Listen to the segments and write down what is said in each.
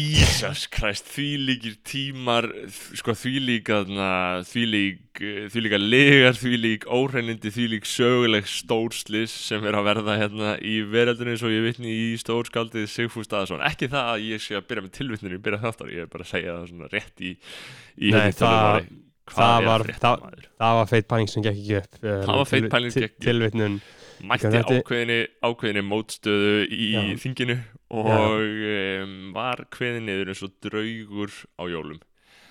Jesus Christ, því líkir tímar sko því líka því lík, því líka legar því lík óhreinindi, því lík söguleg stórslis sem er að verða hérna í veraldinu eins og ég vitni í stórskaldið Sigfús Staðarsson, ekki það að ég sé að byrja með tilvittninu, byrja þáttar, ég er bara að segja það svona rétt í, í Nei, það, það var það, það, var feit pæling sem gekk ekki upp uh, Það var feit pæling sem gekk ekki upp. Mætti ákveðinni, ákveðinni mótstöðu í Já. þinginu og um, var kveðin niður eins og draugur á jólum.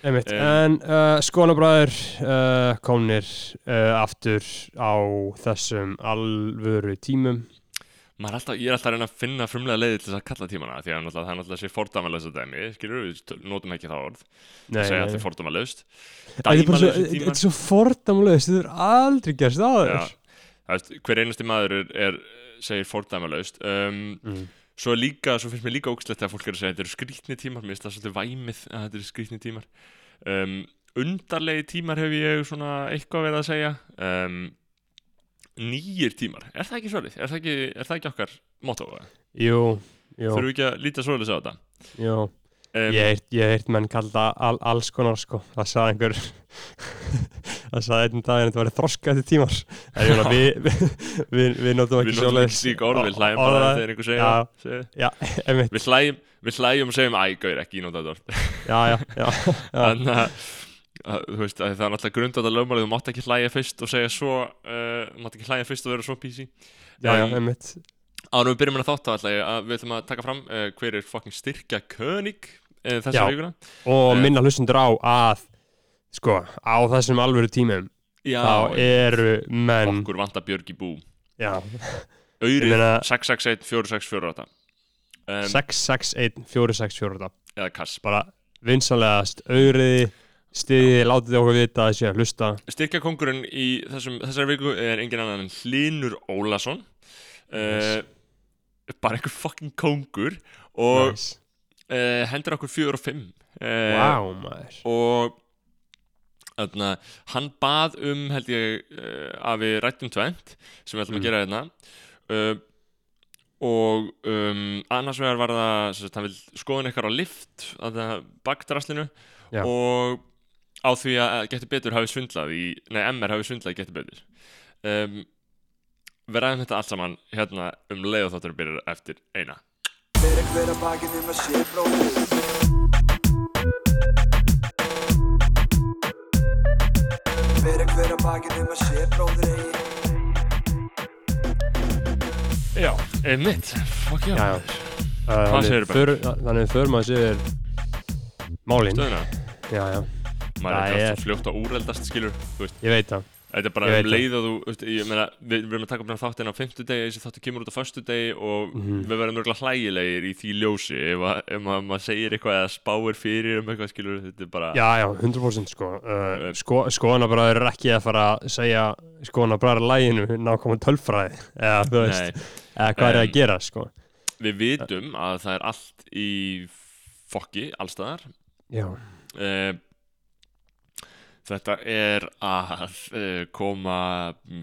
Einmitt, Em. en uh, skonabræður uh, komnir uh, aftur á þessum alvöru tímum. Alltaf, ég er alltaf að reyna að finna frumlega leiði til þess að kalla tímana því að það er náttúrulega sé fordæmalösa dæmi skilur við, notum ekki það orð. Nei, segja allir fordæmalöst Þetta er svo, dæmalösi þetta er aldrei gerst það veist, hver einasti maður er, er segir fordæmalöst um, mm. svo líka, svo finnst mér líka ógslegt að fólk er að segja þetta eru skrýtni tímar, mér finnst það svolítið væmið að þetta eru skrýtni tímar um, undarlegi tímar hef ég svona eitthvað verið að segja um, nýjir tímar, er það ekki svolítið? Er það ekki, er það ekki okkar motto? Jú, jú, Þurfum við ekki að líta svolítið á þetta? jú Um, Ég ég heirt menn kalla all, alls konar sko Það sagði einhver Það sagði einn dag en þetta væri þroska þetta tímar En við vi, vi, vi notum ekki orð, við hlæjum orða- bara þegar einhver segja segja. Já, Við hlæjum, við hlæjum og segjum æ, gauður, ekki já, já. Þannig að, að, veist, að það er náttúrulega grundað að lögmálið, þú mátt ekki hlæja fyrst og segja svo, uh, mátt ekki hlæja fyrst og vera svo písi. Um, Árum við byrjum með þátt að við ætlum að taka fram uh, hver er fucking styrkja könig uh, þessa Já. vikuna. Og Eh. minna hlustundur á að Sko, á þessum alvöru tímum Já, Þá eru menn okkur vantar Björg í bú. Ég meina- 661 4648 um, 661 464 eða kass. Bara vinsanlegast Auðriði, stiði, látið okkur vita að sé að hlusta. Styrkja kongurinn í þessum, þessari viku er engin annan en Hlinur Ólason. Uh, bara einhver fucking kongur og nice. uh, hendur okkur fjögur og fimm. Uh, Vá, maður og öðna, hann bað um held ég uh, að við rættum tvent sem við ætlum Mm. að gera hérna. Uh, og um, annars vegar var það sagt, hann vil skoðun eitthvað á lift að það bakdraslinu Já. og á því að getur betur hafi svindlað í, nei MR hafi svindlað í getur betur. Um, við ræðum þetta allt saman hérna um leið og þáttur byrjar eftir eina. Fyrir hver að bakið um að sé bróðir Fyrir hver að bakið um að sé bróðir eigi. Já, einmitt, fuck já, maður. Hvað þannig segirðu, för- Þannig förum að sér Málin. Stöðuna? Já, já, maður er er- alltaf fljótt að úreldast skilur ég veit það þetta er bara um leið að þú veist, ég meina, við, erum að taka upp þáttin á fimmtudegi, þessi þáttu kemur út á föstudegi og Mhm. við verðum örgulega hlægilegir í því ljósi ef, að, ef maður, maður segir eitthvað eða spáir fyrir um eitthvað skilur, þetta er bara Já, já, 100% sko. Uh, sko, Skoðanabræður er ekki að fara að segja Skoðanabræður læginu nákvæmum tölfræði eða þú veist, Nei, eða hvað er Em, að gera sko. við vitum að það er allt í fokki, allstaðar Já, uh, Þetta er að uh, koma,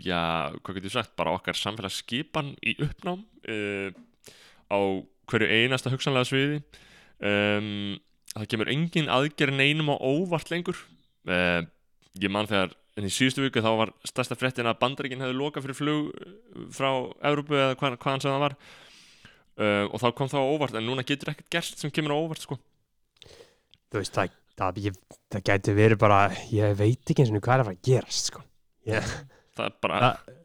já, hvað getur sagt, bara okkar samfélagsskipan í uppnám uh, á hverju einasta hugsanlega sviði. Um, það kemur engin aðgerð neinum á óvart lengur. Uh, ég man þegar, en í síðustu viku þá var stærsta fréttin að bandaríkinn hefði lokað fyrir flug eh, frá Evrópu eða hvað, hvaðan sem það var. Uh, og þá kom það á óvart, en núna getur ekkert gerst sem kemur á óvart, sko. þú veist, það, það, ég, það gæti verið bara Ég veit ekki eins og hvað er að fara að gerast sko ég, Það er bara, Það-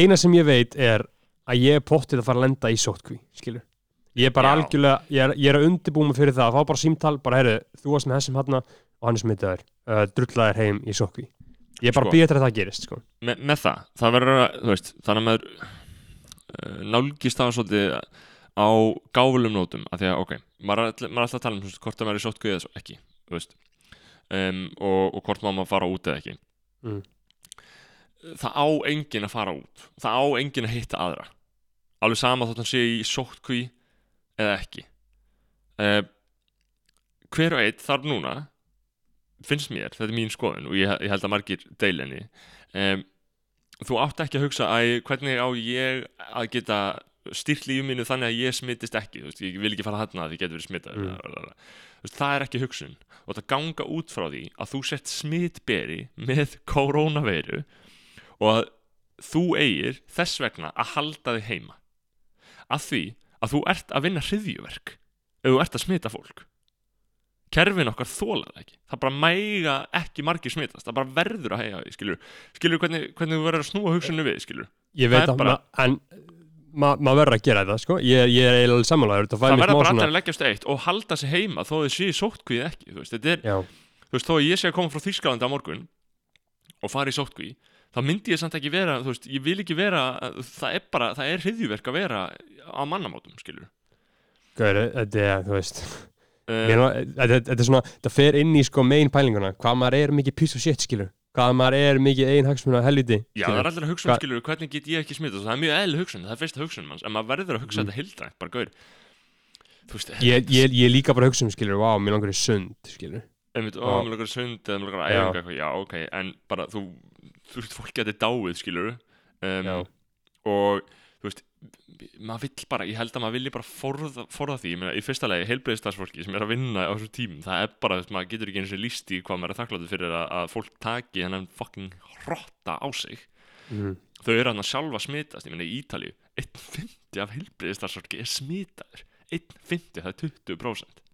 Eina sem ég veit er að ég er pottið að fara að lenda í sótkví skilur Ég er bara Já. algjörlega, ég er, ég er að undirbúa mig fyrir það að fá bara símtal, bara heyrðu, þú varst með þessum hann og hann er smitaður, uh, drullaðir heim í sótkví. Ég er bara Sko. býð eftir að það gerist, sko. me, með það, það verður að, veist, þannig að maður uh, nálgist það svolítið á gáfulum nótum, af því að, ok, maður er, alltaf að tala um hvort það er sótku eða svo ekki, um, og, og hvort maður má fara út eða ekki. Mm. Það á enginn að fara út, það á enginn að hitta aðra, alveg sama þótt hann sé í sótkví eða ekki. Uh, hver og einn þarf núna, finnst mér, þetta er mín skoðun og ég, ég held að margir deilinni, um, þú átt ekki að hugsa að hvernig á ég að geta styrt lífið mínu þannig að ég smittist ekki veist, ég vil ekki fara þarna að því getur verið smittað Mm. það er ekki hugsun. Og það ganga út frá því að þú sett smittberi með koronaveiru og að þú eigir þess vegna að halda þig heima. Að því að þú ert að vinna hriðjuverk ef þú ert að smita fólk. Kerfin okkar þóla það ekki. Það bara mæga ekki margir smitast. Það bara verður að hega því, skilur skilur hvernig, hvernig þú verður að snúa hugsunni við, skilur ég veit að bara- ma, maður ma verður að gera þetta sko. Ég, ég er eiginlega fær það verður bara svona allir að leggjast eitt og halda sig heima þó þau séu sóttkvíð ekki þú veist, er, veist, þó ég sé að koma frá Þýskalandi á morgun og fara í sóttkví þá myndi ég samt ekki vera, þú veist, ég vil ekki vera það er bara, það er hriðjuverk að vera á mannamátum, skilur gaur, þetta er, þú veist Mér, þetta, er svona, þetta fer inn í sko megin pælinguna, hvað maður er mikið piece of shit skilur, hvað maður er mikið ein hagsmuna helviti Já, það er allir að hugsa um, skilur, hvernig get ég ekki smitast það er mjög eðli hugsun, það er fyrsta hugsun manns en maður verður að hugsa Mm. þetta hildrænt, bara gaur veist, ég, ég, ég líka bara að hugsa um skilur, wow, mér langar í sund skilur, einmitt, ó, Já. mér langar að sund eða mér langar að Já. æfinga eitthvað, já, ok en bara þú, þú veist, fólk getur dáið, skilur Já. um, og maður vill bara, ég held að maður vilji bara forða, forða því, ég meina, í fyrsta lagi heilbreyðistarsfólki sem er að vinna á þessu tímum það er bara, veist, maður getur ekki eins og líst í hvað maður er þakkláttur fyrir að, að fólk taki hennan fucking hrotta á sig. Mm. þau eru hann að sjálfa smitast. Ég meina í Ítalíu, 1.50 af heilbreyðistarsfólki er smitaður. 1.50, það er 20%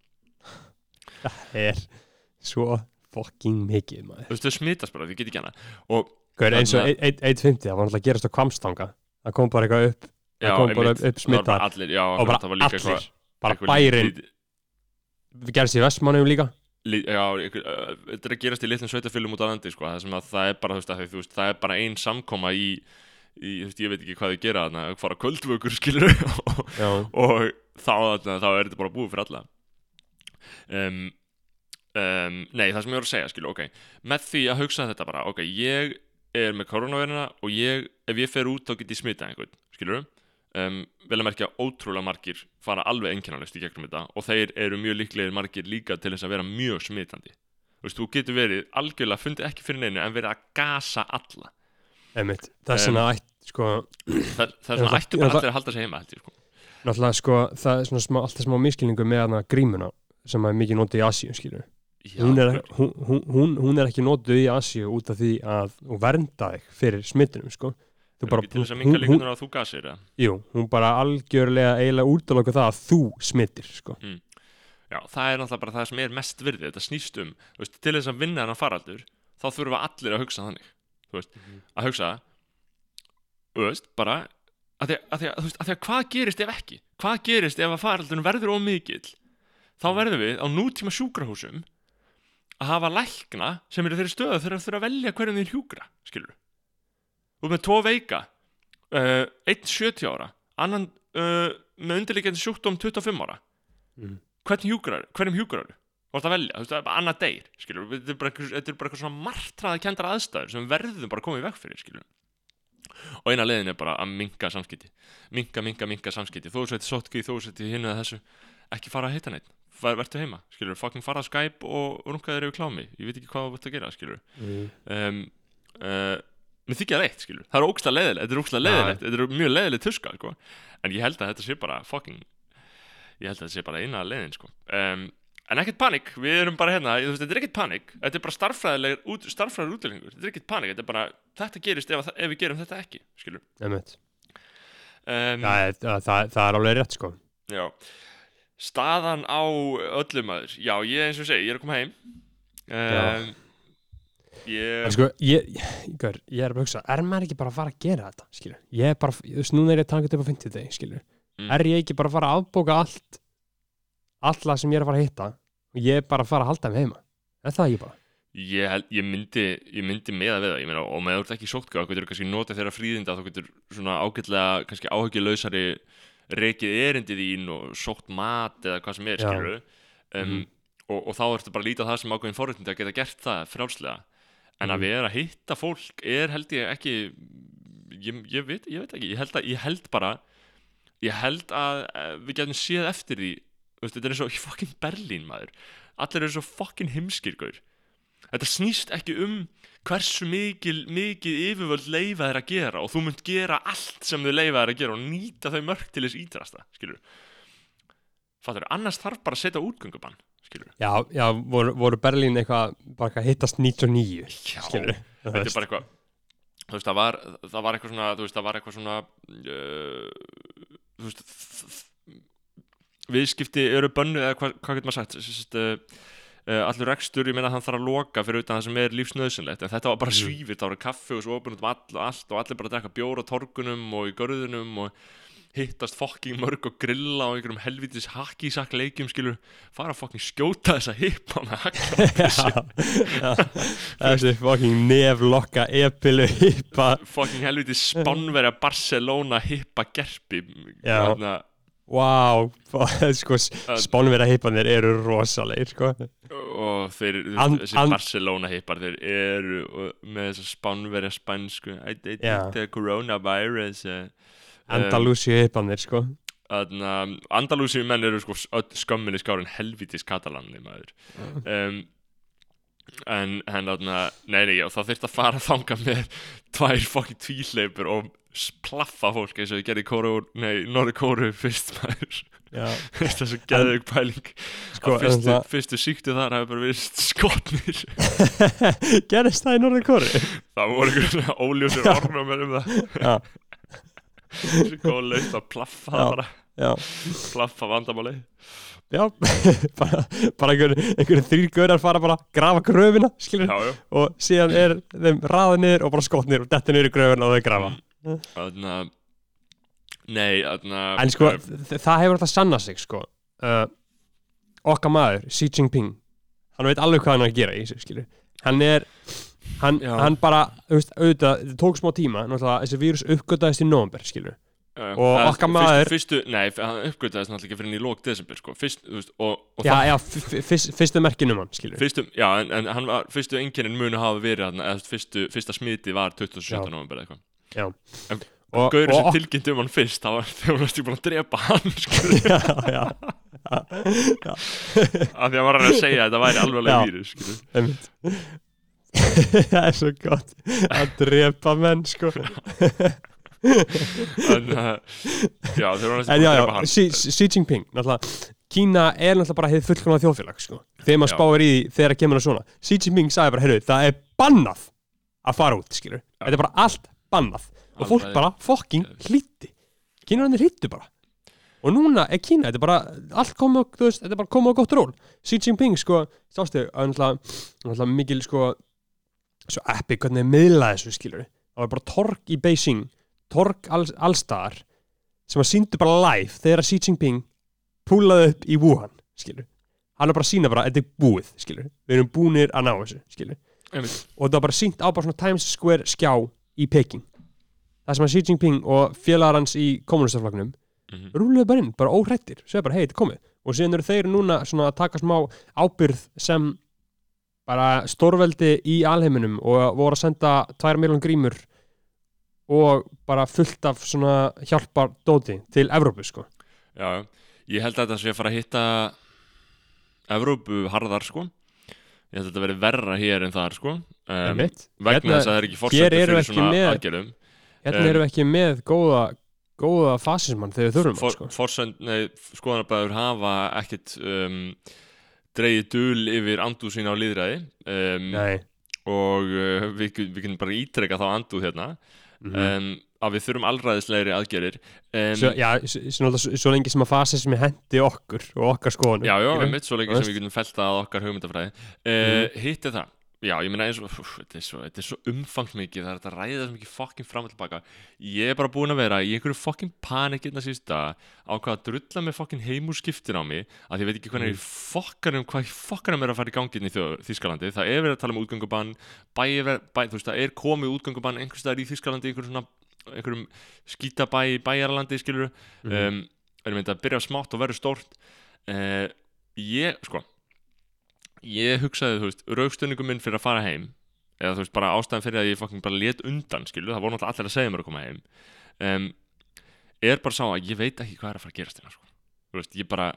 það er svo fucking mikið maður. Þú veist, þau smitast bara, þau get ekki hana og Gaur, eins og Þarna- 1.50, það var náttúrulega að gerast á kvamstanga það kom bara eitthvað upp já, kom bara upp- upp það já, og bara það allir, eitthvað- bara bærin lítið- gerst í vestmannum líka. Lí, já, þetta er að gerast í litlum sveitafylgum út á landi sko, það það er bara, það bara ein samkoma í, í veist, ég veit ekki hvað þau gera þarna, að fara kvöldvökur skilur og, og þá, þarna, þá er þetta bara búið fyrir alla. Um, um, Nei, það sem ég voru að segja, skilur, ok. Með því að hugsa þetta bara, ok, ég er með koronaviruna og ég, ef ég fer út þá get ég smitað einhvern, skilur um, vel að merkja ótrúlega margir fara alveg einkennalist í gegnum þetta og þeir eru mjög líklegir margir líka til þess að vera mjög smitandi. Þú veist, þú getur verið algjörlega fundið ekki fyrir neinu en verið að gasa alla. Einmitt, þess vegna ætt sko, það, það er svona það- ættu bara það- allir að halda sig heima held ég, sko. náttúrulega sko það er svona smá, alltaf smá miskilningu með grímuna sem er mikið notið í Asíu skilur Já, hún, er, hún, hún, hún, er ekki notuð í Asíu út af því að hún vernda þig fyrir smittunum sko Þú bara, til þess að hún, líkunar að þú gasir eða? jú, hún bara algjörlega eiginlega útloka það að þú smittir sko. Já, það er náttúrulega bara það sem er mest virði. Þetta snýst um, þú veist, til þess að vinna þennan faraldur þá þurfa allir að hugsa þannig þú veist, að hugsa þú veist, bara að því að, þú veist, að, því að hvað gerist ef ekki? Hvað gerist ef að faraldurinn verður ómikill þá verðum við á nútíma sjúkrahúsum að hafa lækna sem eru þeirri stöðu þegar þeir þurfa að velja hverjum þeir hjúkra skilur þú ert með tvo veika uh, einn 70 ára annan uh, með undirleikjandi sjúkdóm 25 ára. Mhm. hvernig hjúkrar, hverjum hjúkrar þú? Ert að velja, þú veist, það er bara annað deyr skilur, þetta er bara, er eitthvað svona martraði kendra aðstæður sem verðum bara í veg fyrir skilur og eina leiðin er bara að minka samskipti. Minka, minka, minka samskipti. Þú seti þó þú seti hinn eða þessu. Ekki fara að hitta neitt, Ver, vertu heima skilur, fucking fara að Skype og runga þér yfir klámi. Ég veit ekki hvað þú vart að gera, skilur mm. um, uh, mér þykja það eitt, skilur. Það er ógsta leiðilegt, þetta er ógsta leiðilegt þetta er mjög leiðilegt tuska, sko. En ég held að þetta sé bara fucking ég held að þetta sé bara eina leiðin, sko. Um, en ekkert panik, við erum bara hérna veist, þetta er ekkert panik, þetta er bara starffræðilegur út, starffræðilegur útlæningur, þetta er ekkert panik þetta er bara, þetta gerist ef, ef við gerum þetta ekki skilur. Um, það, er, það, það, er alveg rétt sko. Já. Staðan á öllum maður. Já, ég eins og segi, ég er að koma heim. Um, En sko, ég, ég, ég er bara að hugsa, er maður ekki bara að fara að gera þetta, skilur? Ég er bara, þú veist, núna er ég að þetta upp á 50 degi, skilur? Mm. Er ég ekki bara að fara að afbóka allt, alla sem ég er að fara að hitta, og ég er bara að fara að halda mig heima? Er það ekki bara? Ég, ég, myndi, ég myndi meða við það ég meina, og með þú ert ekki sóttka þá getur kannski notað þeirra fríðinda þá getur svona ágætlega kannski áhugjuleysari rekið erindið þín og sótt mat eða hvað sem er skilur um, Mhm. og, og þá ertu bara að líta það sem ákveðin forréttindi að geta gert það frjálslega en að Mhm. vera að hitta fólk er held ég ekki ég, ég, veit, ég veit ekki, ég held, að, ég held bara ég held að eh, við getum séð eftir því Þú veist, þetta er í fucking Berlín maður. Allir eru svo fucking heimskir gaur. Þetta snýst ekki um hversu mikil, mikið yfirvöld leifa þær að gera og þú munt gera allt sem þau leifa þær að gera og nýta þau mörg til þess ídrasta skilur fattur, annars þarf bara að setja útgöngubann skilur Já, já, voru, voru Berlín eitthvað bara eitthvað hittast 99 Já, skilur þetta er bara eitthvað þú veist, það var, það var eitthvað svona þú veist, það var eitthvað svona uh, þú veist viðskipti eru bönnu eða hvað, hvað getur maður sagt? Sérst, uh, uh, allur rekstur, ég meina að hann þarf að loka fyrir utan það sem er lífsnöðsynlegt en þetta var bara Mhm. svífitt, það var kaffi og svo opinn út um all og allt og allir bara að drekka bjór á torgunum og í görðunum og hittast fokking mörg og grilla og einhverjum helvitis hakkísak leikjum skilur, fara að fokking skjóta þessa hippa með hakka Já, þessi fucking neflokka epilu hippa. Fucking helvitis spánverja Barcelona hippa gerpi. Já. Vá, sko, spánverða hippanir eru rosalegir, sko. Og þeir, And- þessi and- Barcelona hippar þeir eru með þessa spánverja spænsku. Think the coronavirus uh, Andalúsíu hippanir, sko. Um, Andalúsi menn eru sko skömminni skárin helvitis katalanni maður. Um, en henn aðna nei, nei, já, það þurft að fara að þanga með tvær fokkin tvíleipur og splaffa fólk eins og ég gerði kóru, Norri kóru fyrst maður. Það er svo geðug pæling. sko, að fyrstu, en fyrstu síktu þar hafi bara verið skotnir. Það Gerist það í Norður Kóri? það voru einhverjum svona óljósir ornum um það góð leist að plaffa Já. bara. já, plaffa vandamáli. Já bara, bara einhver, einhver þrýr gaurar fara bara að grafa gröfina, já og síðan er þeim raðið niður og bara skotnir og detta niður í gröfina og þau grafa. Þarna Nei, þarna En sko, þ- það hefur þetta sanna sig sko. Uh, Okkar maður, Xi Jinping Hann veit alveg hvað hann er að gera í þessu, skilur Hann er Hann, Já. hann bara, veist, auðvitað, þetta tók smá tíma þessi vírus uppgötaðist í november, skilur uh, og það- okkar maður- fyrstu, Nei, hann uppgötaðist náttúrulega ekki fyrir inn í lók desember sko. Fyrst, þú veist, og, og Já, það já, fyrst, fyrstu merkin um hann, skilur Fyrstu, já, en, en hann var, fyrstu einkennin munu hafa verið þarna, eða fyrstu, fyrsta smiti var 27. Já. november eitthvað Já En- Og- Gaurið og sem tilkynnti um hann fyrst, það var hún varst búin að drepa hann, sko Já, já, af því að hann var að segja að þetta væri Já. alveglega vírus, sko einmitt Það er svo gott að drepa menn, sko. En, uh, já, En búin já, að drepa hann. Xi, Xi Jinping náttúrulega, Kína er náttúrulega bara hefð fullkomna þjóðfélag sko. þegar maður spáir í því þegar það kemur að svona. Xi Jinping sagði bara, heyrðu, það er bannað að fara út, skilur þetta er bara allt bannað. Og fólk bara fucking hlýtti Kínarnir hlýttu bara. Og núna er Kína, þetta er bara allt komið, þú veist, þetta er bara komið á gott ról. Xi Jinping, sko, að náttúrulega, náttúrulega mikil, sko svo epic hvernig miðlaði þessu, skilur það var bara torg í Beijing torg alls, allstaðar sem að síndu bara live þegar Xi Jinping púlaði upp í Wuhan skilur, hann er bara að sína bara þetta er búið, skilur, við erum búnir að ná þessu skilur, Einmitt. og það var bara sínt á bara svona Times Square skjá í Peking. Það sem að Xi Jinping og félagar hans í kommunistaflagnum Mhm. rúluðu bara inn, bara óhrættir, segja bara hei, þetta er komið. Og síðan eru þeir núna svona að taka smá ábyrð sem bara stórveldi í alheiminum og voru að senda 2 miljón grímur og bara fullt af svona hjálpar dóti til Evrópu sko. Já, ég held að þetta sé að fara að hitta Evrópu harðar sko. Ég held að þetta veri verra hér en þar sko. Um. Vegna Hérna- þess að það er ekki eru fyrir svona aðgerðum. hérna Um, erum við ekki með góða góða fasismann þegar þurfum For, sko. Forsend, nei, skoðanabæður hafa ekkit um, dreigið dul yfir andú sína á líðræði um, og uh, við, við kunum bara ítrekka þá andúð hérna. Mhm. um, að við þurfum allræðislegri aðgerir um, svo, já, svo, svo, lengi sem að fasismi hendi okkur og okkar skoðunum. Já, já, einmitt, svo lengi sem við getum felt að okkar hugmyndafræði. Uh, Mhm. Hitt er það Já, ég meina eins og, þetta er svo, svo umfangsmikið, það er þetta að ræða það mikið fokkin fram og tilbaka Ég er bara búin að vera í einhverju fokkin panikirna sísta á hvað að drulla með fokkin heimúrskiptin á mig að ég veit ekki hvernig Mm. fokkarum, hvað fokkarum er að fara í gangin í Þýskalandi Það er verið að tala um útgöngubann, bæ, bæ, þú veist, það er komið útgöngubann einhvers staðar í Þýskalandi, einhverjum svona einhverjum skítabæ í bæjarlandi skilur Mhm. um, erum þetta að byrja smátt og verður stórt uh, ég, sko ég hugsaði, þú veist, raukstönningum minn fyrir að fara heim eða þú veist, bara ástæðan fyrir að ég fucking bara let undan, skilu, það voru náttúrulega allir að segja mér að koma heim um, er bara sá að ég veit ekki hvað er að fara að gerast hérna, sko þú veist, ég bara,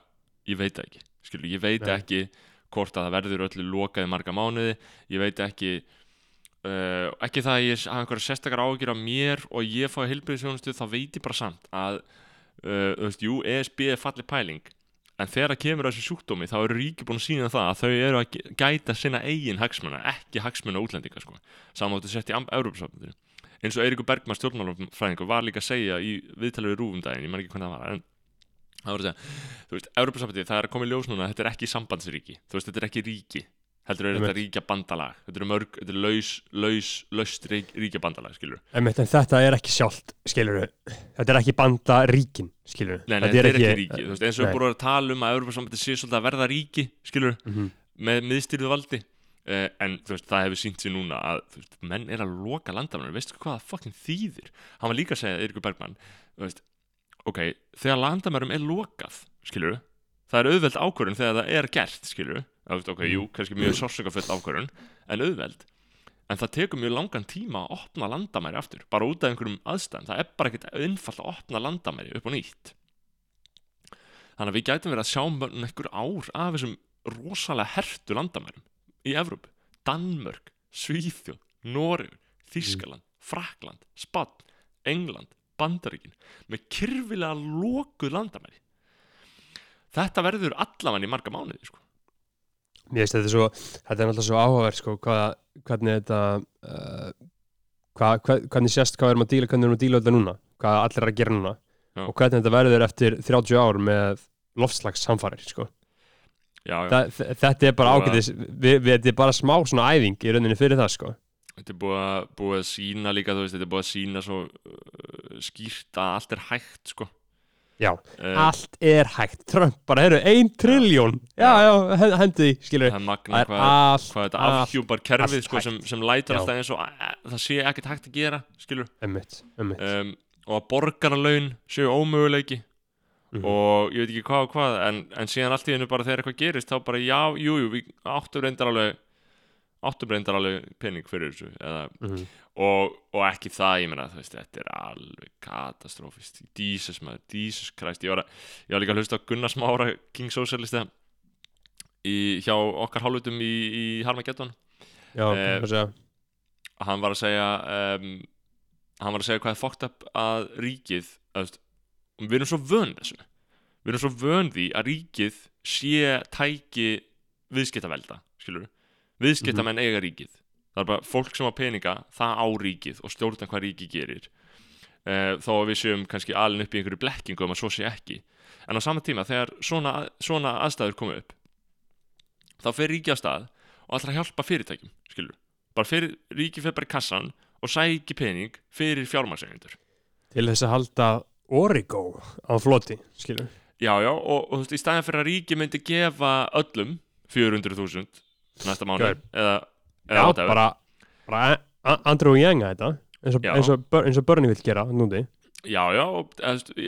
ég veit ekki skilu, ég veit Nei. ekki hvort að það verður öllu lokað í marga mánuði ég veit ekki uh, ekki það að ég hafa einhverja sérstakar áhyggjur af mér og ég fái heilbrigðisjónustu en þegar það kemur að þessu sjúkdómi þá eru ríki búin að sína það að þau eru að gæta sinna eigin hagsmuna, ekki hagsmuna útlendinga sko. samáttu sett í Európa-safninu eins og Eiríkur Bergman stjórnmálafræðingur var líka að segja í viðtalið við rúfum daginn, ég man ekki hvernig það var en það var að segja, þú veist, Európa-safninu það er að koma í ljós núna, þetta er ekki sambandsríki. Þú veist, þetta er ekki ríki heldur er þetta Einmitt. ríkja bandalag þetta er mörg, þetta er laus, laus, laust rík, ríkja bandalag, skilur en þetta er ekki sjálft, skilur þetta er ekki banda ríkin, skilur Nei, nei, þetta er ekki ríki, þú veist, eins og við búum að tala um að Európa-sambandi sé svolítið að verða ríki, skilur Mhm. með miðstýrðu valdi uh, en þú veist, það hefur sínt sér núna að þú veist, menn er að loka landamæður veistu hvað það fucking þýðir? Hann var líka að segja, Eiríkur Bergmann þú veist, ok, þegar landamærum er lokað skilur það er auðveld ákvörðun þegar það er gert skilur veist, ok, jú, kannski mjög sársökafull ákvörðun en auðveld en það tekur mjög langan tíma að opna landamæri aftur, bara út af einhverjum aðstæðum það er bara ekkert einfalt að opna landamæri upp og nýtt þannig að við gætum verið að sjá mörn einhver ár af þessum rosalega hertu landamærum í Evrópu, Danmörk, Svíþjóð, Noregur, Þískaland, Frakland, Spann, England, Bandaríkin með kyrfilega lokuð landamæri. Þetta verður allafann í marga mánuði, sko. Mér veist þetta er svo, þetta er náttúrulega svo áhugaverð sko, hvað, hvernig þetta uh, hvað, hvað, hvernig sést hvað erum að díla, hvernig erum að díla þetta núna hvað allir er að gera núna Já. og hvernig þetta verður eftir 30 ár með loftslags samfarir sko. Já, já, Þa, þetta er bara ágætis við, við, þetta er bara smá svona æfing í rauninni fyrir það sko. þetta er búið að, búið að sína líka, þú veist, þetta er búið að sína svo uh, skýrt að allt er hægt, sko. Já, Uh, allt er hægt. Trump bara, heyrðu, ein trilljón. Já, já, hen- hendi því, skilur það er magna hvað, allt, hvað þetta afhjúpar kerfið, sko, sem, sem lætur Já. alltaf eins og að, það sé ekkert hægt að gera, skilur. emmitt, emmitt Um, og að borgaralaun séu ómöguleiki. Mhm. og ég veit ekki hvað og hvað en, en síðan allt í hennu bara þegar eitthvað gerist þá bara já, jú, jú, við áttum reyndar alveg áttum reyndar alveg pening fyrir þessu eða, Mhm. Og, og ekki það, ég meina, þú veist, þetta er alveg katastrófist, Jesus maður Jesus Christ, ég var, að, ég var líka að hlusta á Gunnar Smára, King Socialista í, hjá okkar hálfutum í, í Harmageddon. Já, Eh, hvað segja? hann var að segja um, hann var að segja hvað er fókt upp að ríkið að, við erum svo vön þessu. Við erum svo vön því að ríkið sé tæki viðskiptavelda skilur viðskiptamenn eiga ríkið það er bara fólk sem á peninga það á ríkið og stjórna hvað ríkið gerir. Uh, þó að við séum kannski alin upp í einhverju blekkingu um að svo sé ekki. En á sama tíma þegar svona, svona aðstæður koma upp þá fer ríkið á stað og allra hjálpa fyrirtækjum skilur bara fyrir, ríkið fyrir bara í kassan og sæki pening fyrir fjármagnseigendur. Til þess að halda Origo á floti, skilur já já og, og þú veist í staðin fyrir að ríkið myndi gefa öllum 400.000 næsta mánu eða, já, bara, bara Andrew Yang þetta eins og, og, börni vill gera núti já já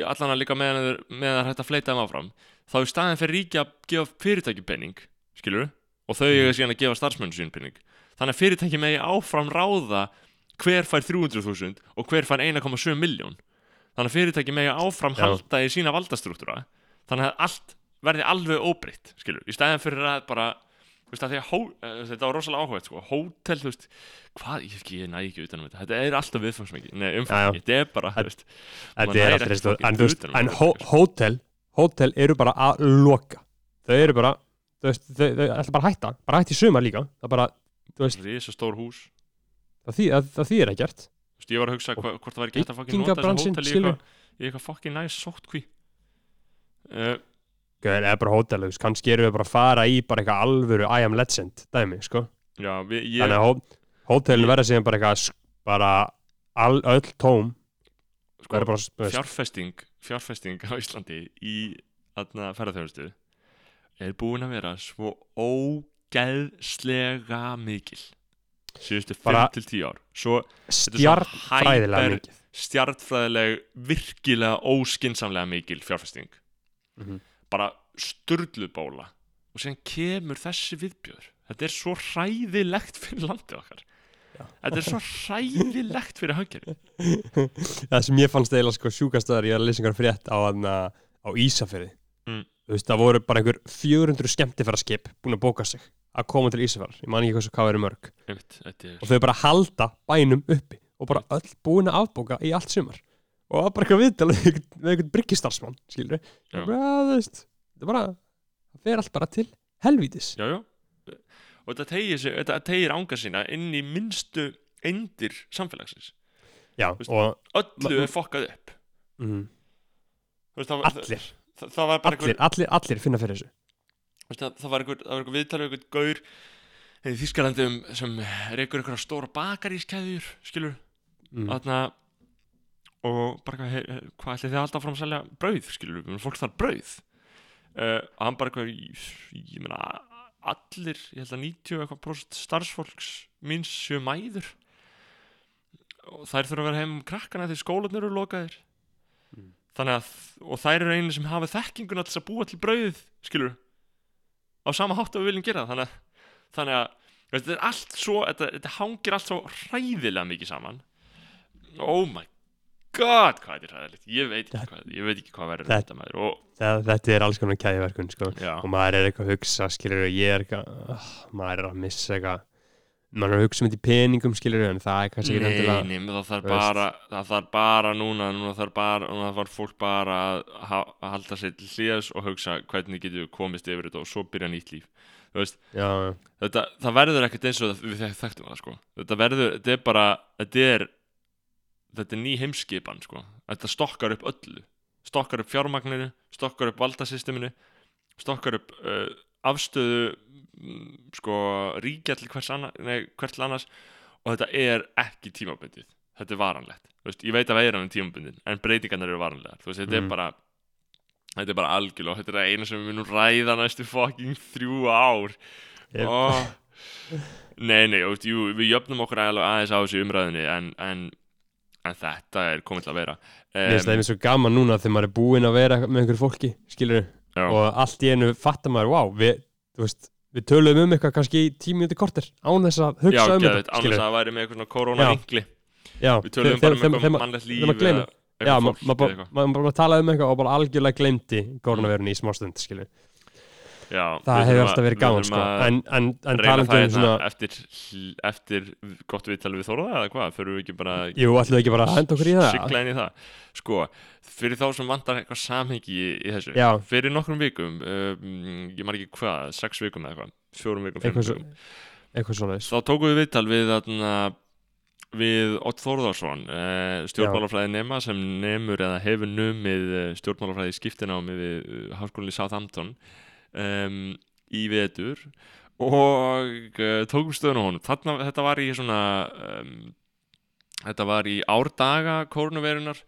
allan að líka meðan það er hægt að fleita þeim áfram þá í staðin fyrir ríkið að gefa fyrirtæki pening skilur og þau eiga síðan að gefa starfsmönnu sín pening. Þannig að fyrirtæki megi áfram ráða hver fær 300.000 og hver fær 1,7 miljón þannig að fyrirtæki megi áfram Já. halda í sína valdastruktúra þannig að allt verði alveg óbreytt skilur, í staðin fyrir að bara veist að að hó, uh, þetta var rosalega áhugað sko, hótel, þú veist, hvað, ég, ekki, ég næ ekki utan um þetta, þetta er alltaf viðfangsmikið. Þetta er bara, þú veist er ekki en, veist, um en hó, sko. hótel hótel eru bara að loka. Þau eru bara þau, ætla bara að hætta. Bara hætta í sumar líka. Það, bara, þú veist, Risa stór hús. Það, þý, það, það þýðir Þú veist, ég var að hugsa hva, hvort það væri ekki hægt að nota þessu hótel í eitthvað í eitthvað fucking næs sóttkví. Uh, er bara hótel, þú veist, kannski eru við bara að fara í bara eitthvað alvöru I am legend dæmi, sko, Já, við, ég, þannig að hó, hótelin verða síðan bara eitthvað bara all, öll tóm sko, bara, fjárfesting fjárfesting á Íslandi í aðna ferðarþjónustu er búin að vera svo ógeðslega mikil síðustu 5 Bara til 10 ár. Svo stjarnfræðilega hyper- mikið stjartfræðileg virkilega óskinsamlega mikil fjárfesting. Mhm. Bara sturluð bóla og síðan kemur þessi viðbjör þetta er svo hræðilegt fyrir landið okkar. Þetta er svo hræðilegt fyrir hagkerfi það sem ég fannst eiginlega sko sjúkastöðar ég er að lesa einhver frétt á, á Ísafirði. Mm. þú veist, það voru bara einhver 400 skemmtifæraskip búin að bóka sig að koma til Ísafjörðar, ég man ekki hversu hvað eru mörg. Þetta er og þau bara halda bænum uppi og bara öll búin að afbóka í allt sumar og það var bara eitthvað viðtal við einhvern- einhvern bryggistarsmann, skilur við bara, þú veist, er bara það fer allt bara til helvítis. Já, já. Og þetta tegir, sig, þetta tegir ánga sína inn í minnstu endir samfélagsins. Já, Veist, og öllu er fokkað upp. Mm, veist, það, var- allir, það, það var bara allir, allir, allir finna fyrir þessu. Veist, það, það var einhver, það var einhver viðtalið einhver gaur í Þískalandi um, sem reykur einhverja stóra bakarískæðjur skilur, mm, þarna og bara hvað, he, hvað ætli þið alltaf fram að selja brauð, skilur, fólk þarf brauð? Uh, og hann bara eitthvað ég, meina allir, ég held að 90 og eitthvað próst starfsfólks míns séu mæður. Og þær þurfa að vera heim um krakkana því skólanir eru lokaðir. Mm. þannig að, og þær eru einu sem hafa þekkinguna til þess að búa til brauðið skilur á sama hátt að við viljum gera þannig að, þannig að veist, þetta er allt svo, þetta, þetta hangir allt svo hræðilega mikið saman. Oh my god hvað þetta er hræðilegt, ég veit ekki hvað ég veit ekki hvað verður Þetta- maður og, það, þetta er alls konar kæðiverkun sko. og maður er eitthvað að hugsa, skilur og ég er eitthvað, uh, maður er að missa eitthvað. Maður er að hugsa um þetta í peningum, skilur en það er kannski ekki það þarf bara þarf bara núna, núna þarf bara núna þarf fólk bara að, að halda sér til hlýðas og hugsa hvernig getum við komist yfir þetta og svo byrja nýtt líf. Þetta, það verður ekkert eins og við þek- þekktum það sko. Þetta verður, þetta er bara þetta er, þetta er ný heimskipan sko, þetta stokkar upp öllu. Stokkar upp fjármagninu stokkar upp valdasysteminu stokkar upp uh, afstöðu mm, sko ríkja til hvers anna, nei, annars. Og þetta er ekki tímabundið. Þetta er varanlegt, veist, ég veit að veiran er tímabundin en breytingarnar eru varanlegar. Veist, þetta Mhm. er bara þetta er bara algjörlega og þetta er eina sem við munum ræða næstu fucking þrjú ár. Yep. oh. nei, nei, og, jú, við jöfnum okkur aðeins á þessu umræðinni en, en, en þetta er komið til að vera. Mér finnst það einmitt svo gaman núna þegar maður er búinn að vera með einhverju fólki, skilur já, og allt í einu fattar maður, wow, við, veist við töluðum um eitthvað kannski tíu mínúti korter án þess að já, hugsa um geðveikt, þetta, annars skilur að það væri með eitthvað svona korona-vinkli já, við töluðum bara um eitthvað mannlegt líf maður Já, eitthvað maður fólk ma eða ma eitthvað. ma bara talaði um eitthvað og bara algjörlega glemdi koronavirun í smá stund, skilur Já, það hefur alltaf verið þurfum sko. en, en, en um hérna svona eftir, eftir gott viðtal við Þóraða eða hvað, fyrir við ekki bara jú, við ekki bara að henda okkur í það? í það? Sko, fyrir þá sem vantar eitthvað samhengi í, í þessu Já. fyrir nokkrum vikum um, ég maður ekki hvað, sex vikum eða eitthvað fjórum vikum, eitthvað, svo, vikum. eitthvað svona þá tókum við viðtal við þarna, við Ott Þórðarsson uh, stjórnmálafræði nema sem nemur eða hefur numið uh, stjórnmálafræði skiptinámi við uh, háskólinni Southampton um, í vetur og uh, tókum stöðun á honum. Þarna, þetta var í svona um, þetta var í árdaga kórnuveirunar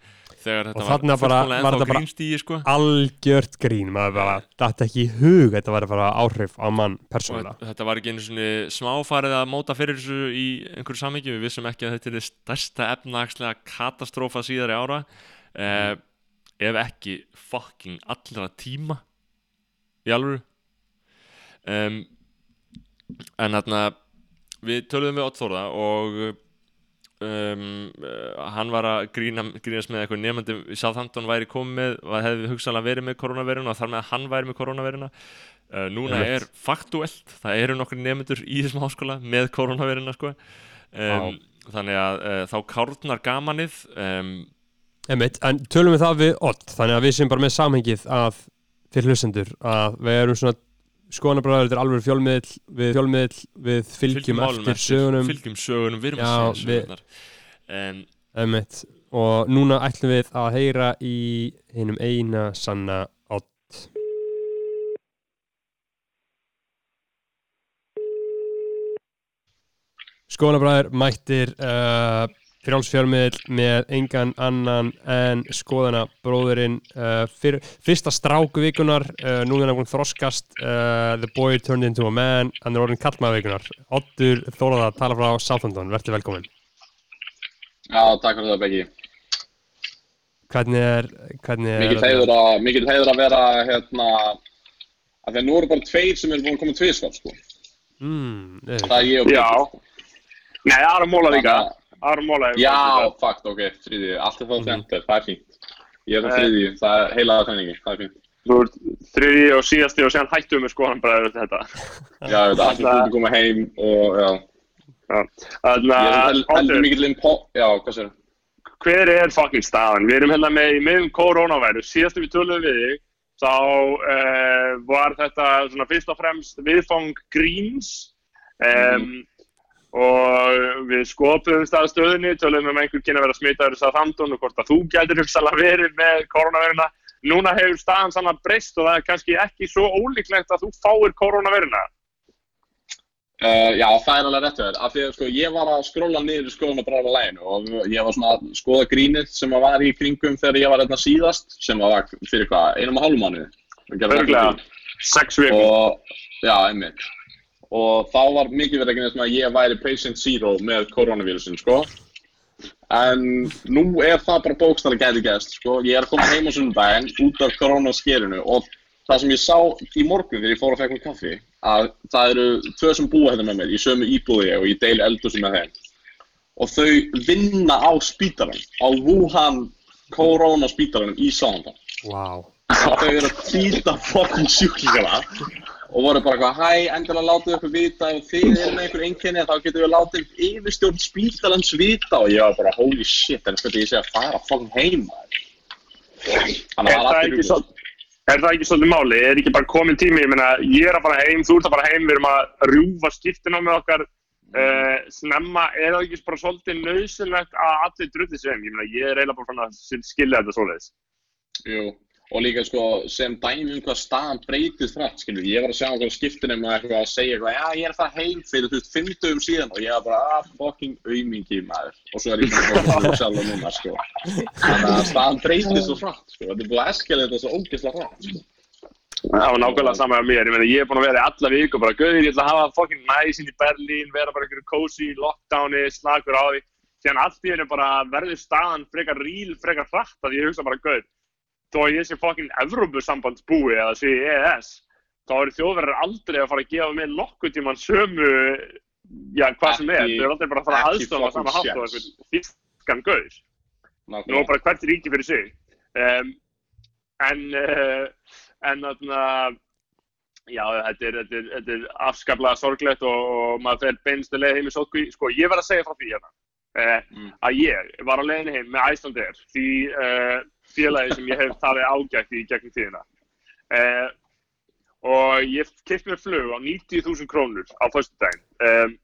þegar þetta Og var bara- var þetta bara- grínstíi sko. algjört grín, maður bara datt ekki í hug þetta var að fara áhrif á mann og persónulega. Þetta- þetta var ekki einu svona smáfarið að móta fyrir þessu í einhverju samhengi. Við vissum ekki að þetta er þið stærsta efnagslega katastrófa síðari ára. Eh, ef ekki fucking allra tíma í alvöru. Um, en þarna við töluðum við Ott Þórða og um, hann var að grína, grínast með eitthvað í Southampton væri komið með, var- hefði hugsanlega verið með koronaveruna og þar með að hann væri með koronaveruna uh, núna Einmitt. er faktuelt það eru nokkur nefnendur í þessum háskóla með koronaveruna sko. Um, þannig að uh, þá kárnar gamanið Einmitt, en tölum við það við Ott þannig að við sem bara með samhengið að fyrir hlustendur að við erum svona skoðanabræður, þetta er alveg fjölmiðl við fjölmiðl, við fylgjum málum eftir sögunum. fylgjum sögunum, við erum að segja sögunar og núna ætlum við að heyra í einum eina sanna Ott Skoðanabræður mættir uh, frjálsfjörmiðl með engan annan en skoðana bróðurinn uh, fyr, fyrsta stráku vikunar uh, nú er hann búin að þroskast uh, The boy turned into a man hann er orðin kallmaður vikunar Ottur Þólaða tala frá Southampton, verður velkomin Já, takk fyrir það, Beggi. hvernig er hvernig er Mikið heiður að, mikið heiður að vera hérna, að því að nú eru bara tveir sem eru búin að koma tviðskap, sko. mm, eh, Það er ég og Já. Pétur, sko. Nei, Aron Móla líka. Þannig að- Aron Móla hefur Já, fakt, ok, þriði, allt er það Mhm. center, það er fínt. Ég er það Eh. þriði, það er heilaða tenningi, það er fínt. þú veist, þriði og síðasti og síðan hættum við sko hann bara auðvitað þetta. Já, ég veit, allir búin að koma heim og, já. Þannig er að, held- heldur mikill impo... Já, hvað sér? hver er fucking staðan? Við erum hérna með í miðum koronaværu, síðast við töluðum við þig, þá uh, var þetta svona fyrst og fremst viðfang gríns um, og við skopuðum stað stöðinni, töluðum um einhver kynna vera smitaður þess að þamdun og hvort að þú gætir hugsalega verið með koronaværuna. Núna hefur staðan sann að breyst og það er kannski ekki svo ólíklegt að þú fáir koronaværuna. Uh, já, það er alveg rétt við þér. Af því að sko, ég var að skróla niður í skoðun og brála læginu og ég var svona að skoða grínið sem að var í kringum þegar ég var hérna síðast, sem að var fyrir hvað, einum og hálfum mánuði. Örglega, sex vikum. Og, já, einmitt. Og þá var mikið verið ekki nefnum að ég væri patient zero með koronavírusin, sko. En nú er það bara bókstæðlega gæti gæst, sko. Ég er að koma heim á sundaginn út af koronaskerinu og það sem ég sá í morgun þegar ég fór að fekk mér kaffi, að það eru tvö sem búa hérna með mér í sömu íbúði og ég deili eldursi með þeim. Og þau vinna á spítaran, á Wuhan korona spítaranum í Sándal Wow. og þau eru að týta fokkin sjúklingana og voru bara eitthvað, hæ, endilega látið okkur vita ef þið eru með einhver einkenni þá getum við látið yfirstjórn spítalans vita og ég var bara, holy shit, en þetta ég sé að fara fokkin heim. Þannig Er að það allir ekki ruglaðir. svo- Er það ekki svolítið máli? Er ekki bara komin tími? Ég meina, ég er að fara heim, þú ert að fara heim, við erum að rjúfa skiptina með okkar uh, snemma. Er það ekki bara svolítið nöðsynlegt að allir sig heim? Ég meina, ég er eiginlega bara fann að skilja þetta svoleiðis. Og líka sko sem dæmi um hvað staðan breytist hrætt, skilur, ég var að sjá einhverja skiptinum að eitthvað að segja eitthvað, já ég er að fara heim fyrir þú veist, fimmtugum síðan og ég var bara, ah, fucking aumingi maður, og svo er ég bara að fara sjálf og núna, sko. Þannig að staðan breytist svo hrætt, sko, þetta er búið að eskja þetta svo ógeðslega hrætt, sko. Það var nákvæmlega sama með mér. Ég meina, ég er búin að vera í alla viku og bara, gauðir, ég ætla að hafa fucking næs inn í Berlín, vera bara einhverju cozy, lockdowni, slagur á því. Síðan allt í hennu bara verður staðan frekar ríl, frekar hratt að ég hugsa bara, gauð, þó að ég sé fucking Evrópusambandsbúi eða sé EES, þá eru þjóðverðar aldrei að fara að gefa mér nokkuð tíman sömu, já, hvað sem er. Þau eru aldrei bara að fara að aðstofa á sama fucking hátt og einhvern þýskan gauð. Nú er bara hvert ríki fyrir sig. Um, en, uh, en þarna, já, þetta er, þetta er, þetta er afskaplega sorglegt og, og maður fer beinstu leið heim í sótkví. Sko, ég verð að segja frá því hérna. Uh, Mm. að ég var á leiðinni heim með Icelandair, því uh, félagi sem ég hef talið ágætt í gegnum tíðina. Uh, og ég kipti mér flug á 90.000 krónur á föstudaginn. Um,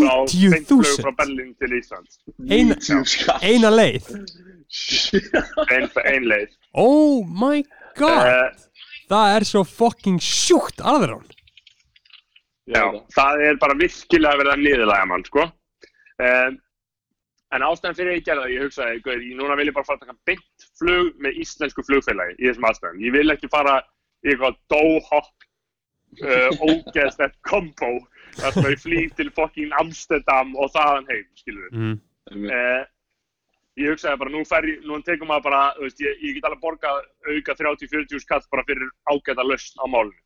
frá, beint flug frá 90.000 Berlín til Íslands. Eina, eina leið Ein, ein leið. Oh my god Uh, Það er svo fucking sjúkt alveg Já, það er bara virkilega verið að niðurlæga mann, sko. Um, en ástæðan fyrir að ég gerði það, ég hugsaði, guður, ég núna vil ég bara fara að taka beint flug með íslensku flugfélagi í þessum aðstæðum. Ég vil ekki fara í eitthvað dóhopp, uh, ógeðslegt kombo, þar sem ég flýg til fucking Amsterdam og þaðan heim, skilur við. mm. Uh, ég hugsaði bara, nú fer ég, nú tekum maður bara, þú veist, ég, ég get alveg borgað auka 30-40 skall bara fyrir ágæta lausn á málunum.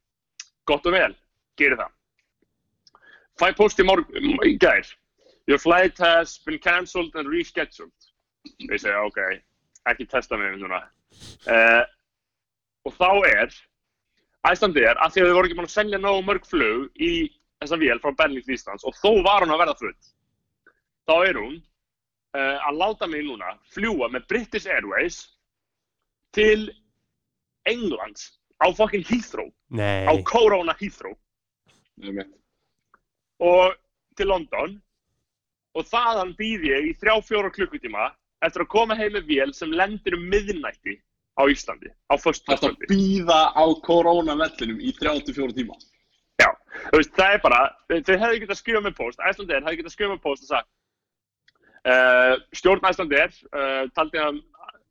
Gott og vel, geri það. Fæ post í morgun, í gær. Your flight has been cancelled and rescheduled. Ég segi, ok, ekki testa mig núna. Uh, og þá er, Æslandir, af því að þau voru ekki búin að selja nógu mörg flug í þessa vél frá Berlín til Íslands og þó var hún að verða full. Þá er hún uh, að láta mig núna fljúa með British Airways til Englands á fucking Heathrow, Nei á Corona Heathrow Einmitt. og til London og þaðan býð ég í þrjá fjóra klukkutíma eftir að koma heim með vél sem lendir um miðnætti á Íslandi á Það föstudagskvöldi. að býða á koronavellinum í 34 tíma. Já, þú veist, það er bara, þau hefðu getað skrifað með post, Æslandir hefðu getað skrifað með post og sagt uh, stjórn Æslandir uh, taldi að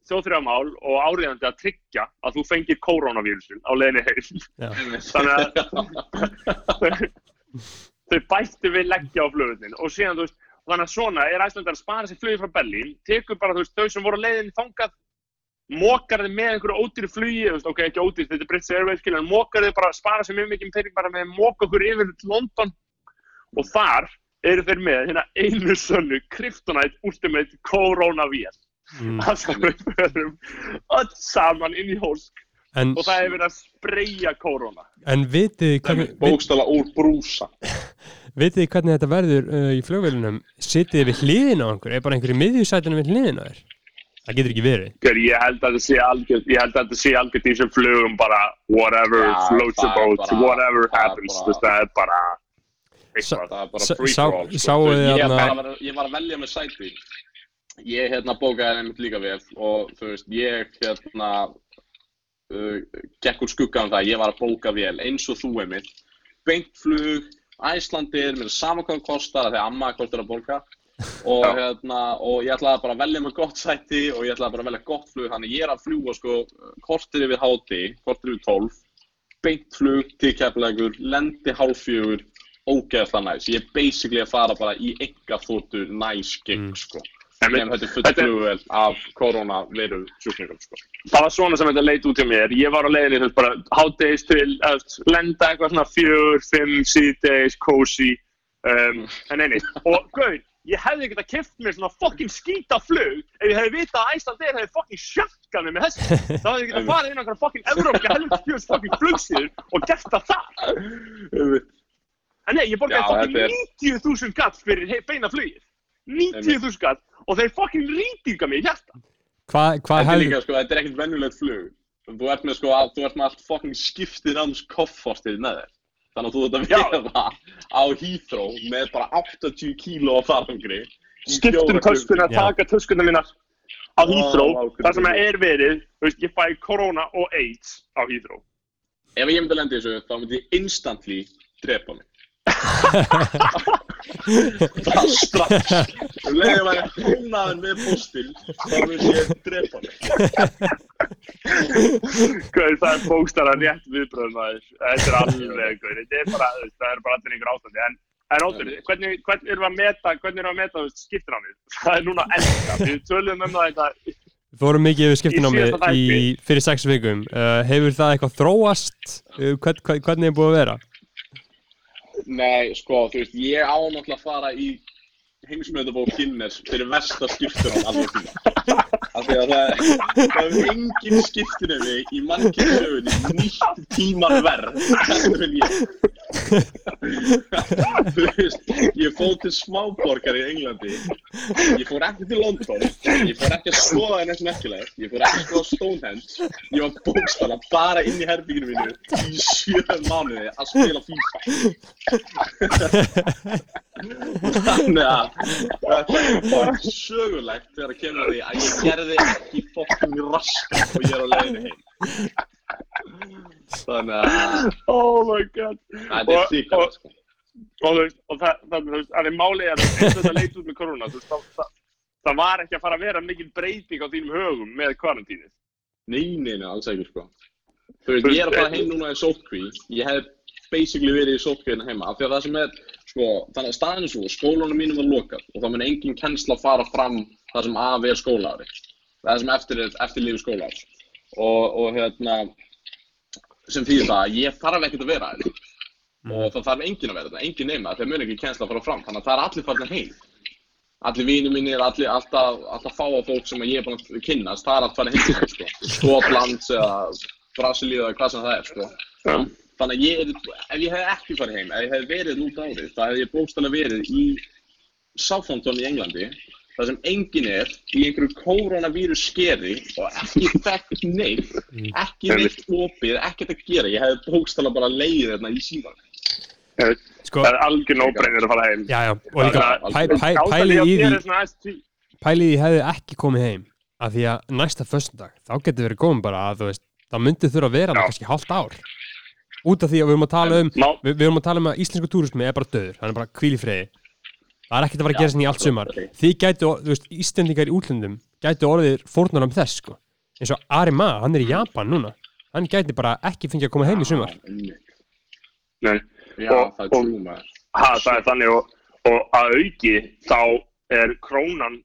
þjóðþrjámál og áriðandi að tryggja að þú fengir koronavírusin á leiðinni heim. Já. Þannig að þau bættu við leggja á flugunin og síðan, þú veist, þannig að svona er Æslandar að spara sér flugið frá Berlín, tekur bara, veist, þau sem voru á leiðinni þangað, mókar þið með einhverju ódýru flugi, veist, ok, ekki ódýrt, þetta er British Airways, skilja, en mókar þið bara, spara sér mjög mikið pening bara með að móka okkur yfir til London. Og þar eru þeir með hérna einu sönnu Kryptonite Ultimate Corona vél mm. það förum öll saman inn í hólsk En, og það er verið að spreyja korona. en vitið þið hvernig, vit, Bókstala úr brúsa vitið þið hvernig þetta verður uh, í flugvélunum? Sitið þið við hliðina á einhver? Er bara einhver í miðjusætinu við hliðina á þér? Það getur ekki verið. Ég held að þetta sé algjörð, ég held að þetta sé algjörð í þessum flugum bara whatever Já, floats your boat, bara- whatever er happens, það er bara ég, var, ég var að velja með sæti Ég hérna bókaði einmitt líka við og þú veist, ég hérna gekk úr skugga um það, ég var að bóka vel eins og þú einmitt beint flug, Æslandir mér er sama hvað það kostar, þegar amma kostar að bóka. Og hérna og ég ætlaði bara að velja með gott sæti og ég ætlaði bara að velja gott flug, þannig ég er að fljúa sko kortir yfir háti, kortir yfir tólf. Beint flug til keflagur, lendi hálffjögur ógeðslega næs, ég er basically að fara bara í enga þóttu næs gig Mm. En þetta er fullt flugvel af koronaviru sjúklingum sko. Það var svona sem þetta leit út hjá mér. Ég var á leiðinni, veist, bara hátdeis til að lenda eitthvað svona fjör, fimm, síðdeis, cozy um, en neini, og gauð ég hefði getað keft mér svona fucking skýta flug ef ég hefði vitað að Æslandir hefði fucking sjökkað mig með þessu þá hefði ég getað farið inn á einhverja fucking Evrópska helvits fjörs fucking flugsýður og gert það þar. En nei, ég borgaði þetta 90.000 gatt fyrir beina flugið 90.000 gatt og þeir fucking rýtinga mig í hjarta. Hvað hva Þetta er hefði... líka sko, þetta er ekkert venjulegt flug. Þú ert með sko, að, þú ert með allt fucking skiptir áms koffostið með þér. Þannig að þú ert að vera á Heathrow með bara 80 kíló af farangri skiptum töskuna, taka töskuna mínar á Heathrow, Ó, ákveðið. þar sem það er verið, þú veist, ég fæ korona og AIDS á Heathrow. Ef ég myndi að lenda í þessu, þá myndi ég instantly drepa mig Það strax Um leiðið var ég húnaður með postil þá myndi ég drepa Guð, það er bókstara rétt viðbröðum að þetta er alveg, guð, þetta er bara, er bara allir einhver ástandi, en En óttur, hvernig, hvernig erum við að meta, hvernig erum við að meta skiptinnámið? Það er núna enda, við töluðum um það þetta, Fórum mikið yfir skiptinámi síðasta í, þætti. fyrir sex vikum. Uh, hefur það eitthvað þróast? Uh, hvern, hvernig er búið að vera? Nei, sko, þú veist, ég á náttúrulega að fara í heimsmyndabók Guinness fyrir versta skiptur á alveg tíma. Af því að það, það er engin skiptinemi í mannkynnsögunni nýtt tíma verð heldur en ég. Þú veist, ég fóð til smáborgar í Englandi, ég fór ekki til London, ég fór ekki að skoða það neitt merkilegt, ég fór ekki að skoða Stonehenge, ég var bókstala bara inn í herbygginu mínu í sjö mánuði að spila FIFA. Þannig að þetta er bara sögulegt þegar það kemur að því að ég gerði ekki fokkin raskat og ég er á leiðinu heim. Þannig að oh my god. þetta er Og- þýkast sko. og og það, það, að því málið er eins og þetta leit út með korona, það, það, það var ekki að fara að vera mikil breyting á þínum högum með kvarantínið. Nei, alls ekki sko. Þú veist, ég er að fara heim núna í sótkví. Ég hef basically verið í sótkví hérna heima. Af því að það sem er, sko, þannig að staðinu svo, skólanum mínum var lokað og þá mun engin kennsla fara fram það sem af er skólaári. Það sem eftir eftirlífi skólaári. Og, og hérna, sem þýðir það að ég þarf ekkert að vera hérna. Og það þarf engin að vera þetta, engin nema, þeir mun ekki kennsla fara fram. Þannig að það er allir farin heim. Allir vinið mínir, allir, alltaf, alltaf fáa fólk sem að ég er búin að kynnast, það er allt farið heim sko. Skotlands eða Brasilíu eða hvað sem það er, sko. Já. Þannig að ég, er- ef ég hef ekki farið heim, ef ég hef verið út árið, þá hef ég bókstæðlega verið í Southampton í Englandi, þar sem enginn er í einhverju koronavírus skeri og ekki þekkt neitt, ekki neitt opið, ekkert að gera. Ég hef bókstæðlega bara leiðið þarna í síðan. Sko, Það er algjör nóbreinir að fara heim. já, já, og líka Það- pælið í því, pælið í hefði ekki komið heim af því að næsta föstundag, þá getur verið komið bara að þú veist, það myndi þurfa að vera með kannski hálft ár. Út af því að við erum að tala um við, við erum að tala um að íslensku túrismi er bara döður hann er bara hvíl í friði það er ekkert að fara að gera sinni í allt sumar því gætu, þú veist, íslendingar í útlöndum gætu orðið fórnar um þess sko. eins og Ari Ma, hann er í Japan núna hann gæti bara ekki fengið að koma heim í sumar. Nei. Já, Og- það er og- trú maður. Ha, það er þannig og, og að auki þá er krónan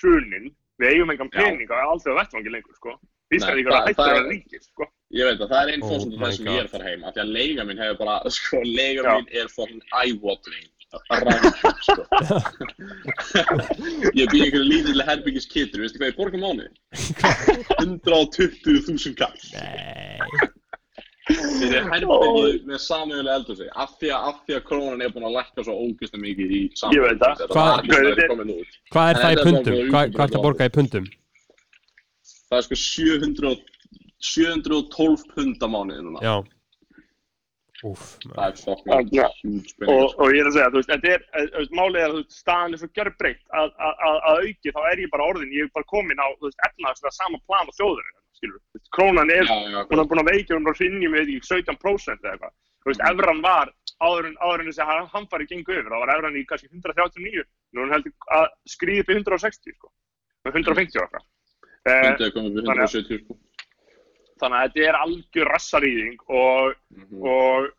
hrunin, við eigum engan pening á allþjóða vettvangi lengur, sko. Íslandingar það- er hættir það að er- vera ríkir, sko. Ég veit að það er einn Oh fórsöndu my þess sem ég er að fara heim af því að leiga mín hefur bara, sko, leiga mín er fucking eye-watering rannsók, sko. ég bý einhverju lítilega herbyggis kittur, veistu hvað ég borga mánuði? 120.000 kall Nei fyrir herbyggi með samöðulega eldhúsi af því að, af því að krónan er búin að lækka svo ógæslega mikið í. Þetta Hvað- Þetta er- er það í þetta er pundum? Hvað, er það að borga í pundum? Það er sko 700, og- 712 pund á mánuði núna Já Úf, Það er huge og, og ég er að segja, þú veist, þetta er, eh, þú veist, málið er að staðan er svo gjörbreytt að, að, að, að auki, þá er ég bara orðin, ég er bara komin á, þú veist, efnaðslega sama plan og þjóður, skilur, krónan er, hún er búin að veikja, er að finni með ekki 17% eða eitthvað, þú veist, Mhm. evran var, áður en, áður en þessi hann- hamfari gengu yfir, þá var evran í kannski 139, nú er heldur að skrýði upp í 160, sko, 150 og eitthvað. Eh, þannig að þetta er algjör rassarýðing og Mhm. og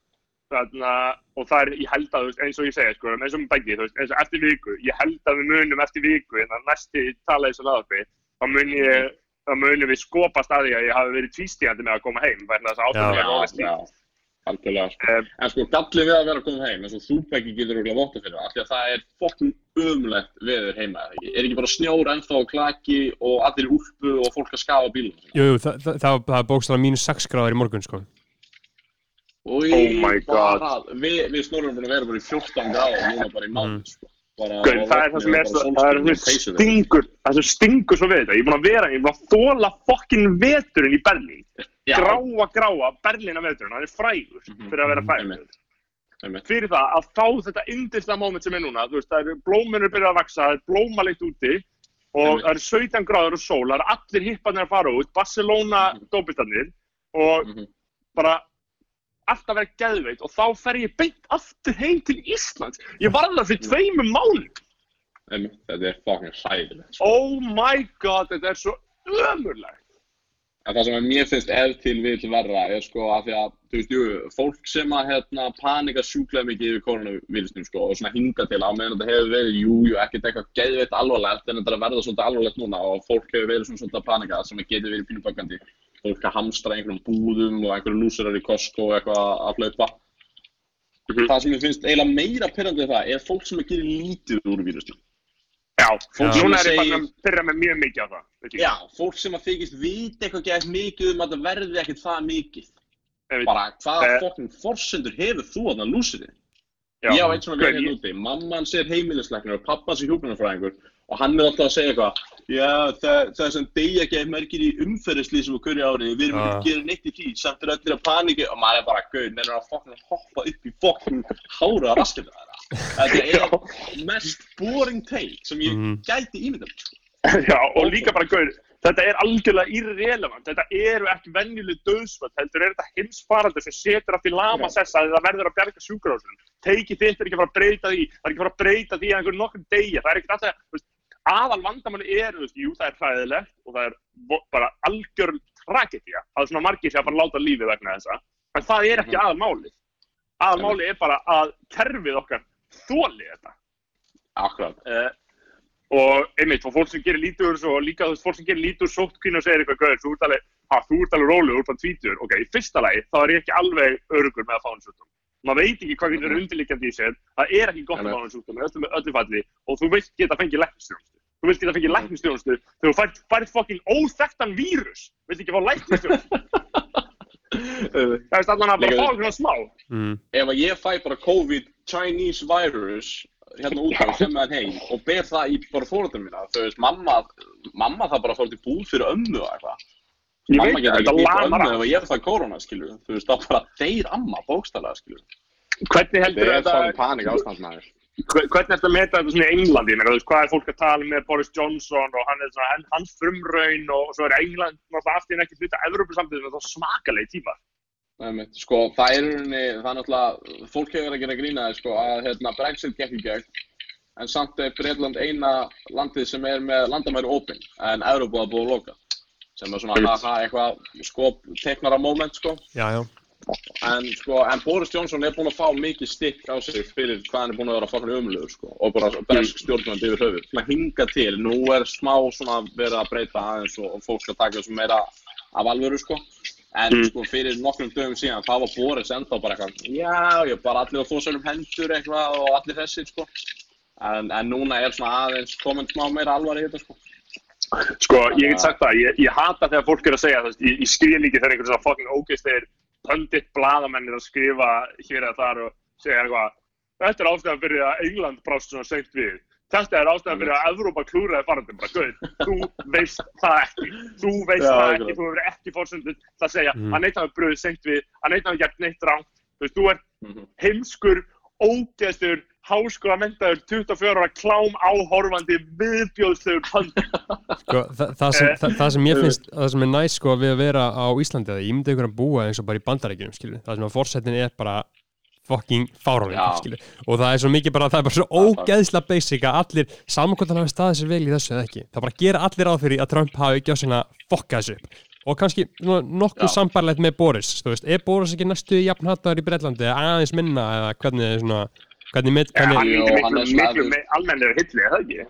þarna, og það er, ég held að, eins og ég segja, sko, eins og með beggi, eins og eftir viku, ég held að við munum eftir viku, en að næsti tala þessu laðarpi, þá mun ég, þá munum við skopast að því að ég hafi verið tvístíðandi með að koma heim, vegna þess að ástæðum Já. er Já, rólega já, stíð. Algjörlega sko. Eh, En sko, gallið við að vera að koma heim, eins og þú Beggi getur að votta fyrir, af því að það er fokkin ömulegt veður heima? Er ekki bara snjór ennþá og klaki og allir í úlpu og fólk að skafa bílum? jú, jú, það, það, það, það er bókstala mínus 6 gráður í morgun, sko Og Oh my God. bara, við, við snorum búin að vera bara í 14 gráður núna bara í mánuð, sko. Og það er það sem er það er það stingur, það sem stingur svo við þetta, ég er búin að vera, ég er búin að þóla fokkin veturinn í Berlín, Já, gráa, gráa, Berlína veturinn, hann er frægur Mhm, fyrir að vera mhm, frægur. einmitt. Einmitt. fyrir það að fá þetta yndislega moment sem er núna, þú veist, það eru blóminur byrjað að vaksa, það er blómalikt úti og það eru 17 gráður og sól, það eru allir hipparnir að fara út, Barcelona Mhm. dópistarnir og Mhm. bara alltaf verið geðveit og þá fer ég beint aftur heim til Íslands. Ég var alveg fyrir tveimum. Einmitt, Þetta er fokkin hræðilegt, sko. Oh my god, þetta er svo ömurlegt. En það sem mér finnst ef til vill verra er sko að því að, þú veist, jú, fólk sem að hérna panika sjúklega mikið yfir koronavílusnum sko og svona hinga til á meðan þetta hefur verið, jú, jú, ekkert eitthvað geðveitt alvarlegt en þetta er að verða svolítið alvarlegt núna og fólk hefur verið svona svolítið að panika sem að getur verið pínuböggandi. Fólk að hamstra einhverjum búðum og einhverju lúsurar í Costco og eitthvað að hlaupa. Mhm. Það sem ég finnst eiginlega meira pyrrandi við það er fólk sem að gera lítið úr vírusnum. Já, Fólk Já. núna er ég bara að pyrra mig mjög mikið á það. ég. Já, fólk sem að þykist vita eitthvað gett mikið um að það verði ekkert það mikið. Bara hvaða Eh. fokkin forsendur hefur þú þarna lúsirinn? já. Ég á eitt svona Gaur, verið hérna úti, mamman sér heimilisleiknir og pappan sér hjúgrunarfræðingur og hann er alltaf að segja eitthvað Já, það, það er sem ekki að merkir í umferðislýsum og hverju ári, við erum ekki Ah. að gera neitt í því, samt er allir að paniki og maður er bara gauð, nefnir að fokkin hoppa upp í fokkin hára þeirra. Þetta er mest boring take sem ég Mhm. gæti ímyndað. mér, sko. Já, og líka bara, gaur, þetta er algjörlega irrelevant. Þetta eru ekki venjuleg döðsvöld, heldur er þetta heimsfaraldur sem setur allt í lama sessa að það verður að bjarga sjúkrahúsunum. Teiki þitt er ekki að fara að breyta því, það er ekki að fara að breyta því að einhver nokkur degja. Það er ekki alltaf, aðal vandamáli er, þú veist, jú, það er hræðilegt og það er bara algjör tragedía. Það er svona margir sem að að láta lífið vegna þessa. En það er ekki aðal málið. Aðal málið er bara að kerfið okkar þóli þetta. Akkurat. Uh, og einmitt, og fólk sem gerir úr þessu og líka þú veist, fólk sem gerir lítið úr sóttkvínu og segir eitthvað gauður, þú ert alveg, ha, þú ert alveg þú ert bara tvítur, ok, í fyrsta lagi, þá er ég ekki alveg örugur með að fá hann sjúkdóm. Maður veit ekki hvað getur undirliggjandi í sér, það er ekki gott að fá hann sjúkdóm, öllu, falli, og þú vilt geta fengið læknistjónustu. Þú vilt geta fengið læknistjónustu þegar þú færð, færð fokkin óþekktan vírus, vilt ekki fá læknistjónustu. Það er allan að bara fá eitthvað smá. mm. ef að ég fæ bara COVID Chinese virus hérna út og sem með hann heim og ber það í bara fóröldum mína þú veist, mamma, mamma það bara að fara til búð fyrir ömmu og eitthvað Ég mamma veit það, ekki þetta lamar ef ég fæ korona, skilur þú veist, þá bara þeir amma, bókstælega, skilur Hvernig heldur þetta er þetta, svona panik ástandmaður Hver- hvernig er þetta að meta þetta svona í Englandi, ég meina, þú veist, hvað er fólk að tala með Boris Johnson og hann er svona, hann- hans frumraun og svo er England náttúrulega í enn ekki hluta Evrópusamtöðum og þá smakalegi tíma. Einmitt, sko, það er í rauninni, það er náttúrulega, fólk hefur verið að gera grína sko, að hérna, Brexit gekk í gegn, en samt er Breitland eina landið sem er með landamæri opinn, en Európa er búið að loka, sem er svona, haha, eitthvað, sko, teknara moment, sko, Já, já en, sko, en Boris Johnson er búinn að fá mikið stikk á sig fyrir hvað hann er búinn að vera fokkin umlugur, sko, og bara bresk stjórnvönd yfir höfuð, svona hinga til, nú er smá svona verið að breyta aðeins og, og fólk skal taka þessu meira af alvöru, sko, En Mm. sko fyrir nokkrum dögum síðan, þá var Boris ennþá bara eitthvað, já, ég bara allir að þó sér um hendur eitthvað og allir þessir, sko. En, en núna er svona aðeins komin smá meira alvar í þetta, sko. Sko, ég get sagt það, ég, ég hata þegar fólk er að segja, veist, ég, ég skil ekki þegar einhvern svona fucking ógeðslegir pundit bladamenn er að skrifa hér eða þar og segja eitthvað, þetta er ástæðan fyrir að England brást svona seint við. Þetta er ástæðan fyrir að Evrópa klúraði farandum, bara gauð, þú veist það ekki, þú veist Já, það akkurat. ekki, þú hefur ekki fórsöndur það að segja, Mhm. að neitt hafi bröðið seint við, að neitt hafi gert neitt rámt, þú veist, þú ert Mhm. heimskur, ógeðstur, háskóla mentaður, 24 ára klám áhorfandi, viðbjóðslegur pundit. sko, það, það, sem, Eh, það, það sem ég finnst það sem er næst sko við að vera á Íslandi að ég myndi ykkur að búa eins og bara í bandarækjunum skilur það sem að fórsetin er bara fucking fárálega og það er svo mikið bara það er bara svo ógeðsla basic að allir saman hvort hann hafi staðið sér vel í þessu eða ekki það bara gera allir á fyrir að Trump hafi ekki á sinna fokka þessu upp. Og kannski nokkuð sambarlegt með Boris þú veist, er Boris ekki næstu jafn hattaður í Breitlandi eða aðeins minna eða hvernig er svona hvernig, með, Ja, hann hvernig er miklu, miklu me- almennari hilli, er það ekki?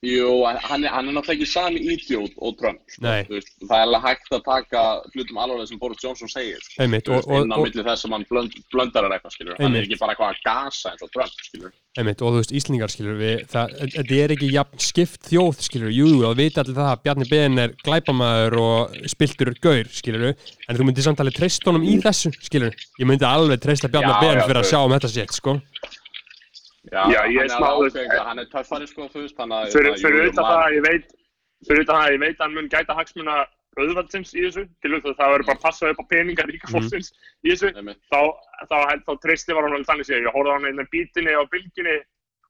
Jú, hann er, hann er náttúrulega ekki sami idiot og Trump, sko. Veist, það er alveg hægt að taka hlutum alvarlega sem Boris Johnson segir, sko. einmitt inn á og, milli þess að hann blönd, blöndar er eitthvað, skilur. Hann er ekki bara eitthvað að gasa eins og Trump, skilur. Einmitt, og þú veist, Íslingar skilur við, það, þetta er ekki jafn skipt þjóð skilur, jú, jú, það vita allir það að Bjarni Ben er glæpamaður og spiltur gaur skilur, en þú myndir samt alveg treyst honum í þessu skilur, ég myndi alveg treysta Bjarni Ben fyrir að sjá um þetta sétt, sko Já, Já, ég hann er er smá- alveg ákveðin, hann er töffari, sko, þú veist, hann að... Fyrir, fyrir maður- það að ég veit, fyrir utan það að ég veit að hann mun gæta hagsmuna auðvaldsins í þessu, til þess að það verður bara að passa upp á peningar ríka Mhm. fólksins í þessu, Einmitt. þá, þá, þá, þá treysti var hann vel þannig séð, ég horfði á hann einnig bítinni á bylginni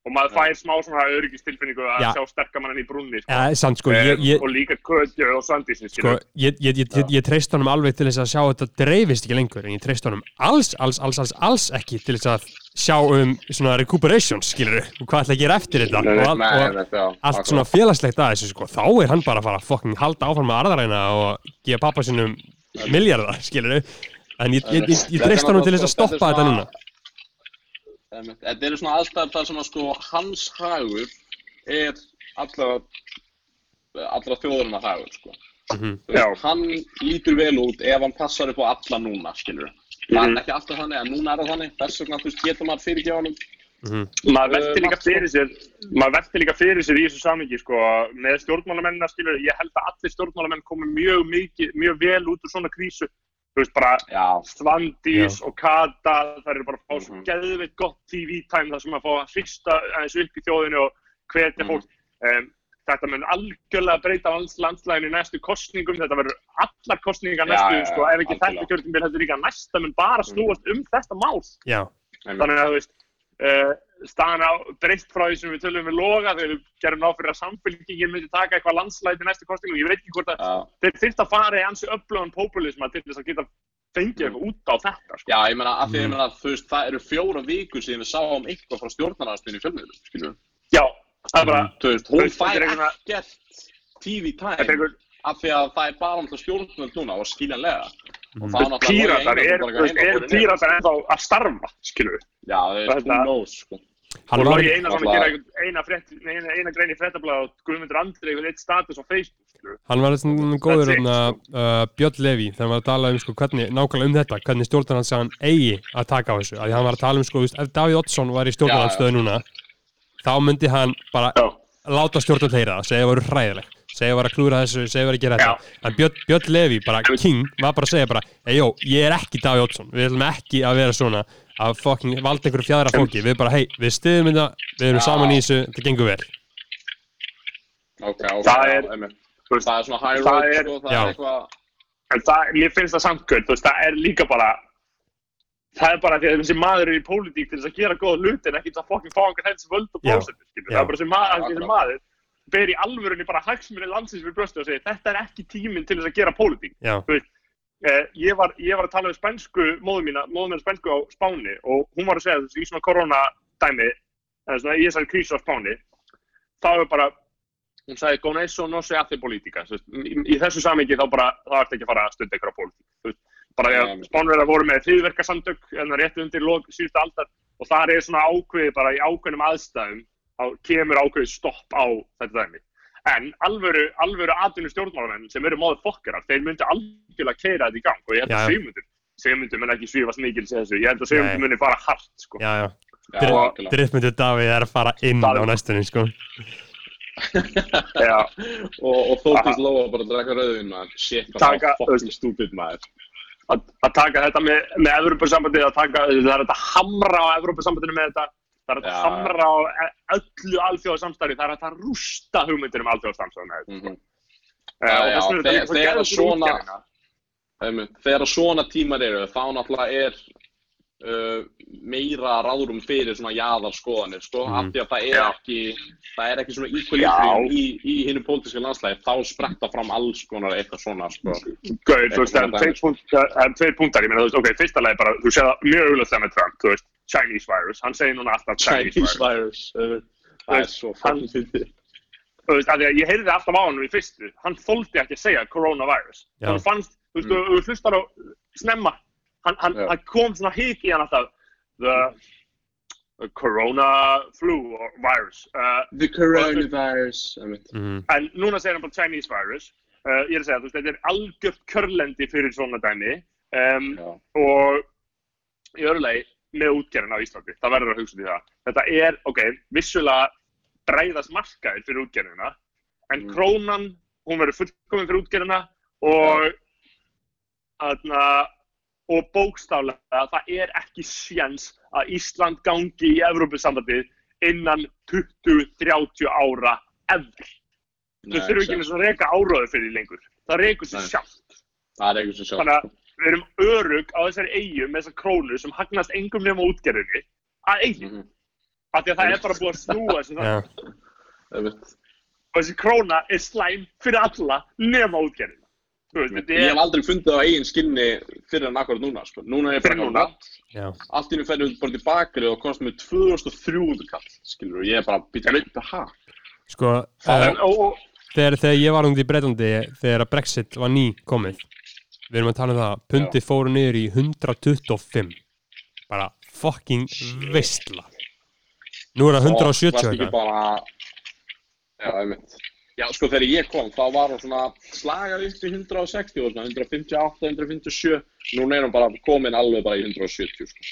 og maður fær smá svona öryggistilfinningu að Já. sjá sterkamannin í brúnni, sko. ja, samt, sko, ég, ég, og líka Kötju og Svandísin, sko, ég, ég, ég, ég, ég treyst honum alveg til þess að sjá að þetta dreifist ekki lengur, en ég treyst honum alls, alls, alls, alls, alls ekki til þess að sjá um svona recuperation, skilur og hvað ætla að gera eftir þetta og, all, og, allt svona félagslegt að þessu sko, þá er hann bara að fara að fucking halda áfram með arðaræna og gefa pappa sinum miljardar, skilur en ég, ég, ég, ég treyst honum til þess að stoppa þetta núna. Þetta eru svona aðstæður þar sem að sko hans hagur er allra, allra þjóðurinn hagur, sko. Já. veist, hann lítur vel út ef hann passar upp á alla núna, skilur. Það Mhm. er ekki alltaf þannig, en núna er það þannig. Þess vegna, getur maður fyrirgefa honum. Mhm. maður velti líka fyrir sér maður velti líka fyrir sér í þessu samingi sko, með stjórnmálamennina skilur ég held að allir stjórnmálamenn komi mjög mikið, mjög vel út úr svona krísu þú veist bara Já, Svandís og Kata það eru bara að fá svo Mhm. geðveitt gott TV-time þar sem að fá að hrista aðeins upp í þjóðinu og hvetja Mhm. fólk um, þetta mun algjörlega breyta lands, landslæginu í næstu kostningum þetta verður allar kostningar næstu já, já, sko, ef ekki algjörlega. þetta kjörtum heldur líka næsta mun bara snúast um þetta mál. Já, þannig að þú veist uh, staðan á breytt frá því sem við tölum við loga þegar við gerum ná fyrir að samfélkingin myndi taka eitthvað landslæti næstu kostningum ég veit ekki hvort að Já. þeir þyrft að fara í ansi upplöðan populisma til þess að geta fengið eitthvað út á þetta sko. Já, ég meina, af því ég meina, þú veist, það eru fjóra vikur síðan við sáum eitthvað frá stjórnarnarstunni í fjölmiðlum, skilur. já, það er bara Þú veist, Þú hún veist, þetta fær er ekkert er time einhver af því að það er bara náttúrulega stjórnvöld núna og skiljanlega. Og það náttúrulega píratar, er, píratar ennþá að starfa við Já, það er who knows, sko. hann og var að einhvern- eina, frétt, eina, eina grein í fréttablaða og Guðmundur Andri einhvern eitt status á Facebook við hann var svona góður uh, Björn Levi þegar hann var að tala um sko, hvernig, nákvæmlega um þetta hvernig stjórnarnanssagan eigi að taka á þessu. Að því hann var að tala um, sko, ef Davíð Oddsson var í stjórnarnansstöðu núna þá myndi hann bara já, láta stjórnvöld heyra það, segja að það voru hræðileg segja að var að klúra þessu, segja að var að gera þetta. En Björn, Björn Levi, bara king var bara að segja bara, ei jó, ég er ekki Daví Oddsson við ætlum ekki að vera svona að fucking valda einhverju fjæðra fólki, við bara, hei, við stiðum þetta við erum Já. saman í þessu, þetta gengur vel. Ok, ok, Það er- þú veist, Það er svona high það road, er- sko, það er eitthvað... en það, mér finnst það samt gött, þú veist, það er líka bara það er bara því að þessi maður er í pólitík til þess að gera góða hluti en ekki til að fokkin fá einhvern helst völd og já. það er bara þessi maður, þessi maður ber í alvörunni bara hagsmunni landsins fyrir bröstu og segir þetta er ekki tíminn til þess að gera pólitík. Eh, ég, var, ég var að tala um spænsku móðu mína, móðu mína spænsku á Spáni og hún var að segja þessu í svona koronadæmi eða svona í þessari krísu á Spáni. Þá er bara hún sagði bara þá ertu ekki að fara bara því að. Spánverðar voru með þriðverkasamtök en rétt undir lok síðustu aldar og það er svona ákveði bara í ákveðnum aðstæðum þá kemur ákveði stopp á þetta dæmi en alvöru, alvöru atvinnu stjórnmálamenn sem eru móður fokkarar, þeir myndu algjörlega keira þetta í gang og ég held að já. Sigmundur Sigmundur mun ekki svífast mikil sem þessu, ég held að Sigmundur Nei. muni fara hart sko. Driftmyndur Davíð er að fara inn á Davíð. næstunni, sko. Já, og, og þóttist Lóa bara að drekka rauðvin maður shit, það var fucking stúpid maður að, að taka þetta með, með Evropasambandið, að taka, það er þetta hamra á Evropasambandinu með þetta, það er þetta Já. hamra á e- öllu alþjóðasamstarfi, það er þetta rústa hugmyndir um alþjóðasamstarfi með þetta. mm -hmm. Uh, og þess vegna er þetta líka þegar geðvægt fyrir útgerðina. þegar svona tímar eru þá náttúrulega er uh, meira ráðrum fyrir svona jaðarskoðanir sko, Mhm. af því að það er ekki það er ekki svona equilibrium í, í hinu pólitíska landslæði, þá spretta fram alls konar eitthvað svona sko. Gauð, þú veist, það er tveir það er tveir punktar, ég meina, þú veist, ok, fyrsta leið bara, þú séð það mjög auðvitað með Trump, þú veist, Chinese virus, hann segir núna alltaf Chinese, Chinese virus. uh, það er svo fyndið Þú veist, að ég heyrði alltaf á hann í fyrstu, hann þóldi ekki að segja coronavirus. Já. Hann fannst, þú veist, Mm. mm. hann, hann, Já. hann kom svona hik í hann alltaf, the, the corona flu or virus. Uh, the coronavirus einmitt. Mhm. en núna segir hann bara Chinese virus. Uh, ég er að segja, þú veist, þetta er algjört körlendi fyrir svona dæmi. Um, Já. og í öðru lagi með útgerðin á Íslandi, það verður að hugsa í það þetta er, ok, vissulega breyðast markaðir fyrir útgerðina en Mm. krónan, hún verður fullkomin fyrir útgerðina og aðna, og bókstaflega það er ekki sjens að Ísland gangi í Evrópusambandið innan 20-30 ára ever. Þau þurfum ekki einu svona að reka áróður fyrir því lengur. Það rekur sér sjálft. það er eitthvað sem sjálf Þannig að við erum örug á þessari eigu með þessar krónur sem hagnast engum nema útgerðinni að eigu. Mhm. Af því að það er bara búið að snúa þessu þannig. Og þessi króna er slæm fyrir alla. Þú veist, þetta Ég er... hef aldrei fundið á eigin skinni fyrir en akkurat núna, sko. Núna er ég Fyrir bara núna. Já. Allt í nú ferðum bara til bakari og kostum við 2300 kall, skilur, og ég er bara býtið að vita hæ. Sko, Það og, þegar, þegar ég var um því Breitlandi þegar að Brexit var ný komið við erum að tala um það, pundi fóru niður í 125 bara fucking veistla nú er það 170 Varst ekki eitthvað bara... Já, einmitt. Já, sko, þegar ég kom, þá var hún svona slagað upp í 160 og svona 158, 157. Núna er hún bara komin alveg bara í 170, sko.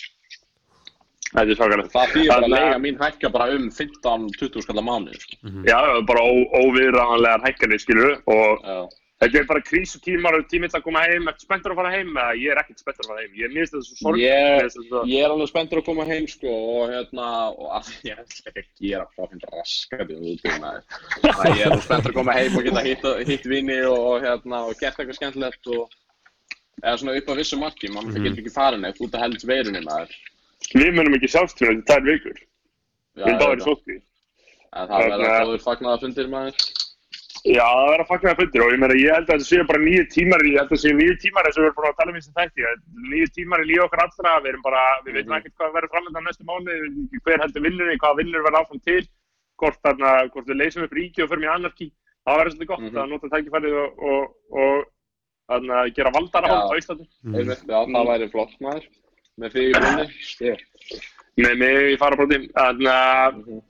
þetta er svakalegt. Það þýðir bara lega mín hækka bara um 15-20 skallar mánuði, sko. Já, bara óviðræðanlegar hækkanir, skilur og Já. Þetta er bara krísutímar og tímill að koma heim. Ertu spenntur að fara heim? Eða ég er ekkert spenntur að fara heim. Ég er mist þetta svo sorg. Ég, svo- ég er alveg spenntur að koma heim sko og hérna og að ég ætla ekki að gera fokkin raskandi um út um það Þannig að ég er alveg spenntur að koma heim og geta hitt, hitt vini og, og hérna og gert eitthvað skemmtilegt og eða svona upp á vissu marki, mann það getur ekki farin eitt út að helst veirunni maður Við munum ekki sjást fyrir þetta tvær vikur. Já, Við erum báðir í veit sótkví. það. Verður Þannig að- fundir maður Já, það verður að fagna það fundir og ég meina, ég held að þetta séu bara nýju tímar, ég held að þetta séu nýju tímar eins og við erum búin að tala um þessi þætti, nýju tímar í líf okkar allra, við erum bara, við veitum Mhm. ekkert hvað verður framöndan næstu mánu, hver heldur vinnunni, hvað vinnur verður áfram til, hvort, þarna, hvort við leysum upp ríki og förum í anarki, það verður svolítið gott Mhm. að nota tækifærið og, og, og þarna, gera valdara á Íslandi. Einmitt, Já, það væri flott maður með því í þannig að Mhm.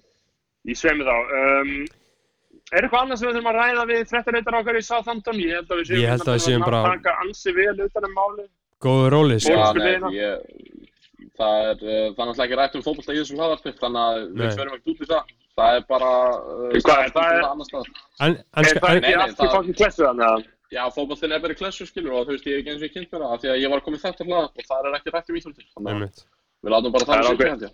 ég svemi þá. Er eitthvað annað sem við þurfum að ræða við fréttarreitar okkar í Southampton? Ég held að við séum, að við séum að taka ansi vel utan um málið. góður róli sko. Já, Fólksbyrði nei, hérna. ég, það er, uh, það er náttúrulega ekki rætt um fótbolta í þessum hlaðarpi, þannig að við förum ekkert út í það. Það er bara, uh, Hvað er- það er- en, Er það en, ekki það- fokkin klessu þannig að Já, fótboltin er bara klessu, skilur, og þú veist, ég hef ekki eins og ég kynnt mér það, af því að ég var að koma í þetta hlaðarp og það er ekki rætt um að einmitt. við látum bara Það er það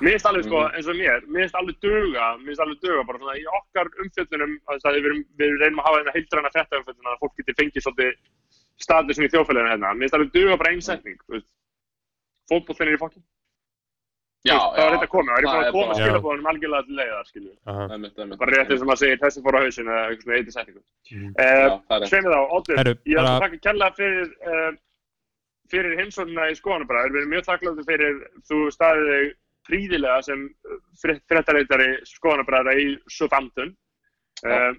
Mér finnst alveg sko, Mhm. eins og mér, mér finnst alveg duga, mér finnst alveg duga bara svona í okkar umfjöllunum, þess að við, erum, við reynum að hafa hérna heildræna frétta umfjölluna að fólk geti fengið svolítið statusin í þjóðfélaginu hérna. Mér finnst alveg duga bara einn setning, þú veist. Fótbollin er í fokkin. Já, það var þetta komið, það er það er að koma bara- skilabóðunum algjörlega til leiðar, skilju. Aha. Einmitt, einmitt. Bara rétt eins og maður segir, þessi fór á hausinu eða eitthvað svona. Mhm. Já, það er rétt. Að bara- kella fyrir, fyrir heimsóknina í skoðanabræður. Við erum mjög þakkláttu fyrir þú staðið þig príðilega sem fréttareitari skoðanabræðara í Southampton. Uh,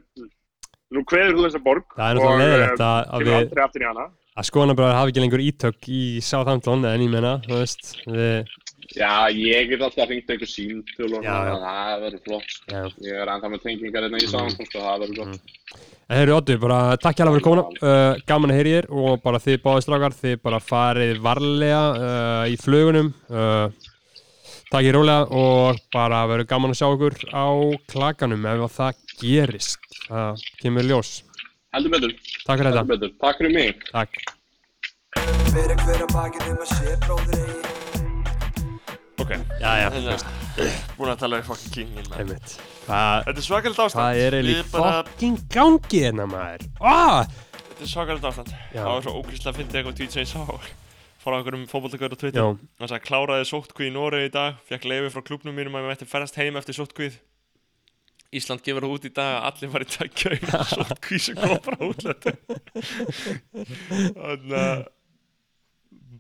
nú kveður þú þessa borg það er náttúrulega og, leðilegt uh, að, að kemur við aldrei aftur í hana. að skoðanabræður hafi ekki lengur ítök í Southampton en ég menna, þú veist við, Já, ég get alltaf hringt einhver símtöl og Já, já. svona, það verður flott. já. Ég er ennþá með tengingar hérna í saman, sko, það verður flott. En Heyrðu Oddur, bara takk hjá fyrir komuna uh, gaman að heyri þér og bara þið báðið strákar þið bara farið varlega uh, í flugunum uh, takk ég rólega og bara verður gaman að sjá okkur á klakanum ef að það gerist það kemur ljós Heldur betur, Takk fyrir heldur þetta, betur. Takk fyrir mig. takk um Ok, Já, já, Hérna, búin að tala um fucking kingin maður. einmitt Þetta er svakalegt ástand hvað er eiginlega bara, fokking gangi hérna maður? Ah! Þetta er svakalegt ástand Já. Það var svo ógríslega að fyndi eitthvað tweet sem ég sá Fór á einhverjum fótboltakauður á Twitter. Hann sagði kláraði sóttkvíð í Noregi í dag Fekk leiði frá klubnum mínum að ég mætti ferðast heim eftir sóttkvíð Ísland gefur það út í dag að allir var í tækja einu sóttkvíð sem kom frá útlötu Þannig að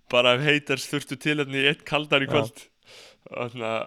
bara ef haters þurftu tilefni í eitt kaldar í kvöld. Þannig að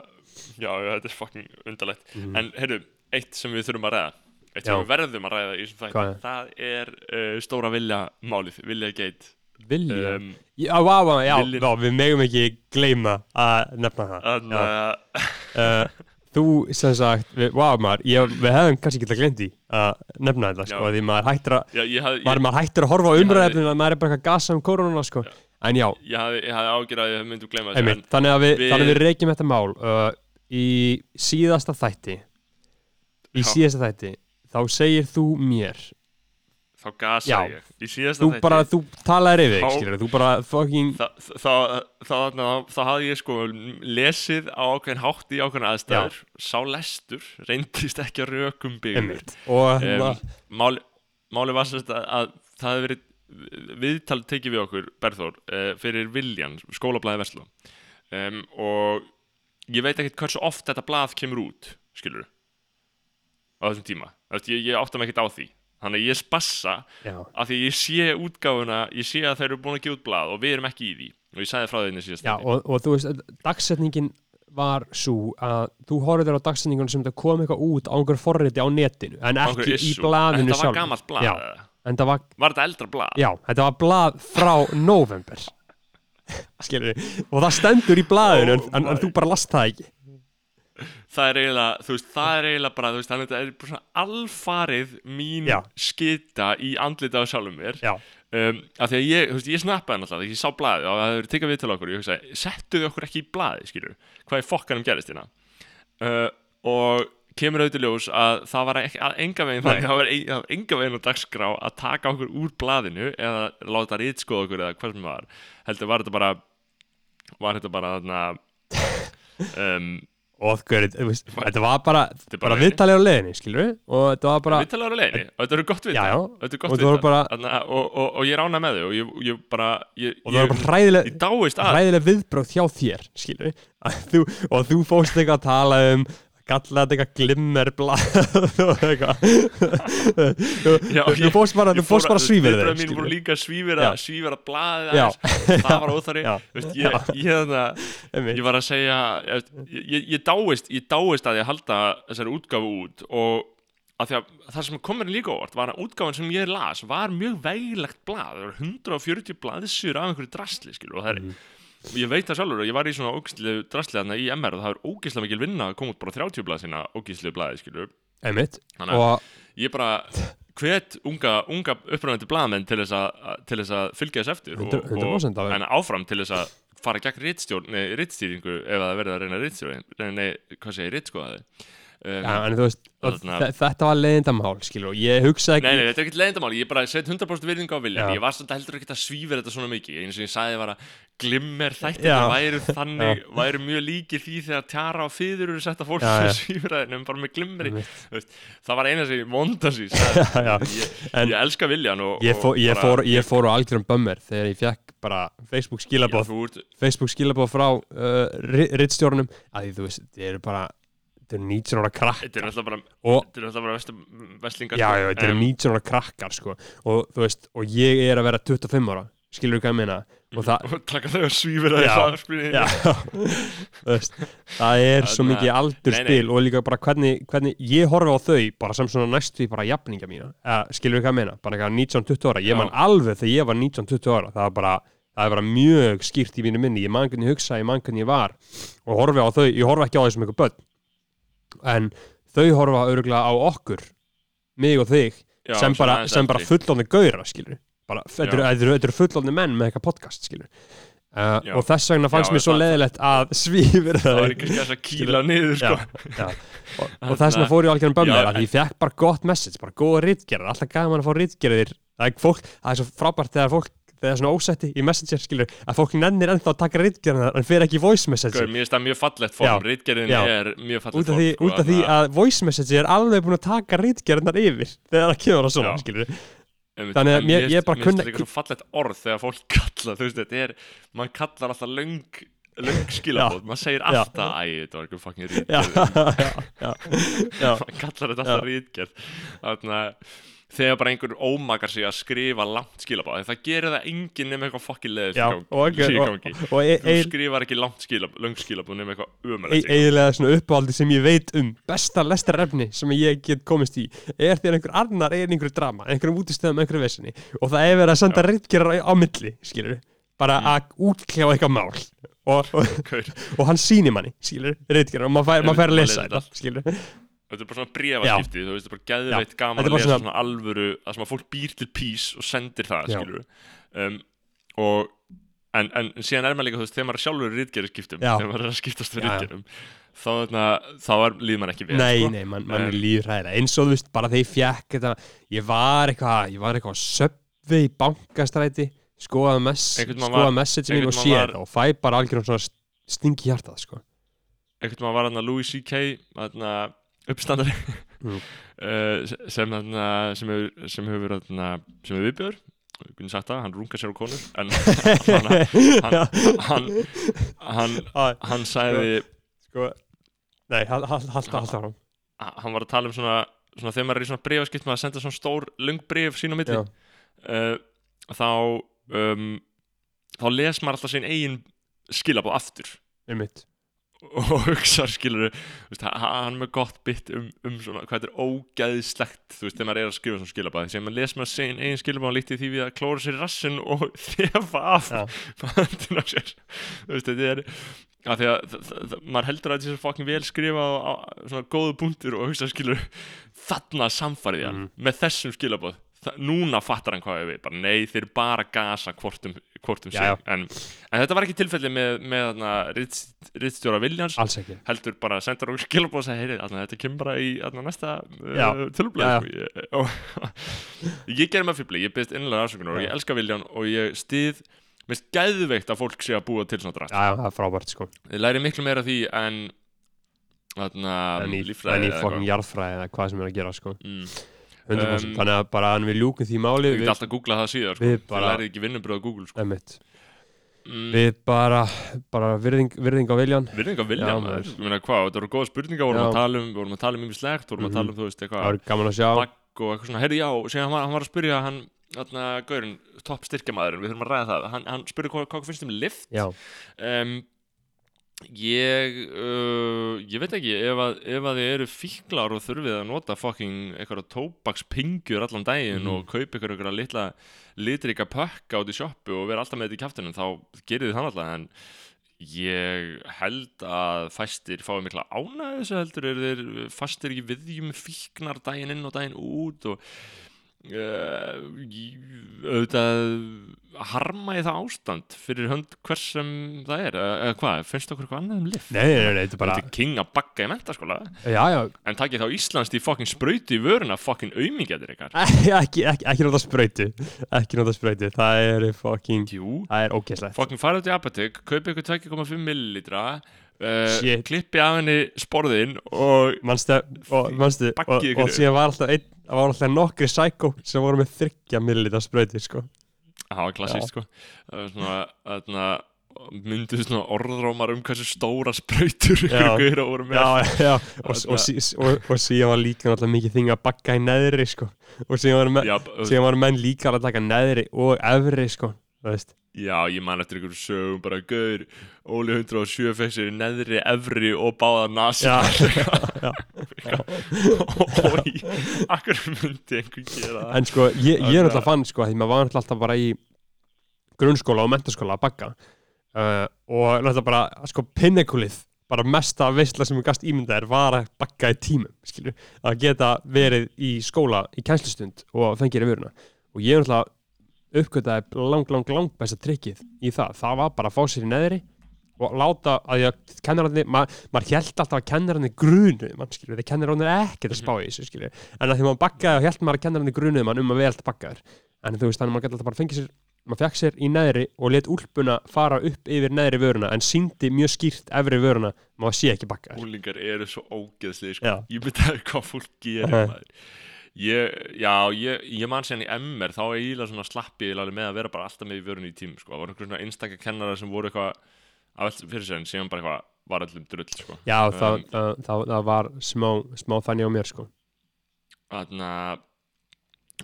já, þetta er fucking undarlegt. Mhm. En heyrðu, eitt sem við þurfum að ræða. Eitt sem við verðum að ræða Það er uh, stóra vilja málið, vilja geit vilja? Um, Já, vá, vá, já, já, við megum ekki gleyma að nefna það. Já. að uh, Þú, sem sagt, við, wow, maður, ég, við hefðum kannski getað því að nefna þetta, sko, Já. því maður hættir að, Já, maður, maður hættir að horfa á ég umræðefninu að maður er bara eitthvað gasa um koronuna, sko, en já, ég hafði, ég hafði ágjur að ég myndi að gleyma einmitt, þannig að við, við- við reykjum þetta mál. Uh, í síðasta þætti, í Já. síðasta þætti, þá segir þú mér, þá gasa Já. ég. Í síðasta þú bara, þú Þá- þig, skilur, þú bara fucking, Þá, þá, þá, þá, hafði ég sko lesið á ákveðin hátt í ákveðin aðstæður. Sá lestur reyndist ekki að rökum einmitt, og, um, máli, máli var sérst að, að það hefði verið viðtal tekið við okkur, Berþór, uh, fyrir Viljan, skólablaði Veslu um, og ég veit ekkert hversu oft þetta blað kemur út, skilur á þessum tíma, ég, ég átta mig ekkert á því þannig að ég spassa já, af því ég sé útgáfuna ég sé að þeir eru búin að gefa út blað og við erum ekki í því og ég sagði frá því inni síðast já, og, og þú veist, dagsetningin var svo að þú horfður þér á dagsetningunum sem það kom eitthvað út á einhver forriti á netinu en ekki í blaðinu Þetta var sjálf gamalt blað Já. eða? en það var, Var þetta eldra blað? já, þetta var blað frá november og það stendur í blaðinu en, Oh en, en my. þú bara last það ekki Það er eiginlega, þú veist, það er eiginlega bara, þú veist, þannig að þetta er bara svona alfarið mín Já. skita í andlita á sjálfum mér. Um, af því að ég, þú veist, ég snappaði náttúrulega þegar ég sá blaðið og það hefur tekað við til okkur ég hugsaði, settuðu okkur ekki í blaðið, skilur hvað er fokkanum gerist hérna? Uh, og kemur auðvitað ljós að það var ekki, að enga veginn þannig, það var enga veginn á dagskrá að taka okkur úr blaðinu eða láta rítskoða okkur eða hvað sem var. Heldur var þetta bara var þetta bara þarna um, veist, þetta var bara, bara bara viðtalið á leiðinni skilur og þetta var bara, við talaðum á leiðinni? Og þetta eru gott við Já, já. þetta Og við voru bara- Þarna, og, og, og ég rána með þau og ég, ég bara ég, og það var bara hræðileg ég dáist að hræðileg viðbróð hjá þér skilur þú, og þú fóst eitthvað að tala um kalla þetta eitthvað glimmerblað og eitthvað þú fóst bara, bara að- svífir þeir mín voru líka svífira Já. svífira blaðið Já. aðeins það var. Veist, ég, ég, ég, Einmitt. ég var að segja ég, ég, dáist ég dáist að ég halda þessari útgáfu út og að að það sem kom mér líka óvart var að útgáfan sem ég las var mjög veglegt blað það voru 140 blaðsjur af einhverju drasli skilur, og það er Mhm. Ég veit það sjálfur ég var í svona ógæslu drasli þarna í MR og það er ógæslega mikil vinna að koma út bara 30 blað sína ógæslu blaði skilur Einmitt. Þannig að- og ég bara hvet unga, unga upprænandi blaðamenn til þess að, til þess að fylgja þess eftir og, 100% og, en áfram til þess að fara gegn rittstýringu ef það verður að reyna rittstjórn nei, nei, hvað segir, rittskoðaði um, ja, en veist, þetta var og ég hugsaði ekki Nei, nei, þetta er ekkert leiðindamál, ég bara set 100% virðingu á viljan Já. Ég var samt heldur ekkert að svífir þetta svona mikið. Eins og ég sagði var að glimmer þættir Já. væru þannig, væru mjög líkir því þegar tjara og fyður eru sett að fólk sem já. svífir það nefnum bara með glimmeri. Það var eina sem ég monda sér ég, ég elska viljan og, ég, fó, ég, fór, ég fór á algjörum bömmir þegar ég fekk bara Facebook skilabóð Facebook skilabóð frá uh, rittstjórnum að því þú veist, þið eru bara þetta eru 19 ára krakk Þetta er náttúrulega bara, bara veslingar já, sko. já, þetta eru Em, 19 ára krakkar sko. og þú veist, og ég er að vera 25 ára. Skilur hvað ég meina? Og það, taka þau að svífur það í Já. hlaðarspilinu já, þú veist, það er svo mikið aldurspil og líka bara hvernig, hvernig ég horfi á þau bara sem svona næstu í bara jafninga mína. Uh, skilur hvað ég meina, bara eitthvað 19-20 ára. Ég man alveg þegar ég var 19-20 ára. Það var bara, það bara mjög skýrt í mínu minni. Ég man hvernig hugsa, ég man hvernig ég var. Og horfi á þau, ég horfi ekki á þessum eitthvað börn en þau horfa öruglega á okkur mig og þig Já, sem bara, bara eldri. fullóni gauðra þetta eru- Já. eru fullóni menn með eitthvað podcast skilur uh, Já. og þess vegna fannst Já, mér svo leðilegt að svífur það var ekki þess að kýla niður já, sko. já. og, og þess vegna fór ég algjörn bömmir Já, að ég fekk bara gott message, bara góða rítgerðar alltaf gaman að fá rítgerðir það er, fólk, það er svo frábært þegar fólk þegar svona ósetti í messenger skilur að fólk nennir ennþá að taka rítgerðar en fer ekki voice message. Gaur, mér finnst það mjög fallegt form, Já. rítgerðin er mjög form því, sko, út af því að voice message er alveg búin að taka rítgerðnar yfir þegar það kemur að svona skilur Þannig að mér- mér ég bara finnst kunna- þetta líka svo fallegt orð þegar fólk kalla, þú veist, þetta er mann kallar alltaf löng löng skilabóð, maður segir alltaf æ, þetta var eitthvað fucking rítgerð mann kallar þetta alltaf rítgerð þannig að þegar bara einhver ómakar sig að skrifa langt skilabóð það gerir það enginn nema eitthvað gangi og e- þú ein- skrifar ekki langt skilabóð, löng skilabóð nema eitthvað e- umrætt eiginlega svona uppáhaldi sem ég veit um. Besta lestarefni sem ég get komist í er þegar einhver annar er í einhverju drama einhverjum útistöðum, einhverju vesinni og það er verið að senda rítgerar á, milli skilur bara Mm. að útkljá eitthvað mál. Og, og, og hann sýnir manni skilur, rítgerar og maður fær, maður fær að lesa þetta skilur Þetta er bara svona brefaskipti, þú veist, þetta er bara geðveitt Já, gaman að lesa svona- svona, alvöru, að fólk býr til pís og sendir það, skilur um, og en, en síðan er maður líka, þú veist, þegar maður er sjálfur Já. þegar maður er að skiptast við rítgerðum þá, þarna, þá er, líður maður ekki vel, nei, sko. nei, mann man er Um, líðræðilega eins og þú veist, bara þegar ég fjekk þetta ég var eitthvað, ég var eitthvað á söpvi í bankastræti skoðaði mess, var- message mín og einhvern sé tímann var- þetta og fæ bara algjörðum svona stingi hjartað sko. Hann uppstandari. Mm. uh, sem, þarna, sem hefur sem hefur, hefur viðbjör hvernig sagt það, hann rungar sér á konur en hann, hann, hann, hann, hann sagði sko, nei, hald alltaf áfram. Hann var að tala um svona, svona þegar maður er í svona brefaskipt maður að senda svona stór, lung bref sín á milli. Uh, þá um, þá les maður alltaf sín eigin skilabóð aftur. Einmitt og hugsa skilur veist, ha- hann er með gott bit um, um svona, hvað þetta er ógæðislegt þú veist, þegar maður er að skrifa svona skilabæði sem maður les eigin skilabæði líkt í því við að klóra sér rassin og þefa af Já. bandin á sér þú veist, þetta er að því að maður heldur að þetta svo fucking vel skrifa og á, svona góðu punktur og hugsa skilur þarna samfarið hann Mhm. með þessum skilabóð Þa, núna fattar hann hvað ég við bara nei þeir bara gasa hvort um, hvort um sig. en, en þetta var ekki tilfelli með, með rittstjóra Viljans alls ekki. Heldur bara að skilabóð og þarna, þetta kemur bara í þarna, næsta uh, Já, tölubleið ég, og, ég gerir mig fýbli, ég byrst innlega afsökunar og ég elska Viljan og ég stið minnst gæðveikt að fólk sé að búa til svona drast já, það er frábært sko. Ég læri miklu meira því en þarna, en í, líffræði en eða fokkin jarðfræði eða hvað sem er að gera sko. Mm. 100% Um, þannig að bara en við ljúkum því máli við, get alltaf að googla það síðar sko. við ég lærið ekki vinnubröð á Google sko. mm. við bara bara virðing, virðing á viljan Virðing á vilja, Já, meina hvað, þetta voru góða spurningar, vorum að tala um, vorum að tala um ymmislegt, vorum að Mhm. tala um, þú veist, það eitthvað, að og eitthvað svona, heyrðu já, síðan hann hann var að spyrja hann, þarna, gaurinn, topp styrkjamaðurinn, við þurfum að ræða það, hann, hann spurði hvað, hvað finnst um lift, já, um, ég, uh, ég veit ekki, ef að, ef að þið eru fíklar og þurfið að nota fucking eitthvað tóbakspingjur allan daginn Mhm. og kaupa ykkur eitthvað litla litrika pökka át í sjoppu og vera alltaf með þetta í kjaftunum, þá gerir þið það alltaf, en ég held að fæstir fái mikla ánægðu þessu heldur eru þeir fastir í viðjum fíknar daginn inn og daginn út og auðvitað harma í það ástand fyrir hönd hvers sem það er eða, hvað, finnst okkur eitthvað annað um lift? nei, nei, nei, þetta er bara Þetta er king að bakka í mentaskóla en takið þá Íslands í fucking sprauti í vöruna fucking aumingjadir ykkar. Ekki, ekki, ekki nota sprautu. Ekki nota sprautu, það er fucking Jú, það er ógeðslegt. Fucking farið út í apotek kaupa ykkur 2,5 millilitra uh, klippi af henni sporðin og manstu, og, manstu, og, og síðan var alltaf það var alltaf nokkri sækó sem voru með þryggja millilita sprauti sko. það var sko. Það var svona, þarna mynduðu svona orðrómar um hversu stóra sprautur ykkur voru með. Já, já, og, og, síðan var líka náttúrulega mikið þing að bakka í neðri sko. og síðan var, menn, menn líka að taka neðri og efri sko. þú veist Já, ég man eftir einhverjum sögum bara Gaur, Óli 107 fekk sér í neðri, efri og báða já, Ói, akkur myndi einhver gera en sko, ég, ég er alltaf fann sko, því maður var alltaf bara í grunnskóla og mentaskóla að bagga uh, og náttúrulega bara, sko, pinnakulið bara mesta veistla sem við gast ímyndaðir var að bagga í tímum, skilju að geta verið í skóla í kænslustund og fengið í vöruna og ég er náttúrulega uppgötaði lang, lang, lang besta trikkið í það, það var bara að fá sér í neðri og láta að ma maður held alltaf að kennararnir grunuði mann, skilju, þeir kennararnir ekkert að spá í þessu, skilju, en að því maður baggaði og held maður að kennararnir grunuði mann um að við alltaf baggaður en þú veist, þannig að maður gæti alltaf bara fengið sér maður fekk sér í neðri og let úlpuna fara upp yfir neðri vöruna en síndi mjög skýrt efri vöruna maður sé ekki baggaður Úlingar eru svo ógeðslega sko. Ég myndi að Ég, já, ég, ég man sér í MR þá ég íla svona slappi eiginlega með að vera bara alltaf með í vörunni í tím sko. það voru einhver svona einstakka kennara sem voru eitthvað að velta fyrir sér en síðan bara eitthvað var öllum drull sko. Já, það, Um, það, það, það var smá, smá þannig á mér sko Þannig að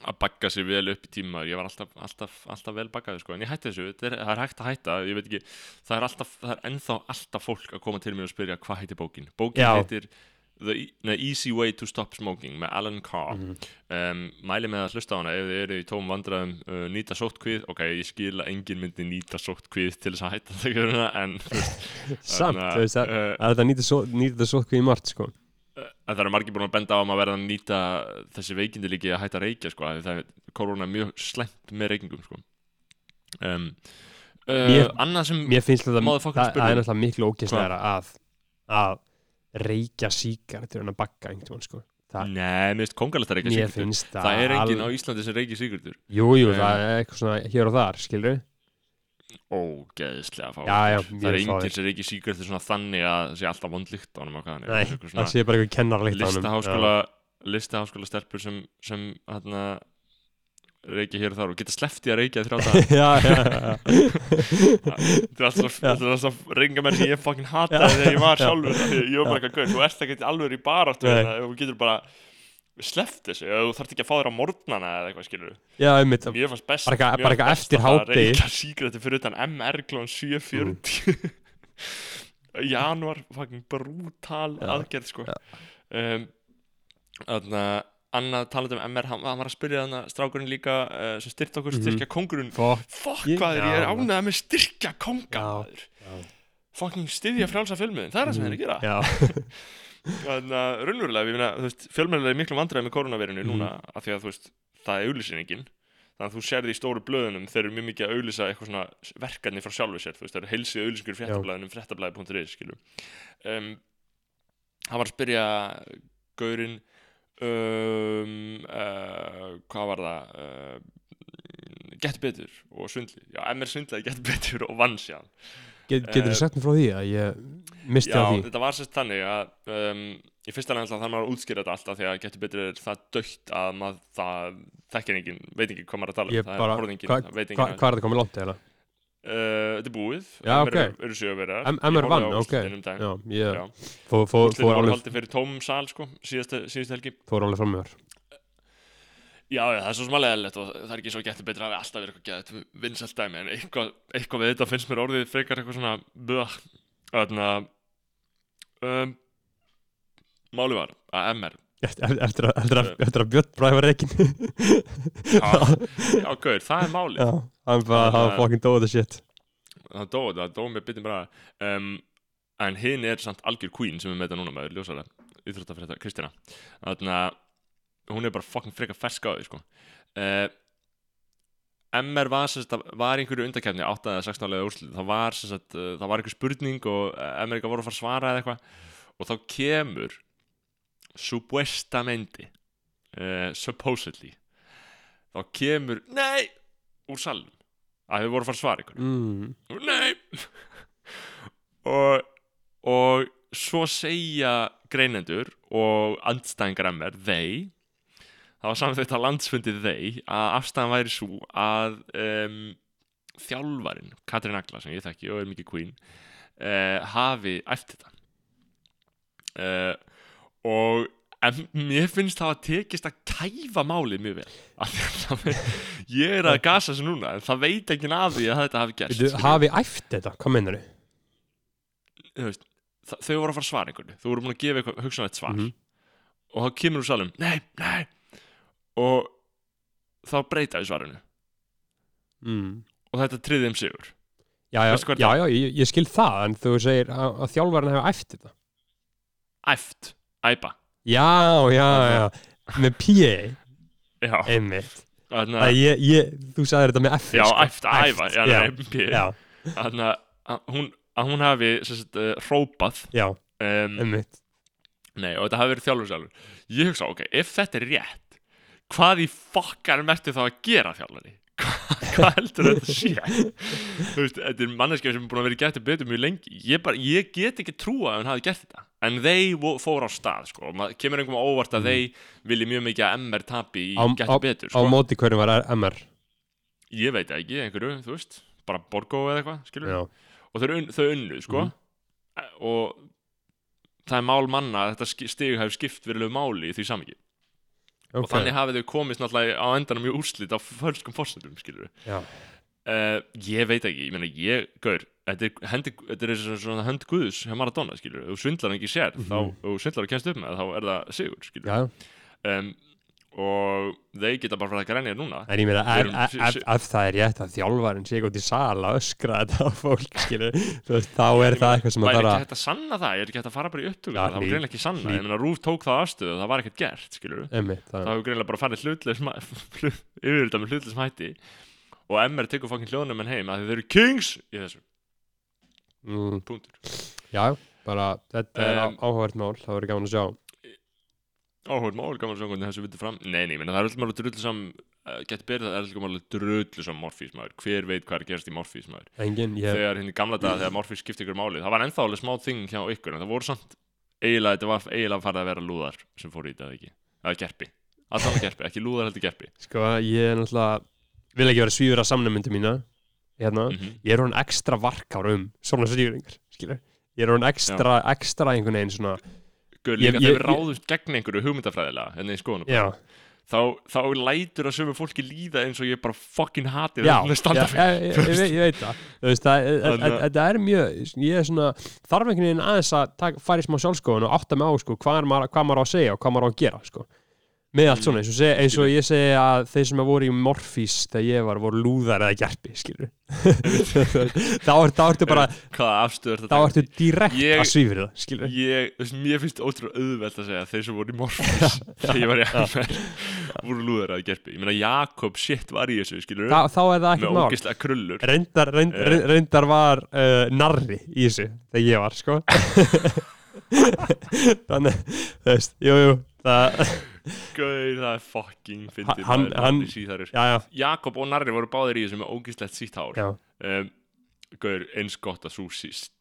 að bagga sér vel upp í tíma ég var alltaf, alltaf, alltaf vel baggaði sko. en ég hætti þessu, er, það er hægt að hætta ég veit ekki, það er, alltaf, það er ennþá alltaf fólk að koma til mér og spyrja hvað heitir bókin bókin Já. heitir The E- nei, Easy Way to Stop Smoking með Alan Carr. Mhm. um, mæli með að hlusta á hana. Ef þið eru í tóm vandræðum uh, nýta sóttkvið, ok, ég skil að enginn myndi nýta sóttkvið til þess að hætta þegar en þú veist, Samt, þú veist að, uh, að þetta nýta svo í margt sko. Að það eru margir búin að benda á að maður verða að nýta þessi veikindi líki að hætta að reykja sko, það er korona er mjög slæmt með reykingum sko. um, uh, Mér- annað sem Mér finnst þetta, það, það er náttúrulega miklu ógislegra að, að reykja sígarettur en að bagga einhvern sko. Nei, mér finnst kongalegt að reykja finnst það er enginn á alveg- Íslandi sem reykja sígarettur. Jú, jú, Um, það er eitthvað svona hér og þar, skilur Ógeðslega fá Já, já, Það er enginn sem reykja sígarettur svona þannig að það sé alltaf á hann er. Nei, Það er sé bara eitthvað kennarleitt listaháskóla listaháskóla stelpur sem, sem hérna reykja hér og þar og geta í að reykja þrjá daga. Já, já, já, Þetta er alltaf, alltaf reynga menn sem ég fucking hataði þegar ég var Já. sjálfur ég var bara eitthvað gaur, þú ert ekkert alveg í baráttu þú getur bara sleppt þessu, þú þarft ekki að fá þér á morgnana eða eitthvað skilur já, einmitt. Mér fannst best Bara eitthvað- eftir fara að reykja sígrætti fyrir utan MR klón 7.40 Janúar fucking brútal aðgerð sko. Um, Þannig að annað talað um MR, hann, hann var að spyrja þannig strákurinn líka uh, sem styrt okkur Mhm. styrkja kongurinn Fokk Fokk Ég- hvað er, er ánægða með styrkja konga Já. maður? Já. Fucking styðja frjálsa fjölmiðin, það er það sem þeir að gera. Þannig að raunverulega, fjölmiðlega er miklu vandræði með koronavirinu Mhm. núna af því að veist, það er auglýsingin. Þannig að þú sérði í stóru blöðunum þeir eru mjög mikið að auglýsa eitthvað svona verkefni frá sjálfu sér, það eru heilsið auglýsingur í fréttablaðinum, fréttablaði.is, um, hann var að spyrja gaurinn um, uh, hvað var það? Uh, getur betur og svindli, já, MR svindlaði getur betur og vann sér Get, getur þú sagt mér frá því að ég misti Já, á því? þetta var sérst þannig að um, í fyrsta lega þannig að maður að útskýra þetta alltaf því að getur betur er það dögt að maður það þekkir enginn, veit ekki hvað maður er að tala Ég um það bara, er horfðingin, hvað veit hva, enginn hva er þetta komið langt eða? Uh, Þetta er búið, Já, MR ok. eru, sjöverðar MR vann, ok um. Já, ég Já. fór, fór, fór, alveg, haldið fyrir tómum sal sko, síðustu helgi fór alveg fram með þér Já, já, það er svo eðlilegt og það er ekki svo getur betur að hafi alltaf verið eitthvað geðt vinsælt dæmi en eitthvað, eitthvað við þetta finnst mér orðið frekar eitthvað svona Þannig að um, Máli var að MR Eftir, að, Björn Bræði var reikin Já, gaur, það er málið. Já, hann bara, hann fucking dóið þetta shit. Það dói, það dói mér byttin bara um, En hinn er samt algjör queen sem við með þetta núna með ljósara Íþróttafrétta, Kristina. Þannig að hún er bara fucking frekar fersk á því sko. uh, MR var, sem sagt, var einhverju undakefni 8 eða 16 álega úrslit það var, uh, það var einhver spurning og MR voru að fara að svara eða eitthvað. Og þá kemur supuestamente uh, supposedly þá kemur, nei! Úr salnum. Að þau voru að fara að svara einhverju. Mm. nei! Og, og svo segja greinendur og andstæðingar MR, þeir það var samþýtt að landsfundið þeir að afstæðan væri svo að um, þjálfarin Katrín Agla sem ég þekki og er mikið queen uh, hafi æft þetta. Uh, og en mér finnst það að tekist að kæfa málið mjög vel. Ég er að gasa þessu núna en það veit ekki því að þetta hafi Veitu, skilur. hafi æft þetta, hvað meinar þau? Þú þau voru að fara að svara einhverju. Þau voru búin að gefa eitthvað hugsanlegt svar. Mhm. og þá kemur úr salum nei, nei. Og þá breyta í svarinu. Mm. og þetta triði um sigur. Já, já, já, já, ég, ég skil það en þú segir að, að þjálfarinn hefur æft þetta. Æft, æpa. Já, já, já, með já, einmitt. Þannig að ég, ég, Þú sagðir þetta með F já, sko. æft, æfa já, já, þannig að- hún, að hún hafi sagt, uh, hrópað já, um, einmitt. Nei, og þetta hafi verið þjálfur sjálfur. Ég hugsa, ok, ef þetta er rétt Hvað í fokkar merti þá að gera þjálfari? Hvað, heldur þetta sé? Þú veist, þetta er manneskja sem er búin að vera gætið betur mjög lengi. Ég, bara, ég get ekki trúa að hann hafi gert þetta. En þeir fóru á stað, sko. Kemur einhverjum á óvart að þeir vilji mjög mikið að MR tapi í. Á- gætið betur, Á sko. móti hverjum var MR Ég veit ekki, einhverju, þú veist. Bara Borgó eða eitthvað, skilur Já, og þau, þau unnu sko. Mhm. og það er mál manna að þetta stig hefur skipt verilegu máli í því samiki og þannig hafið þau komist náttúrulega á endanum í úrslit á fölskum fórsendum uh, ég veit ekki, ég meina ég gaur, þetta er, hendi, þetta er svona, hönd guðs hjá Maradona skilur, þú svindlar ekki sér Mhm. þá, ef þú svindlar og kemst upp með þá er það sigur skilur um, og þeir geta bara fyrir að grænja núna. En ég meina ef, það er rétt að þjálfarinn sé út í sal að öskra þetta á fólk skilur, þú veist, þá er það eitthvað sem að væri þarf ekki að hægt að sanna það, er ekki hægt að fara bara í upptöku það var greinlega ekki sanna, ég meina Rúf tók það afstöðu og það var ekkert gert, skilur Einmitt, það það, hefur greinlega bara farið hlutleis yfir þetta með hlutleis hætti. Og MR tekur fokkin hljóðnum en heim að þau eru kings í þessu, mm, punktur. Já, bara þetta er Um, áhugavert mál það gaman að sjá áhugað hvernig þessu vitið fram. Nei, nei, menn það er alltaf máli drullu sam uh, getur berið það er alltaf máli drullu sam morfís maður, hver veit hvað er gerast í morfís maður? Engin, ég, þegar hinn í gamla daga þegar morfís skipti ykkur máli það var ennþá alveg smá þing hjá ykkur en það voru samt eiginlega, þetta var eiginlega farið að vera lúðar sem fór í þetta ekki, eða gerpi. Alltaf gerpi, ekki lúðar heldur gerpi. Sko, ég er náttúrulega vil ekki líka þegar við ráðumst gegn einhverju hugmyndafræðilega en skoðunum já, þá, þá lætur að sömu fólki líða eins og ég bara fucking hati það já standa ég, ég, veit- það. Þannig að- það- þetta er mjög ég er svona, þarf einhvern veginn aðeins að í smá sjálfskoðun og átta mig á sko, hvað maður á að segja og hvað maður á að gera sko. Með allt svona, eins og, seg, eins og ég segi að þeir sem voru í Morfís þegar ég var, voru lúðar eða gerpi skilur þá er- ertu bara afstöður þá ertu direkt Ég- að svífur það skilur ég, mér finnst ótrúlega auðvelt að segja að þeir sem voru í Morfís þegar ég var í MR voru lúður að gerpi. Ég meina Jakob shit var í þessu skilur þá, þá er það ekkert mál. reyndar, reynd, Eh. reynd, reyndar var uh, narri í þessu þegar ég var sko. Þannig, þú veist, jú, jú það, Gauð, það er fucking fyndið Hann- hann- já, já, Jakob og Narri voru báðir í þessu með ógislegt sítt hár. Um, Gauður, eins gott að svo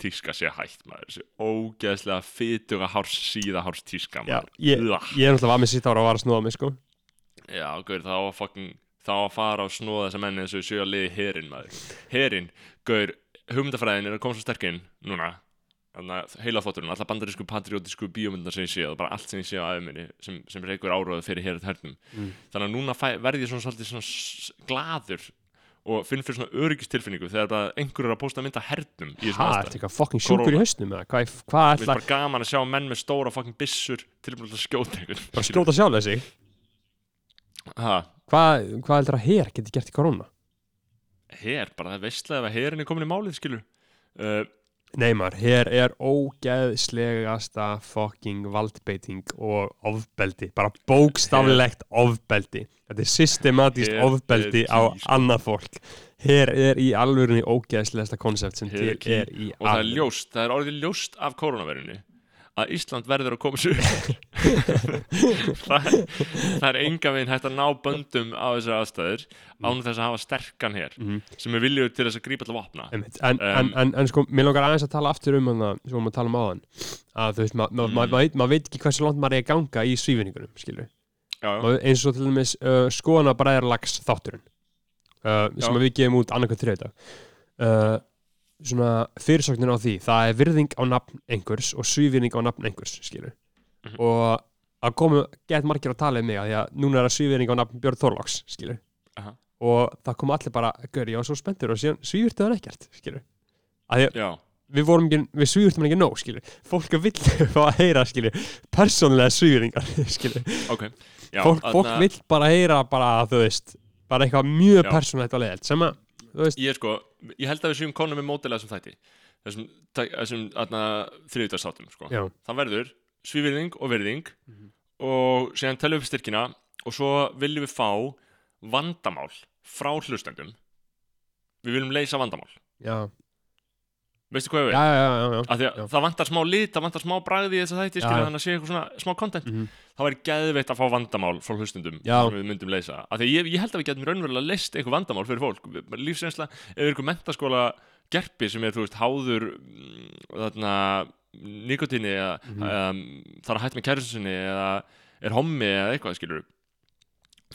tíska sé hætt maður. Þessi ógeðslega fytuga hárs síða hárs tíska maður. ég, ég er náttúrulega var með sitt ára og var að snúa mig sko. Já, gauður, það var fucking þá að fara og snóða þessa menni eins og sjö að liði herin maður. Herin, gauður, hugmyndafræðin er að koma svo sterkinn núna þannig að heila þátturinn, alla bandarísku patriótisku bíómyndar sem ég sé og bara allt sem ég sé á aðeminni sem, sem er einhver áróð fyrir hér hernum. Mm. þannig að núna fæ, verði ég svona svolítið svona glaður og finn fyrir svona öryggistilfinningu þegar bara einhver er að posta mynda hernum í þessum Hæ, aðstæðum. ertu eitthvað fucking sjúkur í hausnum hvað, hvað Mér finnst ætla bara gaman að sjá menn með stóra fucking byssur tilbúin að skjóta einhvern bara skjóta sjálf þessi hvað, hvað heldur að hér geti gert í korona? Her, bara það er veistlega ef að herin er komin í málið, skilur uh, Nei maður, hér er ógeðslegasta fucking valdbeiting og ofbeldi, bara bókstaflegt ofbeldi. Þetta er systematíst Hér er ofbeldi á ký, sko. annað fólk. Hér er í alvörunni ógeðslegasta konsept sem Hér er er í og það er ljóst, það er orðið ljóst af koronaverunni að Ísland verður að koma sér það, það er enga veginn hægt að ná böndum á þessar aðstæður án þess að hafa sterkan hér Mhm. sem er viljuð til þess að grípa vopna. Einmitt. En, Um, en, en, en sko, mér langar aðeins að tala aftur um hann svo maður tala um áðan. Að þú veist, maður ma, ma, Mm. ma, maður veit ekki hversu langt maður er að ganga í svífinningunum, skilur já, já, Maður- eins og til dæmis uh, skoðana bræðarlags þátturinn uh, sem að við gefum út annarkvæmt þriðdag uh, svona fyrirsögnin á því það er virðing á nafn einhvers og svífinning á nafn einhvers skilur Mhm. og að komu gett margir að tala um mig að því að núna er að svífirning á nafn Björn Þorláks skilur Aha. og það kom allir bara, gaur, ég var svo spenntur og síðan svífirtu hann ekkert skilur að því að við vorum ekki, við svífirtum hann ekki nóg skilur fólk vill fá að heyra skilur persónlega svífirningar skilur ok. Já, fólk, fólk vill bara heyra bara, þú veist bara eitthvað mjög persónlegt og leiðilt sem að, Ég sko, ég held að við séum konum með mótilega þessum þætti. Þessum, þessum þriðutastáttum sko. Það verður svívirðing og virðing Mhm. Og síðan telum við styrkina Og svo viljum við fá vandamál frá hlustendum. Við viljum leysa vandamál. Já, Veistu hvað að já. það vantar smá lit, það vantar smá bragði í þess að þætti, þannig að sé eitthvað svona smá content. Mhm. Það væri geðveitt að fá vandamál frá hlustundum sem við myndum leysa. Ég, ég held að við getum raunverulega leist eitthvað vandamál fyrir fólk. Lífsreynsla, ef við eitthvað mentaskóla gerpi sem er, þú veist, háður mm, þarna nikotíni eða, Mhm. eða þarf að hætta með kærisinni eða er hommi eða eitthvað, skilur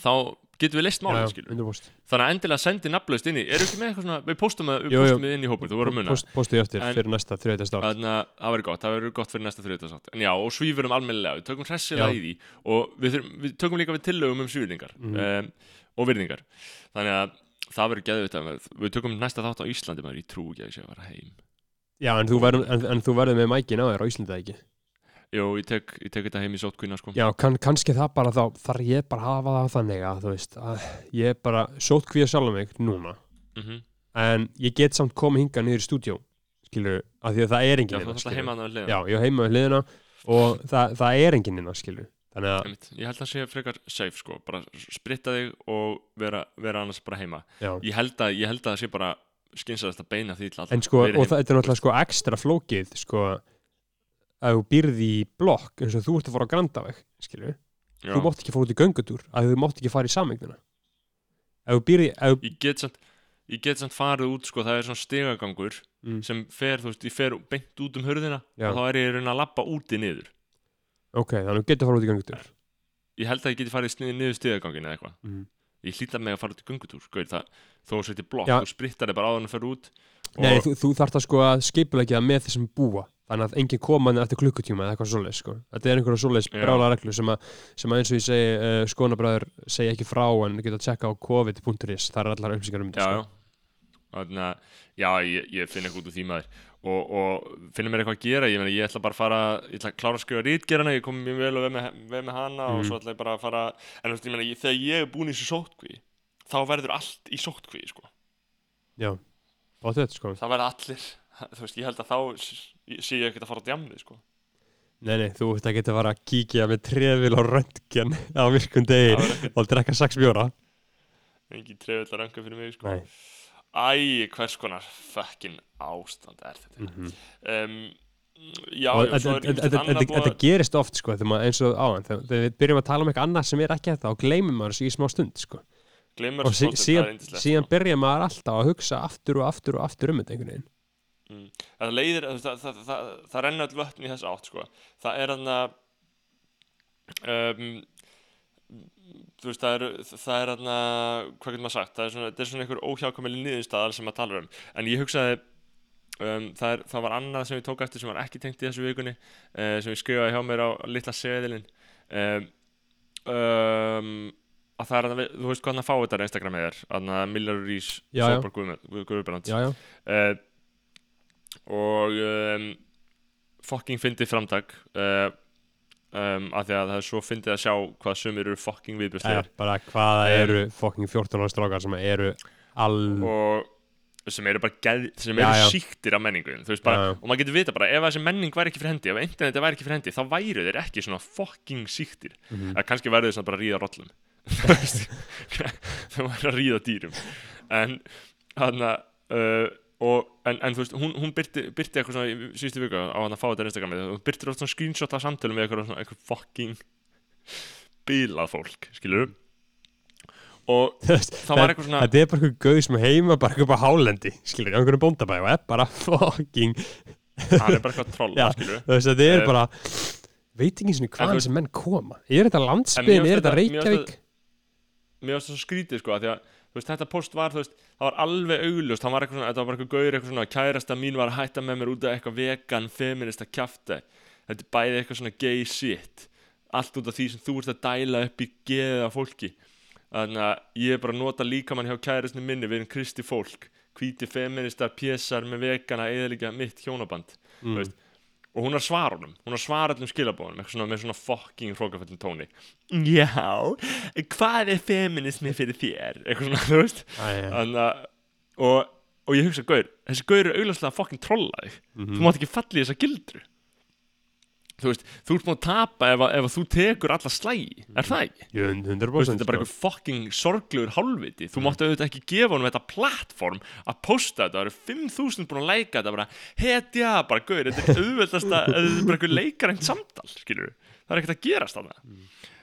þá getum við leist. 100%. Þannig að endilega sendi nafnlaust inn í, eru ekki með eitthvað svona, við postum það, við postum það inn í hópin, þú voru að muna. Post, eftir En- fyrir næsta þriðið Þannig að það verður gott, það verður gott fyrir næsta þriðutasátt En já, og svífurum almennilega, við tökum hressilega í því Og við, þurfum, við tökum líka við tillögum um svífningar Mhm. um, Og virðingar Þannig að það verður að Við tökum næsta þátt á Íslandi maður, Jú, ég tek, ég tek þetta heim í sótkvína sko. Já, kann, kannski það bara þá þarf ég bara að hafa það þannig að þú veist að ég bara sótt kvíða sjálf mig núna. Mm en ég get samt komið hingað niður í stúdjó skilur, af því að það er Já, enginn er alltaf skilurðu. heima að Já, ég heima við hliðina og það, það er enginn innan, skilur þannig að, Einmitt. Ég held að sé frekar safe sko Bara spritta þig og vera, vera annars bara heima. Já. Ég held að, ég held að það sé bara skynsaðast að beina því en sko, og það þetta er náttúrulega sko ekstra flókið sko að þú býrði í blokk eins og þú ert að fara á Grandaveg skilur, Já. þú mátt ekki fara út í göngutúr að þú mátt ekki fara í samegnina ef þú ef þú ég get get samt farið út sko, það er svona stegagangur Mm. sem fer, þú veist, ég fer beint út um hörðina Já. og þá er ég að reyna að lappa úti niður ok, þannig að þú getur fara út í göngutúr ég held að ég geti farið niður stegagangin eða eitthvað mm. ég hlýta mig að fara út í göngutúr sko, það, þó að setja blokk, Já. þú sprittar þig bara áður en að fer út og, Nei, þú, þú sko þannig að enginn koma inn eftir klukkutíma eða eitthvað svoleiðis sko. þetta er einhverja svoleiðis brála reglu sem að, sem að eins og ég segi uh, skonabræður segja ekki frá en geta að tjekka á covid.is það er allar upplýsingar um þetta já. Þannig að, já, ég, ég finn eitthvað út úr því maður og, og finnum mér eitthvað að gera ég, meni, ég ætla bara að fara, ég ætla að klára að skrifa rítgerana, ég kom mjög vel og veð með, veð með hana og Mhm. svo ætla ég bara að fara en ég meina, ég- þegar ég er búin í þessu sótkví þá verður allt í sótkví sko. Já, og þetta sko það verða allir þú veist, ég held að þá sé ég ekkert að fara á djamið sko. Nei, nei, þú ert geta að fara að kíkja með trefil og röntgen á virkum degi og drekka sex bjóra engin trefell að ranga fyrir mig sko. Æ, hvers konar fucking ástand er þetta mm -hmm. um, já, og svo er annað þetta- búið þetta gerist oft sko eins og áðan þegar við byrjum að tala um eitthvað annað sem er ekki þetta og gleymum maður þessu í smá stund sko gleymur og sí, er síðan, síðan sko. byrja maður alltaf að hugsa aftur og aftur og aftur um þetta einhvern veginn það leiðir, það, það, það, það, það renna öll vötn í þess átt sko. það er hann að um, þú veist, það er er hann að, hvað getur maður sagt? Það er svona, það er svona einhver óhjákvæmili niðurstaðar sem maður talar um, en ég hugsaði um, er, það var annað sem ég tók eftir sem var ekki tengt í þessu vikunni uh, sem ég skrifaði hjá mér á litla seðilinn. Um, um, að það er að, þú veist hvað hann að fá þetta Instagramið er, hann að Millar Rís já. Guðbrands. Já, já, uh, og um, fucking fyndið framtak uh, um, af því að það er svo fyndið að sjá hvað sumir eru fucking Eða, viðbjörslegar bara hvaða Um, eru fucking 14 ára strákar sem eru all og sem eru bara geð, sem Já, eru já. síktir af menningu bara, Já, já. og maður getur vita bara ef þessi menning væri ekki fyrir hendi, ef interneti væri ekki fyrir hendi þá væru þeir ekki svona fucking síktir Mhm. að kannski væru þeir samt bara að ríða rollum Þú veist, það væri að ríða dýrum en hann uh, og, en, en þú veist, hún, hún byrti, byrti eitthvað svona í síðustu viku á hann að fá þetta Instagramið og byrtir oft svona screenshot af samtölum með eitthvað, svona, eitthvað fucking bilað fólk, skilur og það var eitthvað svona Þetta er bara eitthvað gauð sem heima bara eitthvað á hálendi skilur, í einhverjum bóndabæ og er bara fucking hann er bara eitthvað troll, skilur þú veist, þetta er Eh, bara veit ekki svona hvaðan veist- þessi menn koma. Er þetta mér er þetta finnst mér finnst Reykjavík? mér varst það svo skrítið sko að því að veist, þetta post var, veist, það var alveg augljóst. Hann var eitthvað svona, þetta var bara eitthvað gaur eitthvað svona kærasta mín var að hætta með mér út af eitthvað vegan feminista kjafta þetta er bæði eitthvað svona gay shit. Allt út af því sem þú ert að dæla upp í geða fólki. Þannig að ég er bara að nota líkamann hjá kærusni minni við erum kristi fólk. Hvíti feministar, pésar með vegana eða mitt hjónaband. Mm. Og hún er að svara honum. Hún er að svara allum skilabóðum með svona, með svona fucking hrókafællin tóni. Já, hvað er feminismi fyrir þér? Eitthvað svona, þú veist. Æ, Þannig að og, og ég hugsa, gaur, þessi gaur eru augljóslega fucking trolla þig. Mhm. þú mátt ekki falla í þessa gildru þú veist, þú ert búin að tapa ef, að- ef að þú tekur alla slægi er það ekki? Jú, 100% Þú veist, þetta er bara sko. einhver fucking sorglegur hálfviti. Þú máttu auðvitað ekki gefa honum þetta plattform að posta þetta, það eru 5000 búin að leika þetta bara, hetja, bara gaur þetta er auðvitaðsta, þetta er bara einhver leikarænt samtal, skilur það er ekkert að gerast þarna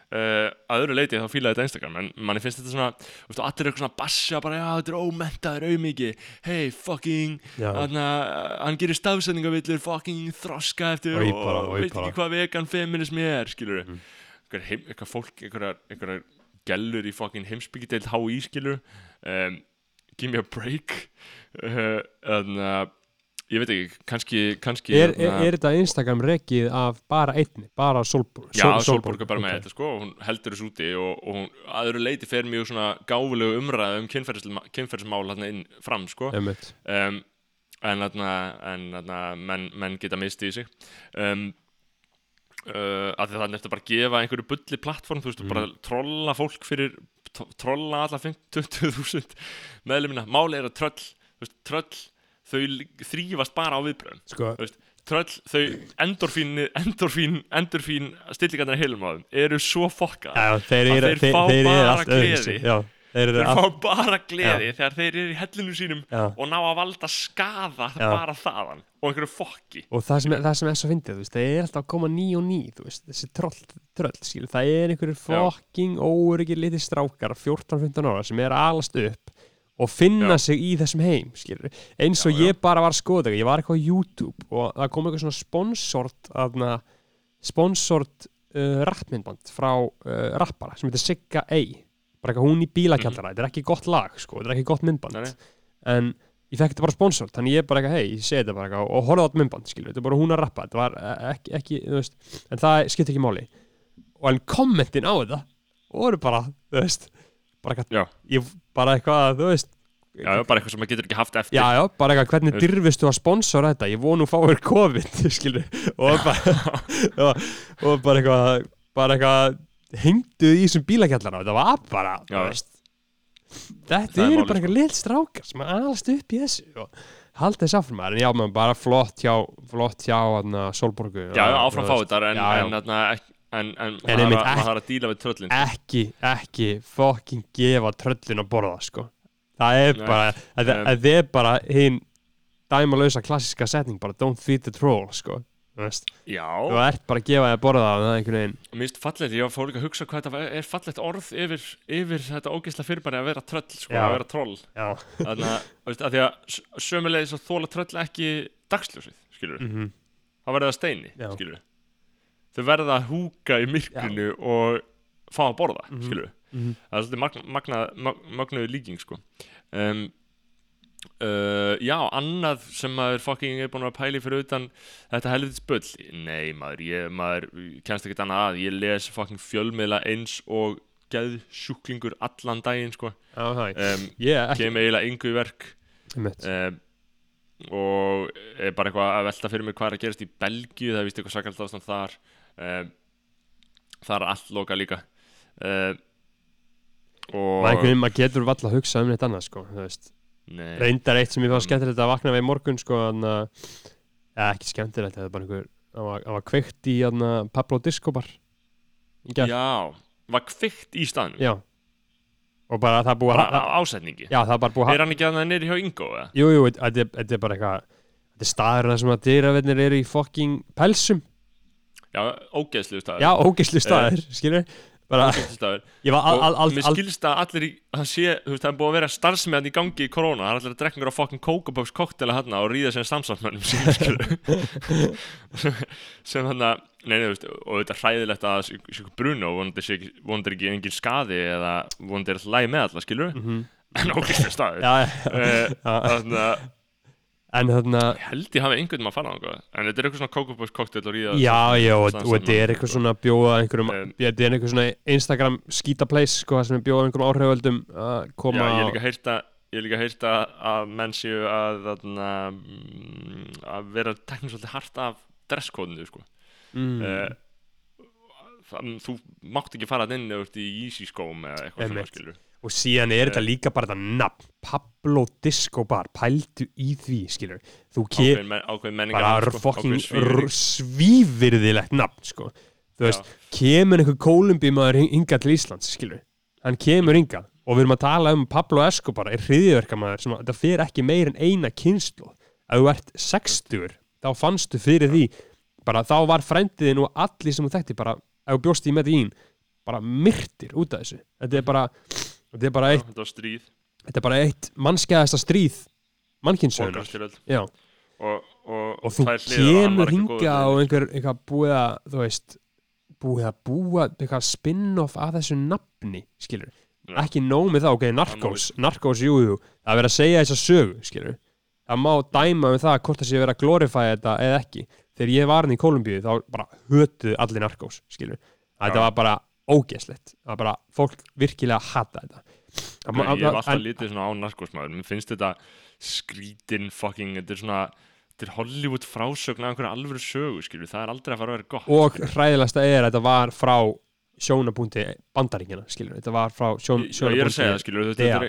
Uh, að öðru leiti þá fílaði þetta Instagram en manni finnst þetta svona, þú veist, og allir eru eitthvað svona basja bara, já, þetta er ómentaður, auðmiki hey, fucking, þannig að hann gerir stafsendingavillur fucking þroska eftir og, bara, oj, veit ekki hvað vegan feminismi er, skilur Mm. eitthvað, fólk, eitthvað, gellur í fucking heimsbyggideild HÍ, skilur um, give me a break. Uh, en uh, ég veit ekki, kannski, kannski er, er, hérna- er þetta Instagram rekið af bara einni, bara Solborg Já, Solborg er bara með þetta sko hún heldur þessu úti og, og hún aðru leiti fer mjög svona gáfulegu umræðu um kynferðismál hérna inn fram sko. Um, en þarna menn, menn geta misti í sig. Um, uh, að því þannig eftir bara að gefa einhverju bulli plattform, þú veist, Mhm. bara trolla fólk fyrir, trolla alla 20.000 meðlumina máli er að tröll, þú veist, tröll þau þrífast bara á viðbröðum Sko, tröll, þau endorfín endorfín, endorfín stillingarnar í heilum á þeim eru svo fokkað já, þeir að þeir þeir, fá þeir bara gleði. Já, þeir fá bara gleði þegar þeir eru í hellinu sínum Já. og ná að valda skaða Já. bara þaðan og einhverju fokki og það sem, það sem er svo fyndið, þú veist, það er alltaf að koma ný og ný, þú veist, þessi troll, tröll, skil, það er einhverjir Já. fokking óöryggir litið strákar, 14-15 ára, sem er alast upp og finna Já. sig í þessum heim, skil, eins og Já, ég bara var skoða, ég var eitthvað á YouTube og það kom eitthvað svona sponsort, aðna, sponsort uh, rappmyndband frá uh, rappara sem heitir Sigga A, bara eitthvað hún í bílakjallara, þetta er ekki gott lag, sko, þetta er ekki gott myndband, nei. en ég fekk þetta bara sponsor þannig ég bara eitthvað, hei, ég segi þetta bara eitthvað og horfði á þetta myndband, skilur, þetta er bara hún að rappa þetta var eh, ekki, ekki, þú veist en það skipti ekki máli. Og en kommentin á þetta voru bara, þú veist bara eitthvað, bara eitthvað, þú veist já, já, bara eitthvað sem maður getur ekki haft eftir. Já, já, bara eitthvað, hvernig Þú veist. dyrfistu að sponsora þetta? Ég vonu fáir COVID, skilur og bara, og, og bara eitthvað bara eitthvað hengduð í þessum bílakjallara þetta var bara, Já. þú veist. Þetta er eru málið, bara eitthvað lill strákar sem alast upp í þessu og halda þess áfram en já, maður bara flott hjá flott hjá, hann, Solborgu já, já, áfram fá þetta en, en, ek- en, en, En maður þarf að- að díla við tröllin ekki, ekki fucking gefa tröllin að borða, sko. Það er Nei. bara, þetta Nei. þetta er bara hinn dæmalausa klassiska setning, bara don't feed the troll, sko þú ert bara að gefa þig að borða það, það er einhvern veginn mér finnst fallegt, ég fór líka að hugsa hvað þetta er fallegt orð yfir, yfir þetta ógeðsla fyrirbæri að vera tröll, sko, Já. að vera troll. Þannig að, að því að sömulegis að þóla tröll ekki dagsljósið, skilur mhm. Þá verða það steini, Já. skilur þau verða að húka í myrkrinu og fá að borða, mm skilur Mhm. það er svolítið magna, magna, mag, magnaðu líking sko. Um, uh, já, annað sem maður fucking er búin að pæli fyrir utan þetta helvits bull nei maður, ég maður kennst ekkert annað að. Ég les fucking fjölmiðla eins og geð sjúklingur allan daginn sko. Já, er um, ég, ekki, kem eiginlega engu í verk. Um, og er bara eitthvað að velta fyrir mig hvað er að gerast í Belgíu það er vist eitthvað sakalt ástand þar það er allt loka líka. Um, og maður, maður getur valla að hugsa um neitt annað, sko, reyndar eitt sem ég Mm. fann skemmtilegt að vakna við morgun sko, hann að ja, ekki skemmtilegt, það er bara einhver var, var kveikt í hann Pablo Disco bar já, var kvikt í staðnum? Já. og bara það er búið að ásetningi? Já, það er bara búið er að hann ekki að það neyri hjá Ingo eða? jú, jú, þetta er- er bara eitthvað þetta er staður þar sem að dyravennir eru í fucking pelsum, já, ógeðslu staður. Já, ógeðslu staður skilur, bara, staður. Ég var al, al, mér al, skilst að allir í, það sé, þú veist, það er búið að vera starfsmeðan í gangi í korona, það er allir að drekka einhverja fucking Coco Pops koktela hérna og ríða sín, skilur sem hann að nei, nei, þú veist, og þetta er hræðilegt að bruna og vonandi sé ekki, vonandi er ekki engin skadi eða vonandi er alltaf lægi með alla, skilur Mhm. en ógeðslu staður. Eh, þannig að en þarna Ég held ég hafi einhvern maður að fara á en þetta er eitthvað svona kókubóks koktel og ríða Já, já, og, þetta er eitthvað svona bjóða einhverjum, Um, þetta er eitthvað svona Instagram skítapleis, sko, það sem er bjóða einhverjum áhriföldum að Já, koma ég á- líka heyrt að ég er líka heyrt að, menn séu að mm, að vera teknir svolítið hart af dresskóðinu sko. mm, mm. þú mátt ekki fara inn eða ert í Yeezy skóm eða eitthvað svona skilur og síðan er þetta líka bara þetta nafn Pablo Disco Bar, pældu í því skilur, þú ke ákveðin, men, bara sko, ákveðin svívirðing. svívirðilegt nafn, sko. Þú veist, kemur einhver kólumbímaður hinga til Íslands, skilur hann kemur hinga og við erum að tala um Pablo Escobar er hriðiverkamaður sem að þetta fer ekki meir en eina kynslu ef þú ert 60 þá fannstu fyrir því. Bara þá var frændiðin og allir sem þú þekkti bara, ef þú bjóst í Medellín bara myrtir út af þessu. Þetta er bara, þetta er bara eitt, þetta var stríð. þetta er bara eitt mannskæðasta stríð mannkynnssögunar borgarstyrjöld Já, og, og, og þú á kemur hinga góður og fyrir. einhver, einhver búið að þú veist, búið að búa eitthvað spin-off að þessu nafni skilur, Já. ekki nóg með það ok, Narcos, Narcos, jú, jú. Það er verið að segja þessa sögu, skilur það má dæma um það hvort það sé verið að glorifæja þetta eða ekki, þegar ég var hann í Kolumbíu þá bara hötuðu allir Narcos skilur, þetta Já. var bara ógeðslegt, það var bara, fólk virkilega hata þetta. Ég hef alltaf lítið svona á narkosmaður Mér finnst þetta skrítin fucking Þetta er svona Þetta er Hollywood frásögn af einhverja alvöru sögu skilur. Það er aldrei að fara að vera gott og hræðilegasta er að þetta var frá sjónabúndi bandaríkjana skilur, þetta var frá sjón, Ég ég er að segja það sjónabúndi skilur þetta er,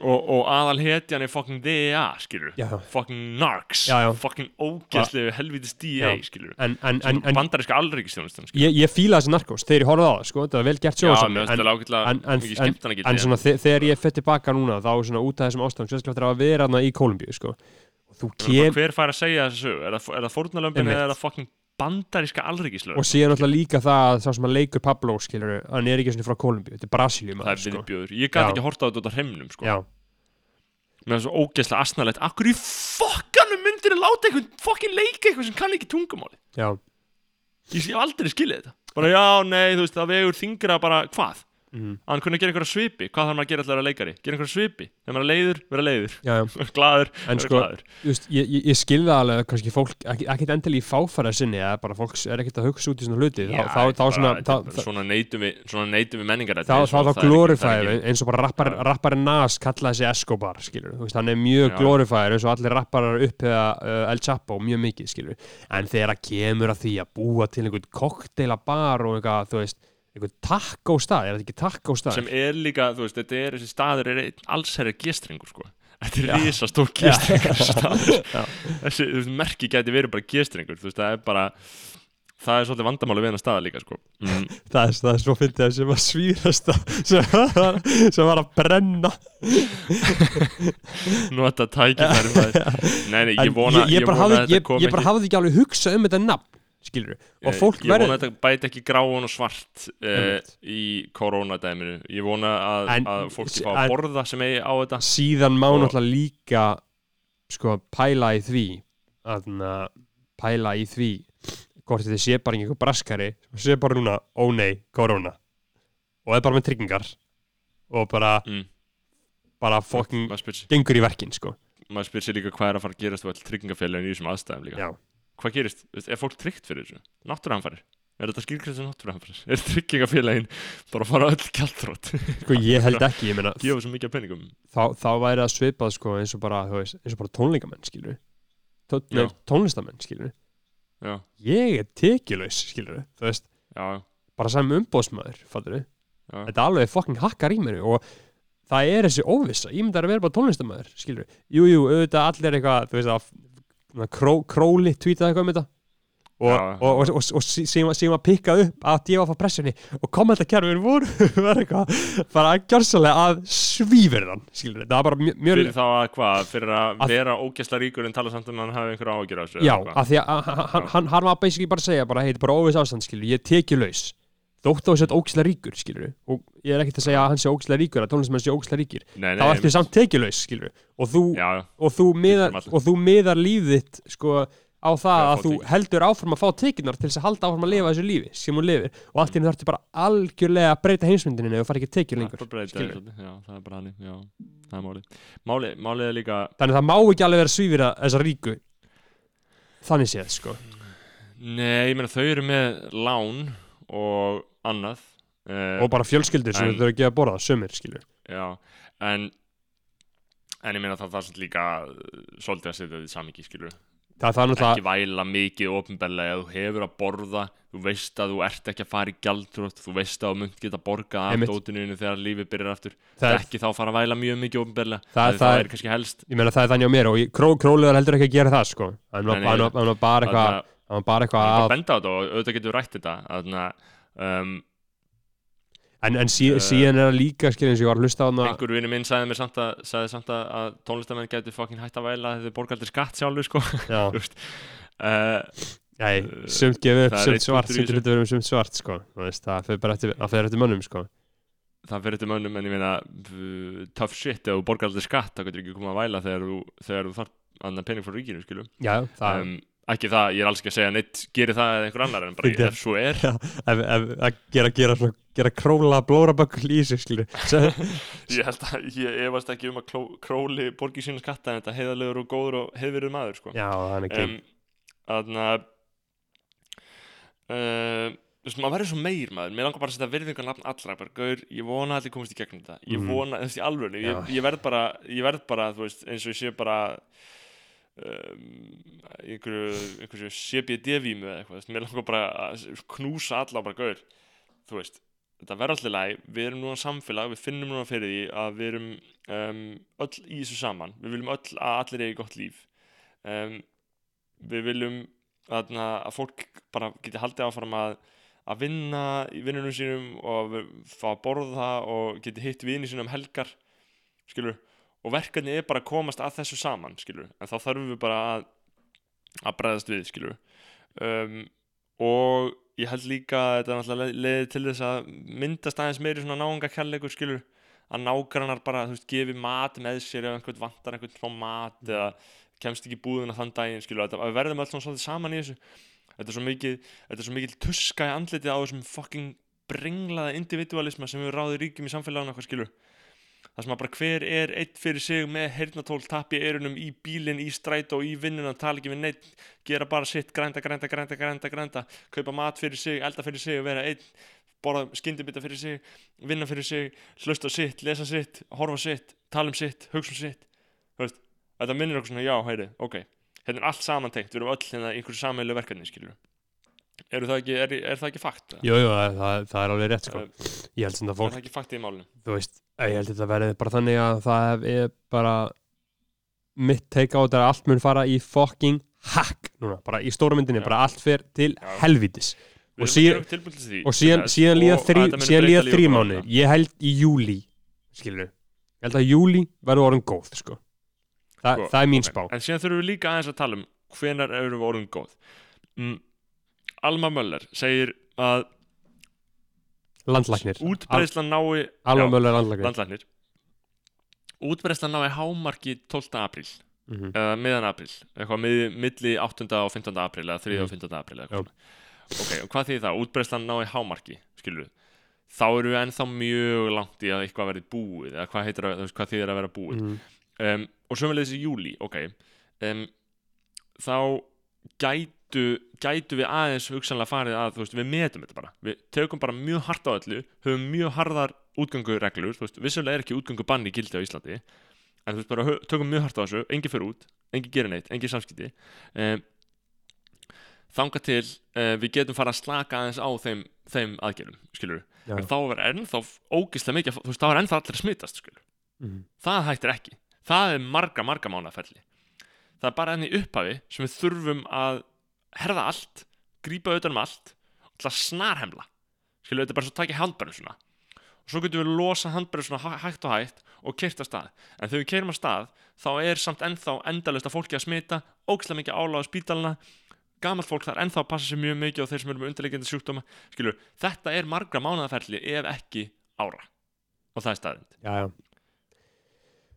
og, og aðal hetjan er fucking DEA skilur Já. Fucking narcs Já, já. Fucking ógeðslegu helvitis DEA skilur en, en, en, Bandaríska alríkistjónustan skilur ég, ég fíla þessi narkos þegar ég horfði á það, sko, þetta var vel gert sjóðsam en, þetta svona þe þegar ég fett tilbaka núna þá svona út af þessum ástæðum sérstaklega eftir að vera þarna í Kolumbíu sko. kem Hver fær að segja þessu? Er það, er það fórnalömbin Einmitt. eða er það fucking bandaríska alríkislög? og síðan alltaf líka það að sá sem að leikur Pablo skilur, hann er ekki svona frá Kolumbíu þetta er Brasilíum Það er sko. viðbjöður Ég gæti ekki að horta á þetta hreimnum sko. Mér er svo ógeðslega asnalegt. Akkur í fokkanum myndir að láta einhvern fokkin leika eitthvað sem kann ekki tungumáli já, Ég sé aldrei skilið þetta. Bara já, nei, þú veist, það vegur þingra bara hvað Mhm. Hann kunni að gera einhverja svipi. Hvað þarf maður að gera allar að leikari? Gera einhverja svipi. Þegar maður er leiður, vera leiður. Já, já. Glaður, En vera sko, veist, ég, ég, ég skilði alveg að kannski fólk, ekki, ekkit endilega í fáfæra sinni eða bara fólk er ekkert að hugsa út í svona hluti. Þá, þá, þá, þá, Svona við, svona neytum við menningar þá, þá, þá glorifæður eins og bara rappar, rapparinn Nas kallaði sig Escobar skilur, hann er mjög Já. glorifæður eins og allir rapparar upphega uh, El Chapo mjög mikið skilur, en þegar að kemur að því að búa til einhvern kokteila bar og eitthvað, þú veist, einhvern takkó stað, er þetta ekki takkó stað? sem er líka, þú veist, þetta er þessi staður er allsherri gestrengur sko. Þetta er risa stór gestrengur staður. Þessi, veist, merki gæti verið bara gestrengur Þú veist, það er bara Það er svolítið vandamáli við hennar staða líka sko. Mm. það, er, það er svo fyndið að sem að svíðasta sem, sem var að brenna. Nota tækifæri maður. Nei, nei, ég vona ég, ég, að ég, bara hafði ekki alveg hugsað um þetta nafn skilur, og Ég- fólk Ég vona verður að þetta bæti ekki gráun og svart Einmitt. í korónadæminu Ég vona að, En- að fólk sé að borða sem eigi á þetta. síðan má Og- náttúrulega líka sko pæla í því að pæla í því hvort þetta sé bara einhver braskari sem sé bara núna, ó nei, korona. Og er bara með tryggingar. Og bara, mm. bara sig- gengur í verkin sko. Maður spyr sér líka hvað er að fara að gerast á all tryggingafélagin í þessum aðstæðum líka. Já. Hvað gerist, er fólk tryggt fyrir þessu? Náttúruhamfarir? Er þetta skilgrið sem náttúruhamfarir? Er tryggingafélagin bara að fara öll kjaldrótt? sko ég held ekki, ég meina Gefa svo mikið af peningum. Þá, þá væri það svipað sko eins og bara, þú veist, eins og bara tónleikamenn skilur Tó, tónlistamenn skilur Já, ég er tekjulegs skilur þú veist, já, bara sem umbóðsmaður fattur já. Þetta alveg fucking hakkar í mér og það er þessi óvissa, ég myndi að vera bara tónlistamæður skilur, jú, jú, auðvitað allir eitthvað, þú veist kró, króli tweetaði eitthvað um þetta. Og, Já. og, og, og, og sí- síðan síðan að pikka upp að djöfa frá pressunni og kommentakerfin voru var eitthvað bara gjörsalega að svífur þann skilur, það var bara mjög, mjög Fyrir þá að hvað, fyrir að, Að- vera ógæsla ríkur en tala samt um að hann hafi einhver áhyggjur af þessu Já, af því að hann, var basically bara að segja bara, hei, þetta er bara óviss ástand, skilur, ég er tekjulegs þótt á þess að ógislega ríkur, skilur og ég er ekkert að segja að hann sé ógislega ríkur að tónlistamenn sé ógislega ríkir, Nei, nei, þá ertu samt tekjulegs, skilur og þú, Já, og þú miðar, og þú miðar líf þitt sko, á það Já, að þú tekjur. heldur áfram að fá tekjurnar til þess að halda áfram að lifa þessu lífi sem hún lifir. Og allt í henni þarftu bara algjörlega að breyta heimsmyndinni ef þú far ekki tekjur Það lengur er skilur. það er bara hann já, það er málið. Máli, málið er líka þannig að það má ekki alveg vera svífira þessa ríku þannig séð sko. Nei, ég meina þau eru með lán og annað uh, og bara fjölskyldur sem en- þurfur að gefa að borða sömur skilur Já, en en ég meina það er líka uh, svolítið að setja þetta í samingi, skilur það er ekki væla mikið ofinbellega þú hefur að borða þú veist að þú ert ekki að fara í gjaldrótt þú veist að þú munt geta borgað af dótinu þegar lífið byrjar aftur það er, ekki þá fara að væla mjög mikið ofinbellega Það það, það er kannski helst. Ég meina það er þannig á mér og kró, królegar heldur ekki að gera það sko. Hann var, bara eitthvað hann var bara eitthvað að að benda á þetta og auðvitað getur rætt þetta. Að um, en, en sí, Eh, síðan er það líka skilur eins og ég var að hlusta á hana einhver vinur minn sagði mér samt að, sagði samt að, að tónlistamenn getur fucking hætt að væla þegar þeir borga aldrei skatt sjálfur sko. já, uh, Nei, sumt gefið upp, það er sumt svart, sumt hlutur verið sumt svart sko. Þú veist, það fyrir bara eftir, það eftir mönnum sko. það fyrir til mönnum en ég meina uh, tough shit ef þú borgar aldrei skatt þá getur ekki komið að væla þegar þú, þú þarf annan pening frá ríkinu skilum Já, það um, ekki það, ég er alls ekki að segja neitt gerir það eða einhver annar en bara Fyndið. ef svo er. Ef, ef, að gera, gera, svona, gera króla blóraböggul í sig ég held að ég efast ekki um að kló, króli borgi sína skatta en þetta heiðalegur og góður og heiðverður maður sko. Já, það er ekki um, Þannig að maður verður svo meir maður. Mér langar bara að setja virðingar nafn allra bara, Gaur, ég vona að allir komast í gegnum þetta. Ég Mhm. vona, veist, í alvöru. Ég, ég verð bara, ég verð bara, þú veist, eins og ég sé bara um, einhverju, CBD-vímu eða eitthvað, mér langar bara að knúsa alla bara, gaur þú veist, þetta verður allir læg við erum núna samfélag, við finnum núna fyrir því að við erum um, öll í þessu saman, við viljum öll að allir eigi gott líf. Um, við viljum að, að fólk bara geti haldið áfram að að vinna í vinnunum sínum og við- fá að borða og geti hitt vini sínum um helgar skilur, og verkefni er bara að komast að þessu saman, skilur, en þá þarfum við bara að að bregðast við, skilur um, og ég held líka að þetta náttúrulega leiði til þess að myndast aðeins meiri svona náunga kærleikur, skilur að nágrannar bara, þú veist, gefi mat með sér ef einhvern vantar einhvern frá mat eða kemst ekki búðina þann daginn, skilur að við verðum öll svona saman í þessu. Þetta er svo mikið, þetta er svo mikið tuska í andlitið á þessum fucking brenglaða individualisma sem við ráðið ríkjum í samfélaginu okkar, skilur það sem að bara hver er eitt fyrir sig með heyrnatól tappi erunum í bílinn, í strætó, í vinnuna tala ekki við neitt, gera bara sitt grænda, grænda, grænda, grænda, grænda kaupa mat fyrir sig, elda fyrir sig og vera einn borða skyndibita fyrir sig vinna fyrir sig, hlusta sitt, lesa sitt horfa sitt, tala um sitt, hugsa um sitt veist, þetta minnir okkur svona, já, heyri, ok hérna er allt samantengt, við erum öll hérna í einhverju sameilu verkefni, skilur eru það ekki, er, er það ekki fakt? Jú, jú, það, það, það er alveg rétt sko. Er, Ég held sem það er fólk, það ekki fakt í málinu? þú veist ég held þetta verið bara þannig að það er bara mitt take á þetta að allt mun fara í fucking hack núna, bara í stóra myndinni, Já. bara allt fer til helvitis. Og að því. og síðan, síðan líða þrý, að þrý mánu ég held í júli skilur ég held að júli verður orðin góð sko. Þa, Sko, það er mín ok. spá. En síðan þurfum við líka aðeins að tala um hvenar erum við orðin góð. Mm, Alma Möller segir að landlæknir, útbreyslan nái landlæknir útbreyslan nái hámarki 12. apríl Mhm. eða miðan apríl eitthvað mið, milli 8. og 15. apríl eða 3. og Mhm. 15. apríl eða Já. eitthvað svona. ok, og hvað þýðir það? útbreyslan nái hámarki, skilur þá erum við ennþá mjög langt í að eitthvað verði búið eða hvað heitir að, hvað þýðir að vera búið Mhm. um, og sömulegis í júli ok um, þá gætu gætu við aðeins hugsanlega farið að veist, við metum þetta bara. Við tökum bara mjög hart á öllu höfum mjög harðar veist, vissulega er ekki útgöngubanni í gildi á Íslandi en þú veist bara tökum mjög hart á þessu engi fyrir út, engi gerir neitt, engi samskipti. Um, þanga til uh, við getum fara að slaka aðeins á þeim, þeim aðgerðum skilur Já. en þá er ennþá ógislega mikið þú veist, þá er ennþá allir að smitast skilur Mhm. það hættir ekki. Það er marga, marga mánaferli það er bara enn í upphafi sem við þurfum að herða allt grípa utan um allt og til að snarhemla. Skilur þetta bara svo að taka handbærum svona. Og svo getum við losa handbærum svona hæ- hægt og hægt og kert að stað. En þegar við kerum að stað þá er samt ennþá endalaust að fólki að smita ógislega mikið áláð á spítalana. Gamalt fólk þarf ennþá passa sér mjög mikið og þeir sem eru með undirleikandi sjúkdóma. Skilur, þetta er margra mánaferli ef ekki ára. Og það er staðind.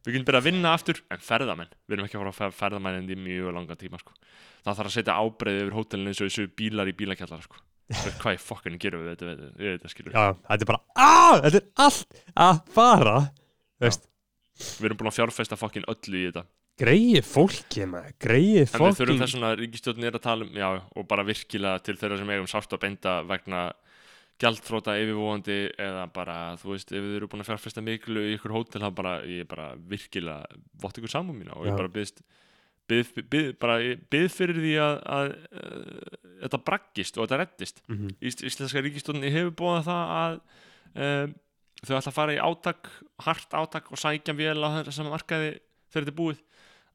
Við getum byrjað að vinna aftur en ferðamenn, við erum ekki að fara að fer- ferðamenn í mjög langa tíma sko. það þarf að setja ábreið yfir hótelinu eins og þessu bílar í bílakjallara sko. Hvað í fokkinu gerum við þetta, við, við þetta skilur Já, þetta er bara aah, Þetta er allt að fara við erum búin að fjárfesta fokkin öllu í þetta. Greið fólki maður Greið en við þurfum fólki þess að ríkistjórn er að tala um já, og bara virkilega til þeirra sem eigum sárt að beinda vegna gjaldþróta yfirvóandi eða bara, þú veist, ef þið eru búin að fjárfesta miklu í ykkur hótel, þá bara, ég bara virkilega vott ykkur samum mína og ég bara byggst byð, byð, byð fyrir því að, að, að þetta braggist og þetta reddist. Mhm. Ís, Íslenska ríkistjórni hefur búið það að um, þau ætla að fara í átak hart átak og sækja vel á þessa markaði þegar þetta er búið.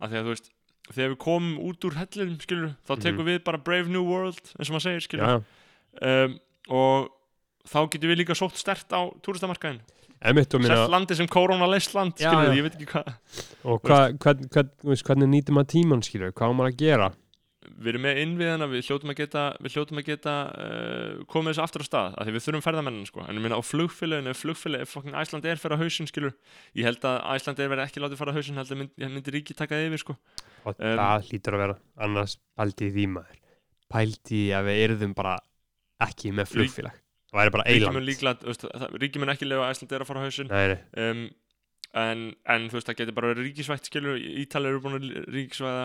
Af því að þú veist, þegar við komum út úr hellinum skilur, þá tekum við bara Brave New World eins og maður segir skilur Mhm. Um, og þá getum við líka sótt stert á túristamarkaðin minna stert landi sem korona leist land Já, skilur, já. ég veit ekki hvað. Og hvern, þú veist, hvernig nýtum maður tímann skilur Hvað á maður að gera? Við erum með innviðina, við hljótum að geta hljótum að geta uh, komið þessu aftur á stað af því við þurfum ferðamennin sko. En ég meina á flugfélaginu, ef flugfélagi, ef fokkin Æsland er fyrir á hausinn skilur, ég held að Æsland er verið ekki látið fara á hausinn, held að myndi, myndi ríki taka yfir sko, Og Um, það hlýtur að vera Annars pældi því maður. Pældi að við yrðum bara ekki með flugfélag Það væri bara eiland veist, það- ríki mun ekki lega að Æsland er að fara á nei, um, en, en þú veist, það getur bara verið ríkisvætt skilur, Ítalið eru búin að ríkisvæða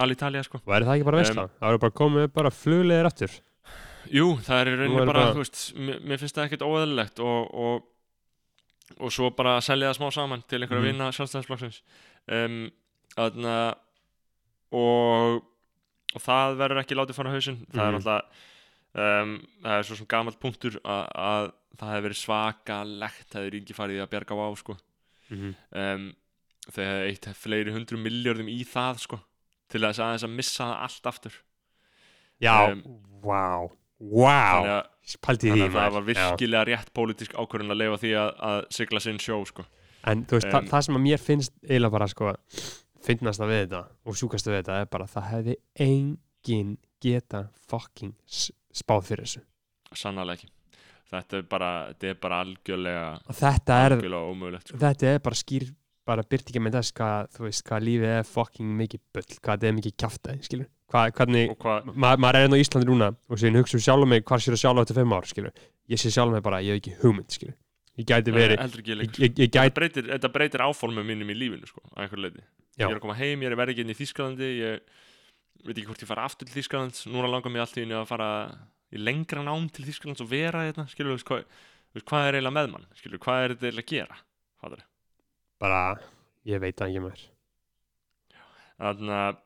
Alitalia sko. Væri það ekki bara veistla Það væri bara komið bara flugleðir aftur. Jú, það er er bara, bara- veist, mér, finnst það ekkert óeðlilegt og, og, og svo bara að selja það smá saman til einhverja mm. vinna sjálfstæðansflokksins um, og, og það verður ekki látið fara á hausinn. Það er Mhm. Um, það er svo sem gamalt punktur að, að það hefur verið svakalegt er ekki farið í að bjarga á sko. Mhm. um, þegar eitt fleiri hundru miljörðum í það sko, til þess aðeins að missa það allt aftur Já, Um, vá þannig Vá, að pældi í Þannig því að það var Já. virkilega rétt pólitísk ákvörðun að leifa því að, að sigla sinn sjó sko. En þú veist, Um, það, sem að mér finnst eiginlega bara sko finnast að við þetta og sjúkast við þetta er bara að það hefði engin geta fucking spáð fyrir þessu. Sannarlega ekki. Þetta er bara, þetta er bara algjörlega og þetta er, algjörlega ómögulegt sko. þetta er bara skýr bara byrtinga með þess hvað, þú veist, hvað lífið er fucking mikið bull, hvað þetta er mikið kjaftaði, skilur, hvað, hvernig og hvað, ma maður er enn á Íslandi núna og síðan hugsa um sjálf mig, hvað sér að sjálf eftir fimm ár, skilur. Ég sé sjálf mig bara, ég hef ekki hugmynd, skilur. Ég gæti verið, ekki þetta breytir, þetta breytir áformum mínum í lífinu sko, að einhver leiti ég er að koma heim, ég er verið ekki inn í Þýskalandi ég veit ekki hvort ég fara aftur til Þýskalands. Núna langar mér allt í einu að fara í lengra nám til Þýskalands og vera hérna skilur, veist, hvað, veist, hvað er eiginlega með mann? Skilur, hvað er þetta eiginlega að gera Fattar? bara, ég veit það ekki með þannig að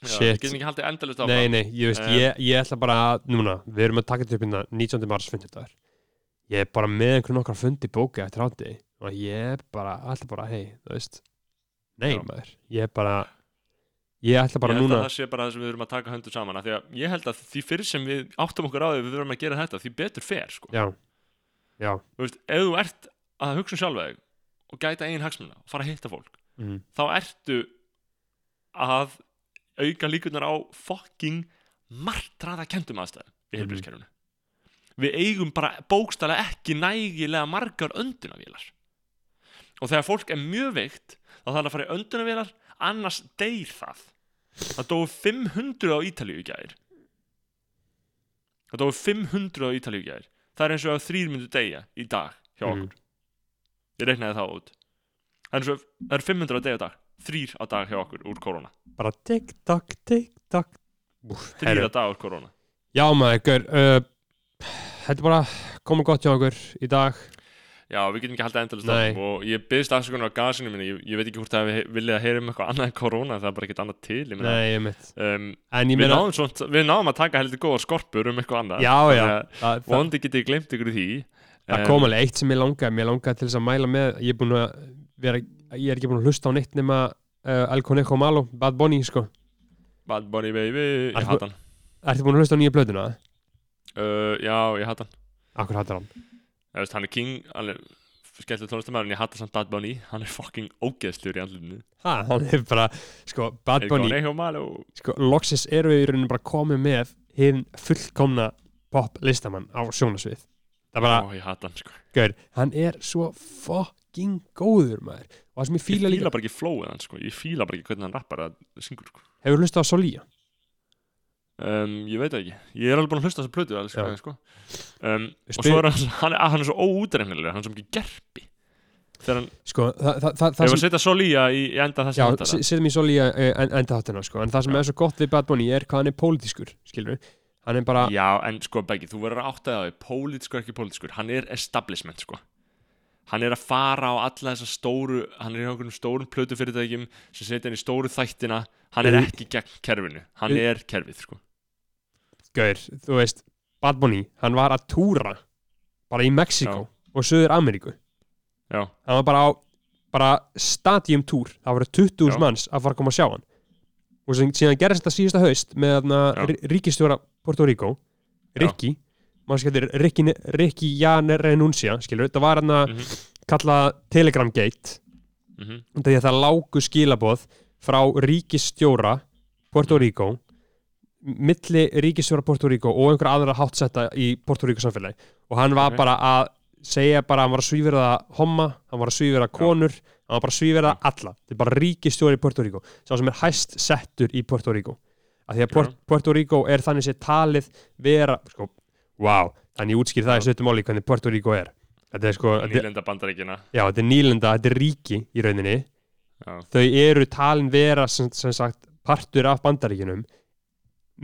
við getum ekki haldið endalist á Nei, nei, ég veist, Um, ég, ég ætla bara núna, við erum að taka þetta upp hérna 19. mars fundidagur ég er bara með einhvern okkar fundi bóka eftir hátti og ég er bara, ætla bara, hei, þú veist. Nei, Já. maður, ég er bara ég ætla bara ég held núna að það sé bara það sem við erum að taka höndu saman því að ég held að því fyrir sem við áttum okkur á því við verum að gera þetta því betur fer sko. já, já, þú veist, ef þú ert að hugsa um sjálfa þig og gæta eigin hagsmuna og fara að hitta fólk mm, þá ertu að auka líkunar á fucking martraða kendum aðstæðum í Mhm. heilbríðskerfunu við eigum bara bókstælega ekki nægilega margar öndunavélar og þegar fólk er mjög veikt þá þarf að fara í öndunavélar annars deyr það það dói 500 á Ítalíu í gær. Það dói 500 á Ítalíu í gær. Það er eins og að þrýr myndu deyja í dag hjá Mhm. okkur. Ég reiknaði það út. Það er, eins og, það er 500 að deyja á dag. Þrýr á dag hjá okkur úr korona. Bara tikk-takk, tikk-takk Úff, þrýr herru. á dag úr korona. Já, maður, uh, þetta er bara komið gott hjá okkur í dag já, við getum ekki haldið endalist á og ég byggðist afsökunar á gasinu minni ég, ég veit ekki hvort það við viljið að heyra um eitthvað annað en korona það er bara ekkert annað til ég mitt um, en ég við, meina, við náðum að taka heldur góðar skorpur um eitthvað annað. Já, já. Að það, það, vondi getið glemt ykkur í því. Það Um, kom alveg eitt sem ég langaði mér langaði til þess að mæla með ég er búin að vera, ég er ekki búin að hlusta á neitt nema uh, El Conejo Malo Bad Bunny, sko. Bad Bunny baby, ég Ertu- hatt hann. Ertu búin að hlusta á nýja blöðuna? uh, já, ég hatt hann. Akkur hattar hann? Ég veist, hann er king, hann er skemmtileg tónlistamæður en ég hatta samt Bad Bunny. Hann er fucking ógeðslur í andlutinu Ha, hann er bara, sko, Bad Bunny sko, Loxis eru við í rauninu bara komið með hinn fullkomna pop listamann á sjónasvið það er bara, Ó, hann sko. Gaur, hann er svo fucking góður maður. Og það sem ég Ég fíla fíla líka, bara ekki flowið hann sko. Ég fíla bara ekki hvernig hann rappar að syngur sko. Hefur hlustað á Solía um, Ég veit ekki Ég er alveg búin að hlusta þessa plötu Já. sko. Um, Við Og svo er hann, hann, er, hann er svo óútreifnilega Hann er svo mikið gerpi Þegar hann, sko, það, það, það, ef það að sem setja Solía í, í enda þess Já, að s- setjum í Solía en, enda þáttina sko. en það sem Já. er svo gott við Bad Bunny er hvað hann er pólitískur skilur hann er bara, Já, en sko Beggi, þú verður að átta það Pólitískur ekki pólitískur, hann er establishment sko Hann er að fara á alla þessa stóru Hann er í okkur stórum plötu fyrirtækjum sem setja hann í stóru þættina Hann er Við- ekki gegn kerfinu, hann Við- er kerfið sko gaur, þú veist Bad Bunny, hann var að túra bara í Mexiko og Suður Ameríku Já, hann var bara á bara stadium túr, það voru 20.000 Já. manns að fara að koma að sjá hann. Og sem, síðan gerðist þetta síðasta haust með þarna Já. rí- ríkisstjóra Puerto Rico Ricky, mann skilur Ricky, Ricky Jan Renuncia skilur, þetta var hann að Mhm. kalla Telegram Gate. Mhm, og því að það lágu skilaboð frá ríkisstjóra Puerto Rico milli ríkisstjóra Puerto Rico og einhver aðra háttsetta í Puerto Rico samfélagi. Og hann var Ok. bara að segja bara að hann var að svífirða homma, hann var að svífirða konur hann var bara að svífirða alla. Þetta er bara ríkisstjóri í Puerto Rico sá sem er hæst settur í Puerto Rico. Af því að Já. Puerto Rico er þannig sér talið vera sko, wow, þannig ég útskýr það í Já. stuttum máli hvernig Puerto Rico er. Þetta er sko, nýlenda bandaríkina já, þetta er nýlenda, þetta er ríki í rauninni. Þau eru talin vera sem, sem sagt partur af bandaríkinum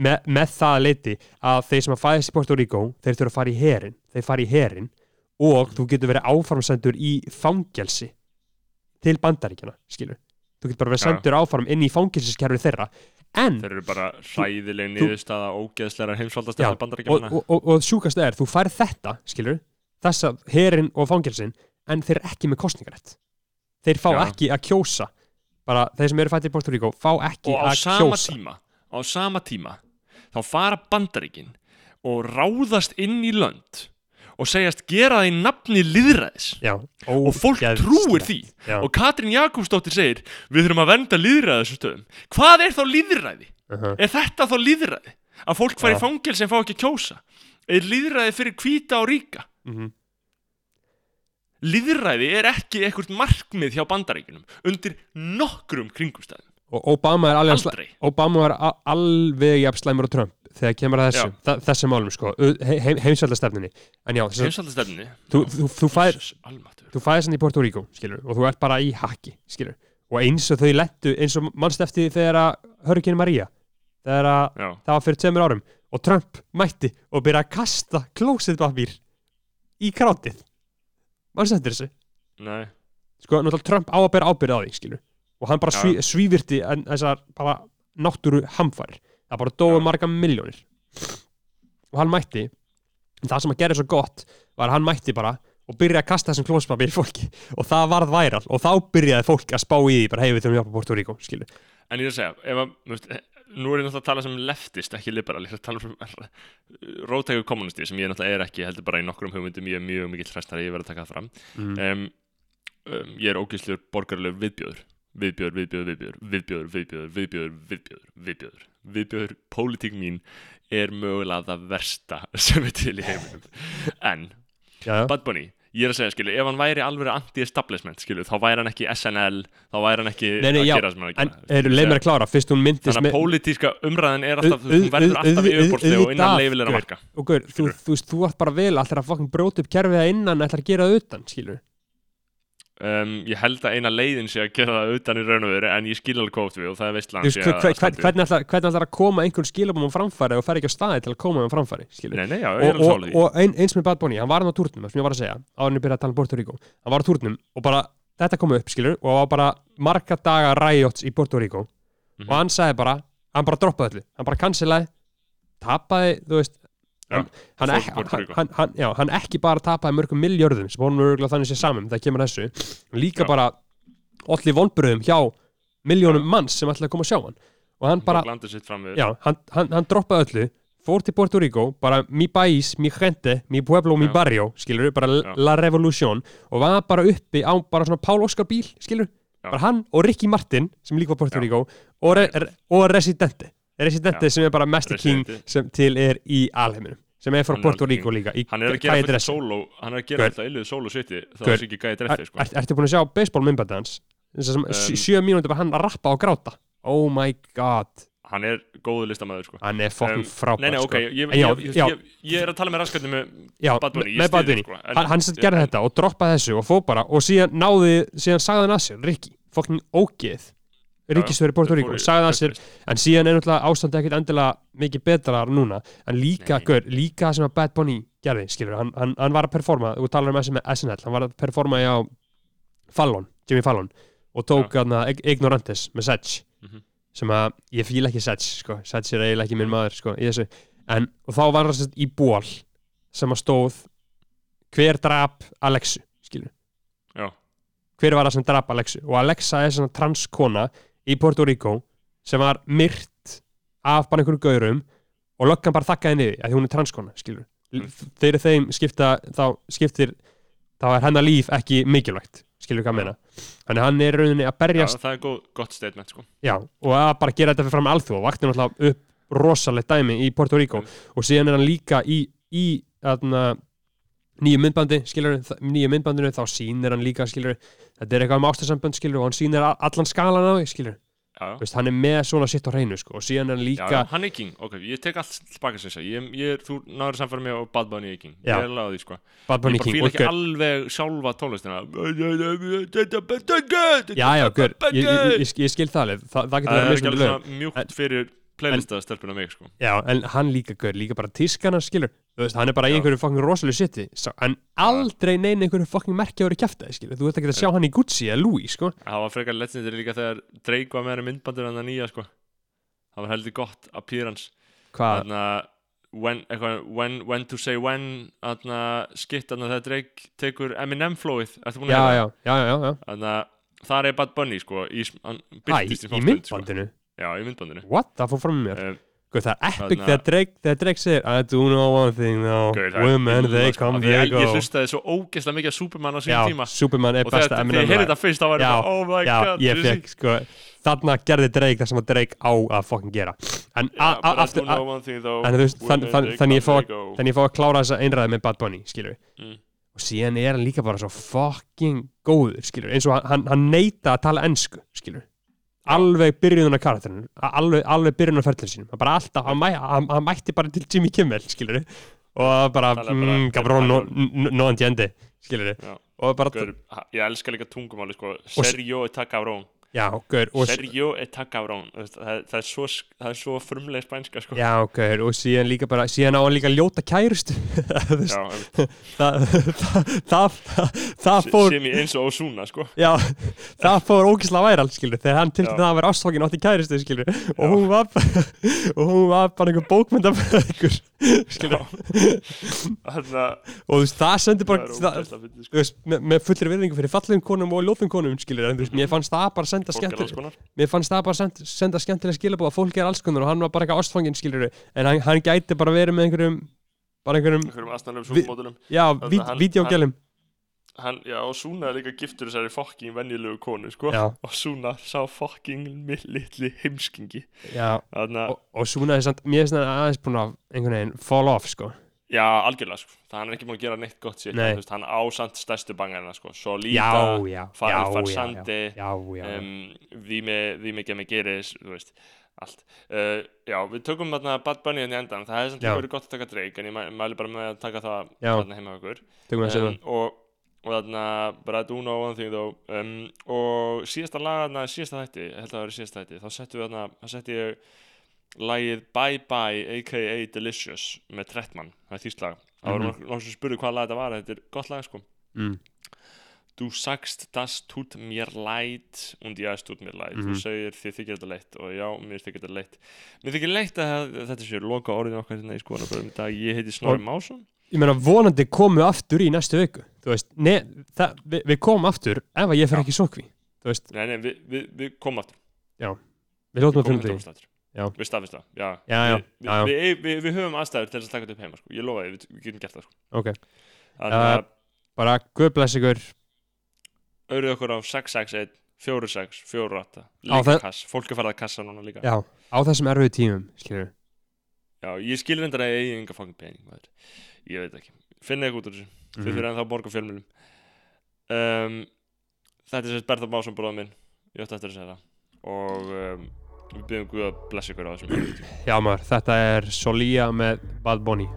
me, með það að leiti að þeir sem að fæðast í Puerto Rico þeir þurfa að fara í herin þeir fara í herin og þú getur verið áframsendur í fangelsi til bandaríkjana skilur. Þú getur bara verið sendur áfram inn í fangelsiskerfi þeirra. En þeir eru bara hræðileg niðurstaða ógeðsleira heimsvaldastæða og, bandaríkjana og, og, og sjúkast er, þú færð þetta skilur, þessa herin og fangelsin en þeir eru ekki með kostningarætt þeir fá Já. ekki að kjósa. Bara þeir sem eru fættir í Puerto Rico fá ekki og á að sama kjósa. tíma á sama tíma þá fara bandaríkin og ráðast inn í lönd og segjast gera það í nafni liðræðis Já, og fólk trúir því Já. og Katrín Jakobsdóttir segir við þurfum að venda liðræði þessum stöðum hvað er þá liðræði? uh Er þetta þá liðræði? Að fólk fari Já. í fangel sem fá ekki að kjósa er liðræði fyrir hvíta og ríka? Mhm. Liðræði er ekki eitthvað markmið hjá bandaríkinum undir nokkrum kringumstæðum og Obama er alveg. Obama er alveg jafn slæmur á Trump þegar kemur að þessu, þa- þessum málum sko, heim, heimsveldastefninni Heimsaldastefni þú, þú, þú, fæðist hann í Puerto Rico skilur, og þú ert bara í haki skilur. og eins og þau lettu, eins og mannst eftir þegar að Hurricane Maria þegar að það var fyrir tveimur árum og Trump mætti og byrja að kasta klósitpapír í krátið. Mannst eftir þessu? Nei. Sko, náttúrulega Trump á að bera ábyrð á því, skilur og hann bara sví, svívirti þessar bara náttúru hamfærir það bara Já. marga miljónir og hann mætti. Það sem að gera svo gott var að hann mætti bara og byrja að kasta þessum klóspapir í fólki. Og það varð væral. Og þá byrjaði fólk að spá í því bara hei við að hjálpa Puerto Rico, skilur En ég er að segja, ef að, nú er ég náttúrulega að tala sem leftist, ekki liberal, ég er að tala um rótæku kommunisti sem ég náttúrulega er ekki, heldur bara í nokkrum hugmyndum, ég er mjög mikill hrestari, ég verð að taka það fram. mm. Um, um, ég er ógæslegur borgarleg viðbjöður, viðbjöður, viðbjöður, viðbjöður, viðbjöður, viðbjöður, viðbjöður, viðbjöður, viðbjöður, viðbjöður, pólitík mín er mögulega það versta sem er til í heiminum. En, já, Bad Bunny, ég er að segja, skilu, ef hann væri alveg anti-establishment, skilu, þá væri hann ekki SNL, þá væri hann ekki Nei, nei, að já, gera sem hann er að en gera. eru leið mér að klára fyrst hún myndist Þannig að með pólitíska umræðin er alltaf, hún verður alltaf yfirborðslega og innan leifilega marka. og gaur, þú, þú, veist, þú ætti bara vel allir að fucking bróta upp kerfið að innan ætlar að gera utan, skilur Um, ég held að eina leiðin sé að gera það utan í raun og veru, en ég skil alveg hvað við og það er veist, hver, hvernig ætlar hvernig ætlar að koma einhvern skilabum á framfæri og fer ekki á staði til að koma á framfæri skilur Nei, nei, já, og, og, og ein, eins með Bad Bunny, hann var hann á túrnum sem ég var að segja, en ég byrjaði að tala um Puerto Rico. Hann var á túrnum og bara, þetta kom upp skilur og var bara marga daga riots í Puerto Rico. Mhm. og hann sagði bara, hann bara droppaði öllu hann bara cancelaði, tapaði þú veist hann, hann, ekki, hann, já, hann ekki bara tapaði mörgum miljörðum sem honum örgulega þannig sé saman það kemur þessu, líka Já. bara allir vonbröðum hjá miljónum manns sem ætlaði að koma að sjá hann. Og hann bara, já, hann, hann, hann droppaði öllu fór til Puerto Rico, bara mi país, mi gente, mi pueblo, mi barrio skilur, bara la revolution og var bara uppi á bara svona Pál Óskar bíl skilur, bara hann og Ricky Martin sem líka var Puerto. Rico og, re, og Residente Residente Já. sem er bara mesti king Residente. sem til er í alheiminum sem er frá algjör Rico líka Hann er að gera dressi. solo Hann er að gera fullt illuð solo þá Gaur. er ekki gæði dressi sko. er, Ertu búin að sjá baseball myndbæti hans Um, sjö mínútur bara hann að rappa og gráta oh my god, Hann er góðu listamæður sko. hann er fucking Um, frábær Nei, nei, ok, sko. ég, ég, ég, ég, ég er að tala með raskandi með Já, Bad Bunny, ég með styð Bad þig, Bunny sko, hann, hann gerði þetta og droppaði þessu og fó bara og síðan náði, síðan sagði hann að sér Rikki, fucking ógeð Ríkistöður í sér press en síðan er náttúrulega ástandi ekkert endilega mikið betra núna, en líka, gaur, líka sem að Bad Bunny gerði, skilur, hann, hann, hann var að performa, þú talar um SNL, hann var að performa á Fallon, Jimmy Fallon og tók hann Ignorantes með Sedge Mhm. sem að ég fíla ekki Sedge, sko, Sedge er eiginlega ekki minn maður, sko, í þessu, en og þá var sagt í ból sem að stóð hver drap Alexu, skilur Já, hver var það sem drap Alexu? Og Alexa er svona transkona í Puerto Rico sem var myrt af bara einhverjum gaurum og löggan bara þakkaði niður að því hún er transkona skilur Mm. þegar þeim skipta þá skiptir þá er hennar líf ekki mikilvægt skilur hvað að meina þannig hann er rauninni að berjast það er góð, gott statement sko. já, og að bara gera þetta fyrir fram alþjóð og vakti náttúrulega upp rosalegt dæmi í Puerto Rico Mm. og síðan er hann líka í, í aðna, nýju myndbandi skilur, nýju myndbandinu þá sýnir hann líka skilur, þetta er eitthvað um ástarsambönd skilur, og hann sýnir allan skalan á því skilur, Veist, hann er með svona sitt á hreinu sko, og síðan er hann líka já, hann er king, ok, ég tek allt tilbaka sem ég er, þú náður samfæra mig og Bad Bunny er king, Já. ég er alveg á því sko. Bad Ég og ekki gaur- alveg sjálfa tónlistina. Já, já, gaur, ég, ég, ég, skil það alveg. Það, það getur verið er ekki mismunandi alveg lög. svona mjúkt fyrir playlista stelpuna mig sko. Já, en hann líka gaur, líka bara tískana skilur, þú veist, hann er bara í einhverju fucking rosalega sitti, en aldrei neina einhverju fucking merkja að vera kæftæði skilur, þú ert ekki að sjá hann í Gucci eða Louis sko, Það var frekar legendary líka þegar Drake var með henni myndbandur en það nýja sko. Það var heldur gott appearance. Hvað, Þannig að when, when, when to say when Þannig að skitt þannig að þegar Drake tekur Eminem flowið Ertu búin að já, heyra já, já, já, já. Þannig að þar er Bad Bunny sko í, hann í, í stund, myndbandinu, sko. Já, í myndbandinu. What, það fór fram mér? Uh, Guð, það er epic þegar Drake, þegar Drake segir I do know one thing það er women they sko, come, they go ég hlustaði svo ógeðslega mikið að Superman á sín tíma. Superman er Og besta þegar þegar Eminem ég heyrði þetta fyrst þá var ég bara, oh my Já, god ég fekk, sko Þarna gerði Drake það sem að Drake á að fucking gera. En aftur þannig ég fá að klára þessa einræði með Bad Bunny, skilur Mm. Og síðan er hann líka bara svo fucking góður, skilur Eins og hann, neita að tala ensku, skilur Alveg byrjunar karakterinu Alveg, alveg byrjunar ferðlinn sínum. Bara alltaf, hann, mæ, hann, hann mætti bara til Jimmy Kimmel, skilur Og bara, Talaði bara- mm, cabrón, no, no, no entiende Skilur Já. Og bara, ég elska líka tungumáli sko. Sergio cabrón já, gaur Sergio e cabrón það, það, er svo, svo frumleg spænska sko. Já, gaur, og síðan líka bara Síðan á hann líka ljóta kærustu veist, Já, það, það, það, fór sem ég eins og Osuna sko. Já, það fór ógislega væral skilur þegar hann Já. það að vera ástfókin átti kæristu skilur og hún var og hún var bara einhver bókmyndafræðingur skilur og þú veist það sendi bara sko. með, fullir virðingu fyrir fallegum konum og ljóðum konum skilur en þú veist mér fannst það bara senda Fólk alls skemmtileg konar. Mér fannst það bara senda, senda skemmtileg skilabóð að fólk er alls konar og hann var bara eitthvað ástfókin skilur en hann, hann gæti bara verið með einhverjum bara einhverjum einhverjum Vi- já, að hann- já, Osuna er líka giftur þessari fokking venjulegu konu sko. já, Osuna sá fokking litli heimskingi. Já. Þannig að, og, og svona er samt, mér er svona aðeins búin að einhvern veginn fall off sko já, algjörlega sko. það hann er ekki búin að gera neitt gott sér Nei. veist, hann ásand stærstu bangarina sko. svo já, líka já, Fa- já, Farsandi, já, já, já, um, Víme, Víme Gemi Geris þú veist, allt. Uh, já, við tökum þarna Bad Bunny hérna í endan það hefði samt líka verið gott að taka Drake en ég mæ- mæli bara með að taka það þarna heima okkur. Tökum við að segja um, og, og þarna bara do know one thing though. Um, og síðasta lag þarna, síðasta þætti, held að það verið síðasta þætti þá settu við þarna, þá setti ég lagið Bye Bye aka Delicious með Trettmann, það er þýst lag það voru Mhm. nokkuð nokkuð sem spurði hvað lag þetta var þetta er gott lag sko mm. Du sagst, das tut mir leid und ja, es tut mir leid. Mhm. Þú segir þið þykir þetta leitt og já, mér þykir þetta leitt. Mér þykir leitt að þetta séu loka orðin okkar hérna í skoðanabröðum í dag. Ég heiti Snorri Másson. ég meina vonandi komu aftur í næstu það, við, við komum aftur ef að ég fer Já. ekki veist, Nei, nei, við, við, við komum aftur. við hljóttum að komum finna því 100% aftur. Já. Við staðfist það, já. Já, já, Við, við, við, við, við höfum aðstæður til þess að taka þetta upp heima, sko. Ég lofa því, við, við getum gert það, sko. ok, Þannig Uh, bara guð bless ykkur auðvitað okkur á 661, 46, 48. Á Líka kass. Fólk er farið að kassa núna líka. já, á þessum erfið tímum skilur, Já, ég skil reyndar að ég eigi enga fangin pening maður. Ég veit ekki Finna eitthvað út úr þessu Þið Mhm. fyrir ennþá að borga fjölmjölum um, Þetta er sérst Bertha Básson bróða minn Ég ætti eftir að segja það Og um, við byggjum Guð að blessa ykkur á þessum. Já maður, þetta er Solía með Bad Bunny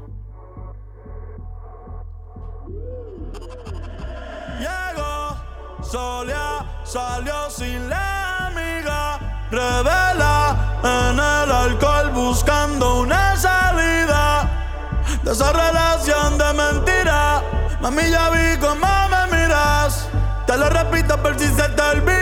Llegó, Solia salió sin la amiga. Revela en el alcohol buscando una salida de esa relación de mentira. Mami, ya vi cómo me miras. Te lo repito por si se te olvida.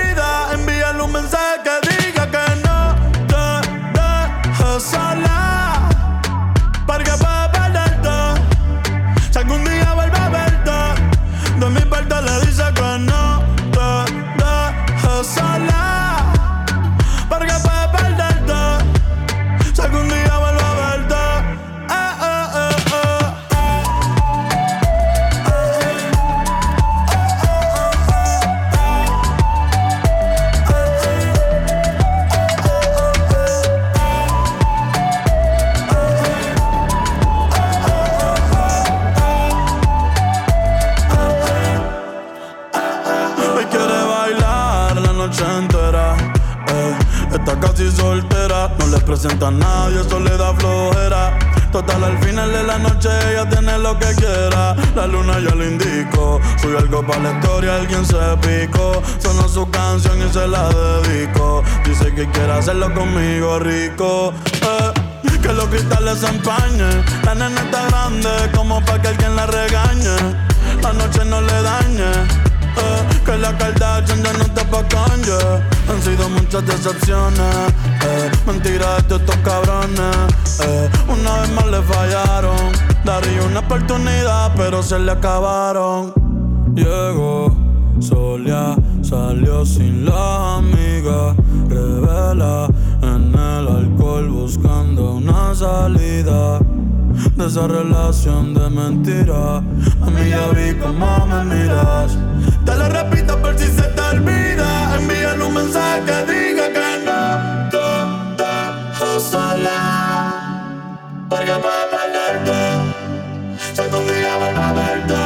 A nadie, eso le da flojera. Total, al final de la noche ella tiene lo que quiera. La luna ya le indicó, sube algo para la historia, alguien se picó. Sonó su canción y se la dedico. Dice que quiere hacerlo conmigo rico. eh. Que los cristales se empañen. La nena está grande como para que alguien la regañe. La noche no le dañe. eh, que la Kardashian ya no está pa' Han sido muchas decepciones eh, Mentiras de estos cabrones eh, Una vez más le fallaron Daría una oportunidad pero se le acabaron Llegó Solia, salió sin la amiga Revela en el alcohol buscando una salida de esa relación de mentira. A mí ya vi cómo me miras. Te lo repito por si se te olvida. Envíale un mensaje que diga que sola. Porque puedo perderte. Si algún día vuelvo a verte,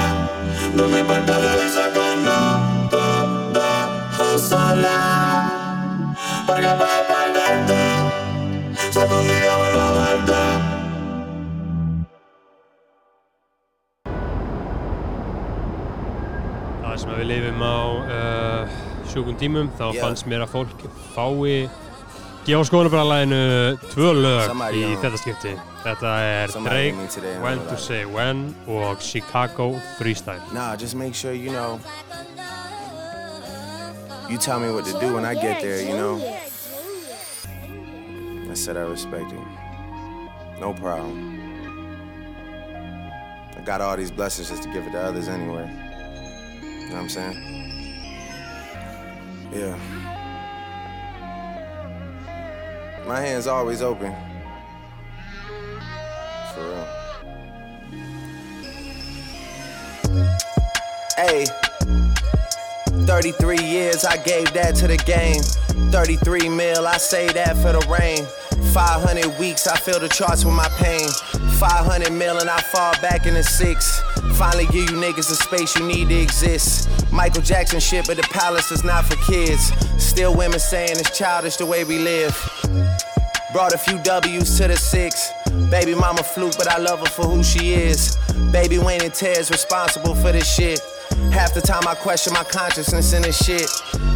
mi parte le dice que no te dejo sola. Porque puedo perderte. Si algún día vuelvo a verte. Sem við lifum á uh, sjúkum tímum þá Já. fannst mér að fólk fái gefa skoðanabræðalæginu tvö lög Somebody, í þetta skipti Þetta er Drake, When to. Say When og Chicago Freestyle Nah, just make sure you know. You tell me what to do when I get there, you know. I said I respect it. No problem. I got all these blessings just to give it to others anyway. You know what I'm saying? Yeah. My hand's always open. For real. Hey. 33 years, I gave that to the game. 33 mil, I say that for the rain. 500 weeks, I fill the charts with my pain. 500 mil and I fall back in the six. Finally give you niggas the space you need to exist. Michael Jackson shit, but the palace is not for kids. Still women saying it's childish the way we live. Brought a few W's to the six. Baby mama fluke, but I love her for who she is. Baby Wayne and Ted's responsible for this shit. Half the time I question my consciousness in this shit.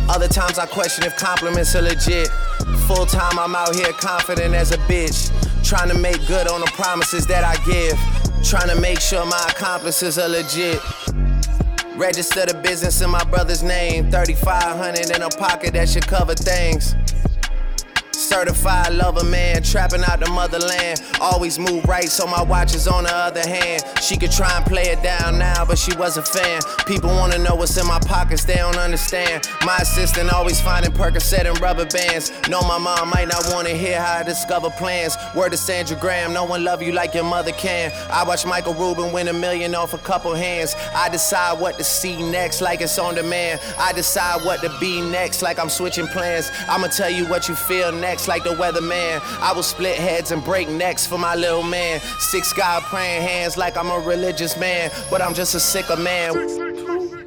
Other times I question if compliments are legit. Full time I'm out here confident as a bitch. Trying to make good on the promises that I give. Trying to make sure my accomplices are legit. Register the business in my brother's name. 3500 in a pocket that should cover things. Certified lover man, trapping out the motherland. Always move right, so my watch is on the other hand. She could try and play it down now, but she was a fan. People wanna know what's in my pockets, they don't understand. My assistant always finding Percocet and rubber bands. Know my mom might not wanna hear how I discover plans. Word to Sandra Graham, no one love you like your mother can. I watch Michael Rubin win a million off a couple hands. I decide what to see next, like it's on demand. I decide what to be next, like I'm switching plans. I'ma tell you what you feel next, like the weatherman. I will split heads and break necks for my little man. Six God praying hands like I'm a religious man, but I'm just a sicker man.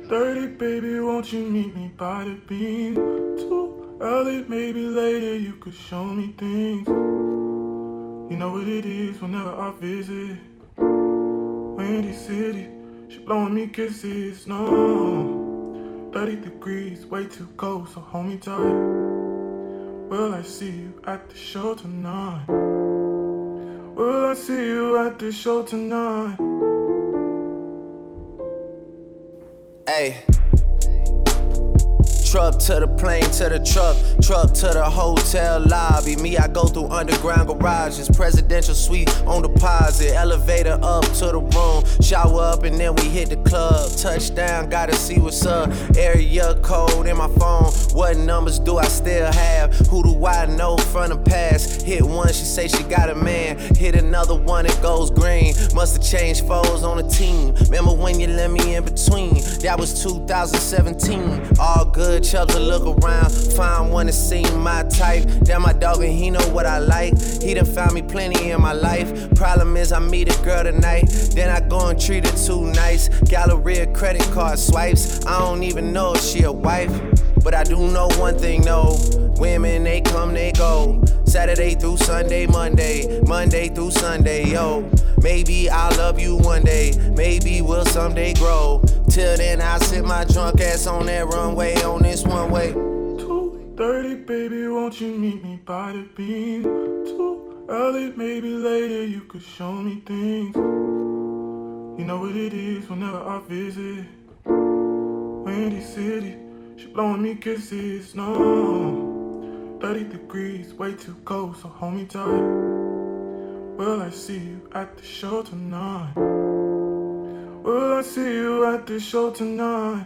30, baby, won't you meet me by the beam? Too early, maybe later, you could show me things. You know what it is whenever I visit. Windy City, she blowing me kisses, no. 30 degrees, way too cold, so hold me tight. Will I see you at the show tonight? Will I see you at the show tonight? Hey. Truck to the plane to the truck, truck to the hotel lobby. Me, I go through underground garages, presidential suite on deposit, elevator up to the room, shower up and then we hit the club. Touchdown, gotta see what's up. Area code in my phone. What numbers do I still have? Who do I know from the past? Hit one, she say she got a man. Hit another one, it goes green. Must have changed foes on the team. Remember when you let me in between? That was 2017. All good, chubs to look around. Find one that seem my type. Damn, my dog, and he know what I like. He done found me plenty in my life. Problem is, I meet a girl tonight. Then I go and treat her too nice. Galleria credit card swipes. I don't even know if she a wife. But I do know one thing, no. Women, they come, they go. Saturday through Sunday, Monday, Monday through Sunday, yo. Maybe I'll love you one day, maybe we'll someday grow. Till then, I'll sit my drunk ass on that runway on this one way. 2.30, baby, won't you meet me by the beam? Too early, maybe later, you could show me things. You know what it is whenever I visit. Windy City, she blowing me kisses, no. 30 degrees, way too cold, so hold me tight. Will I see you at the show tonight? Will I see you at the show tonight?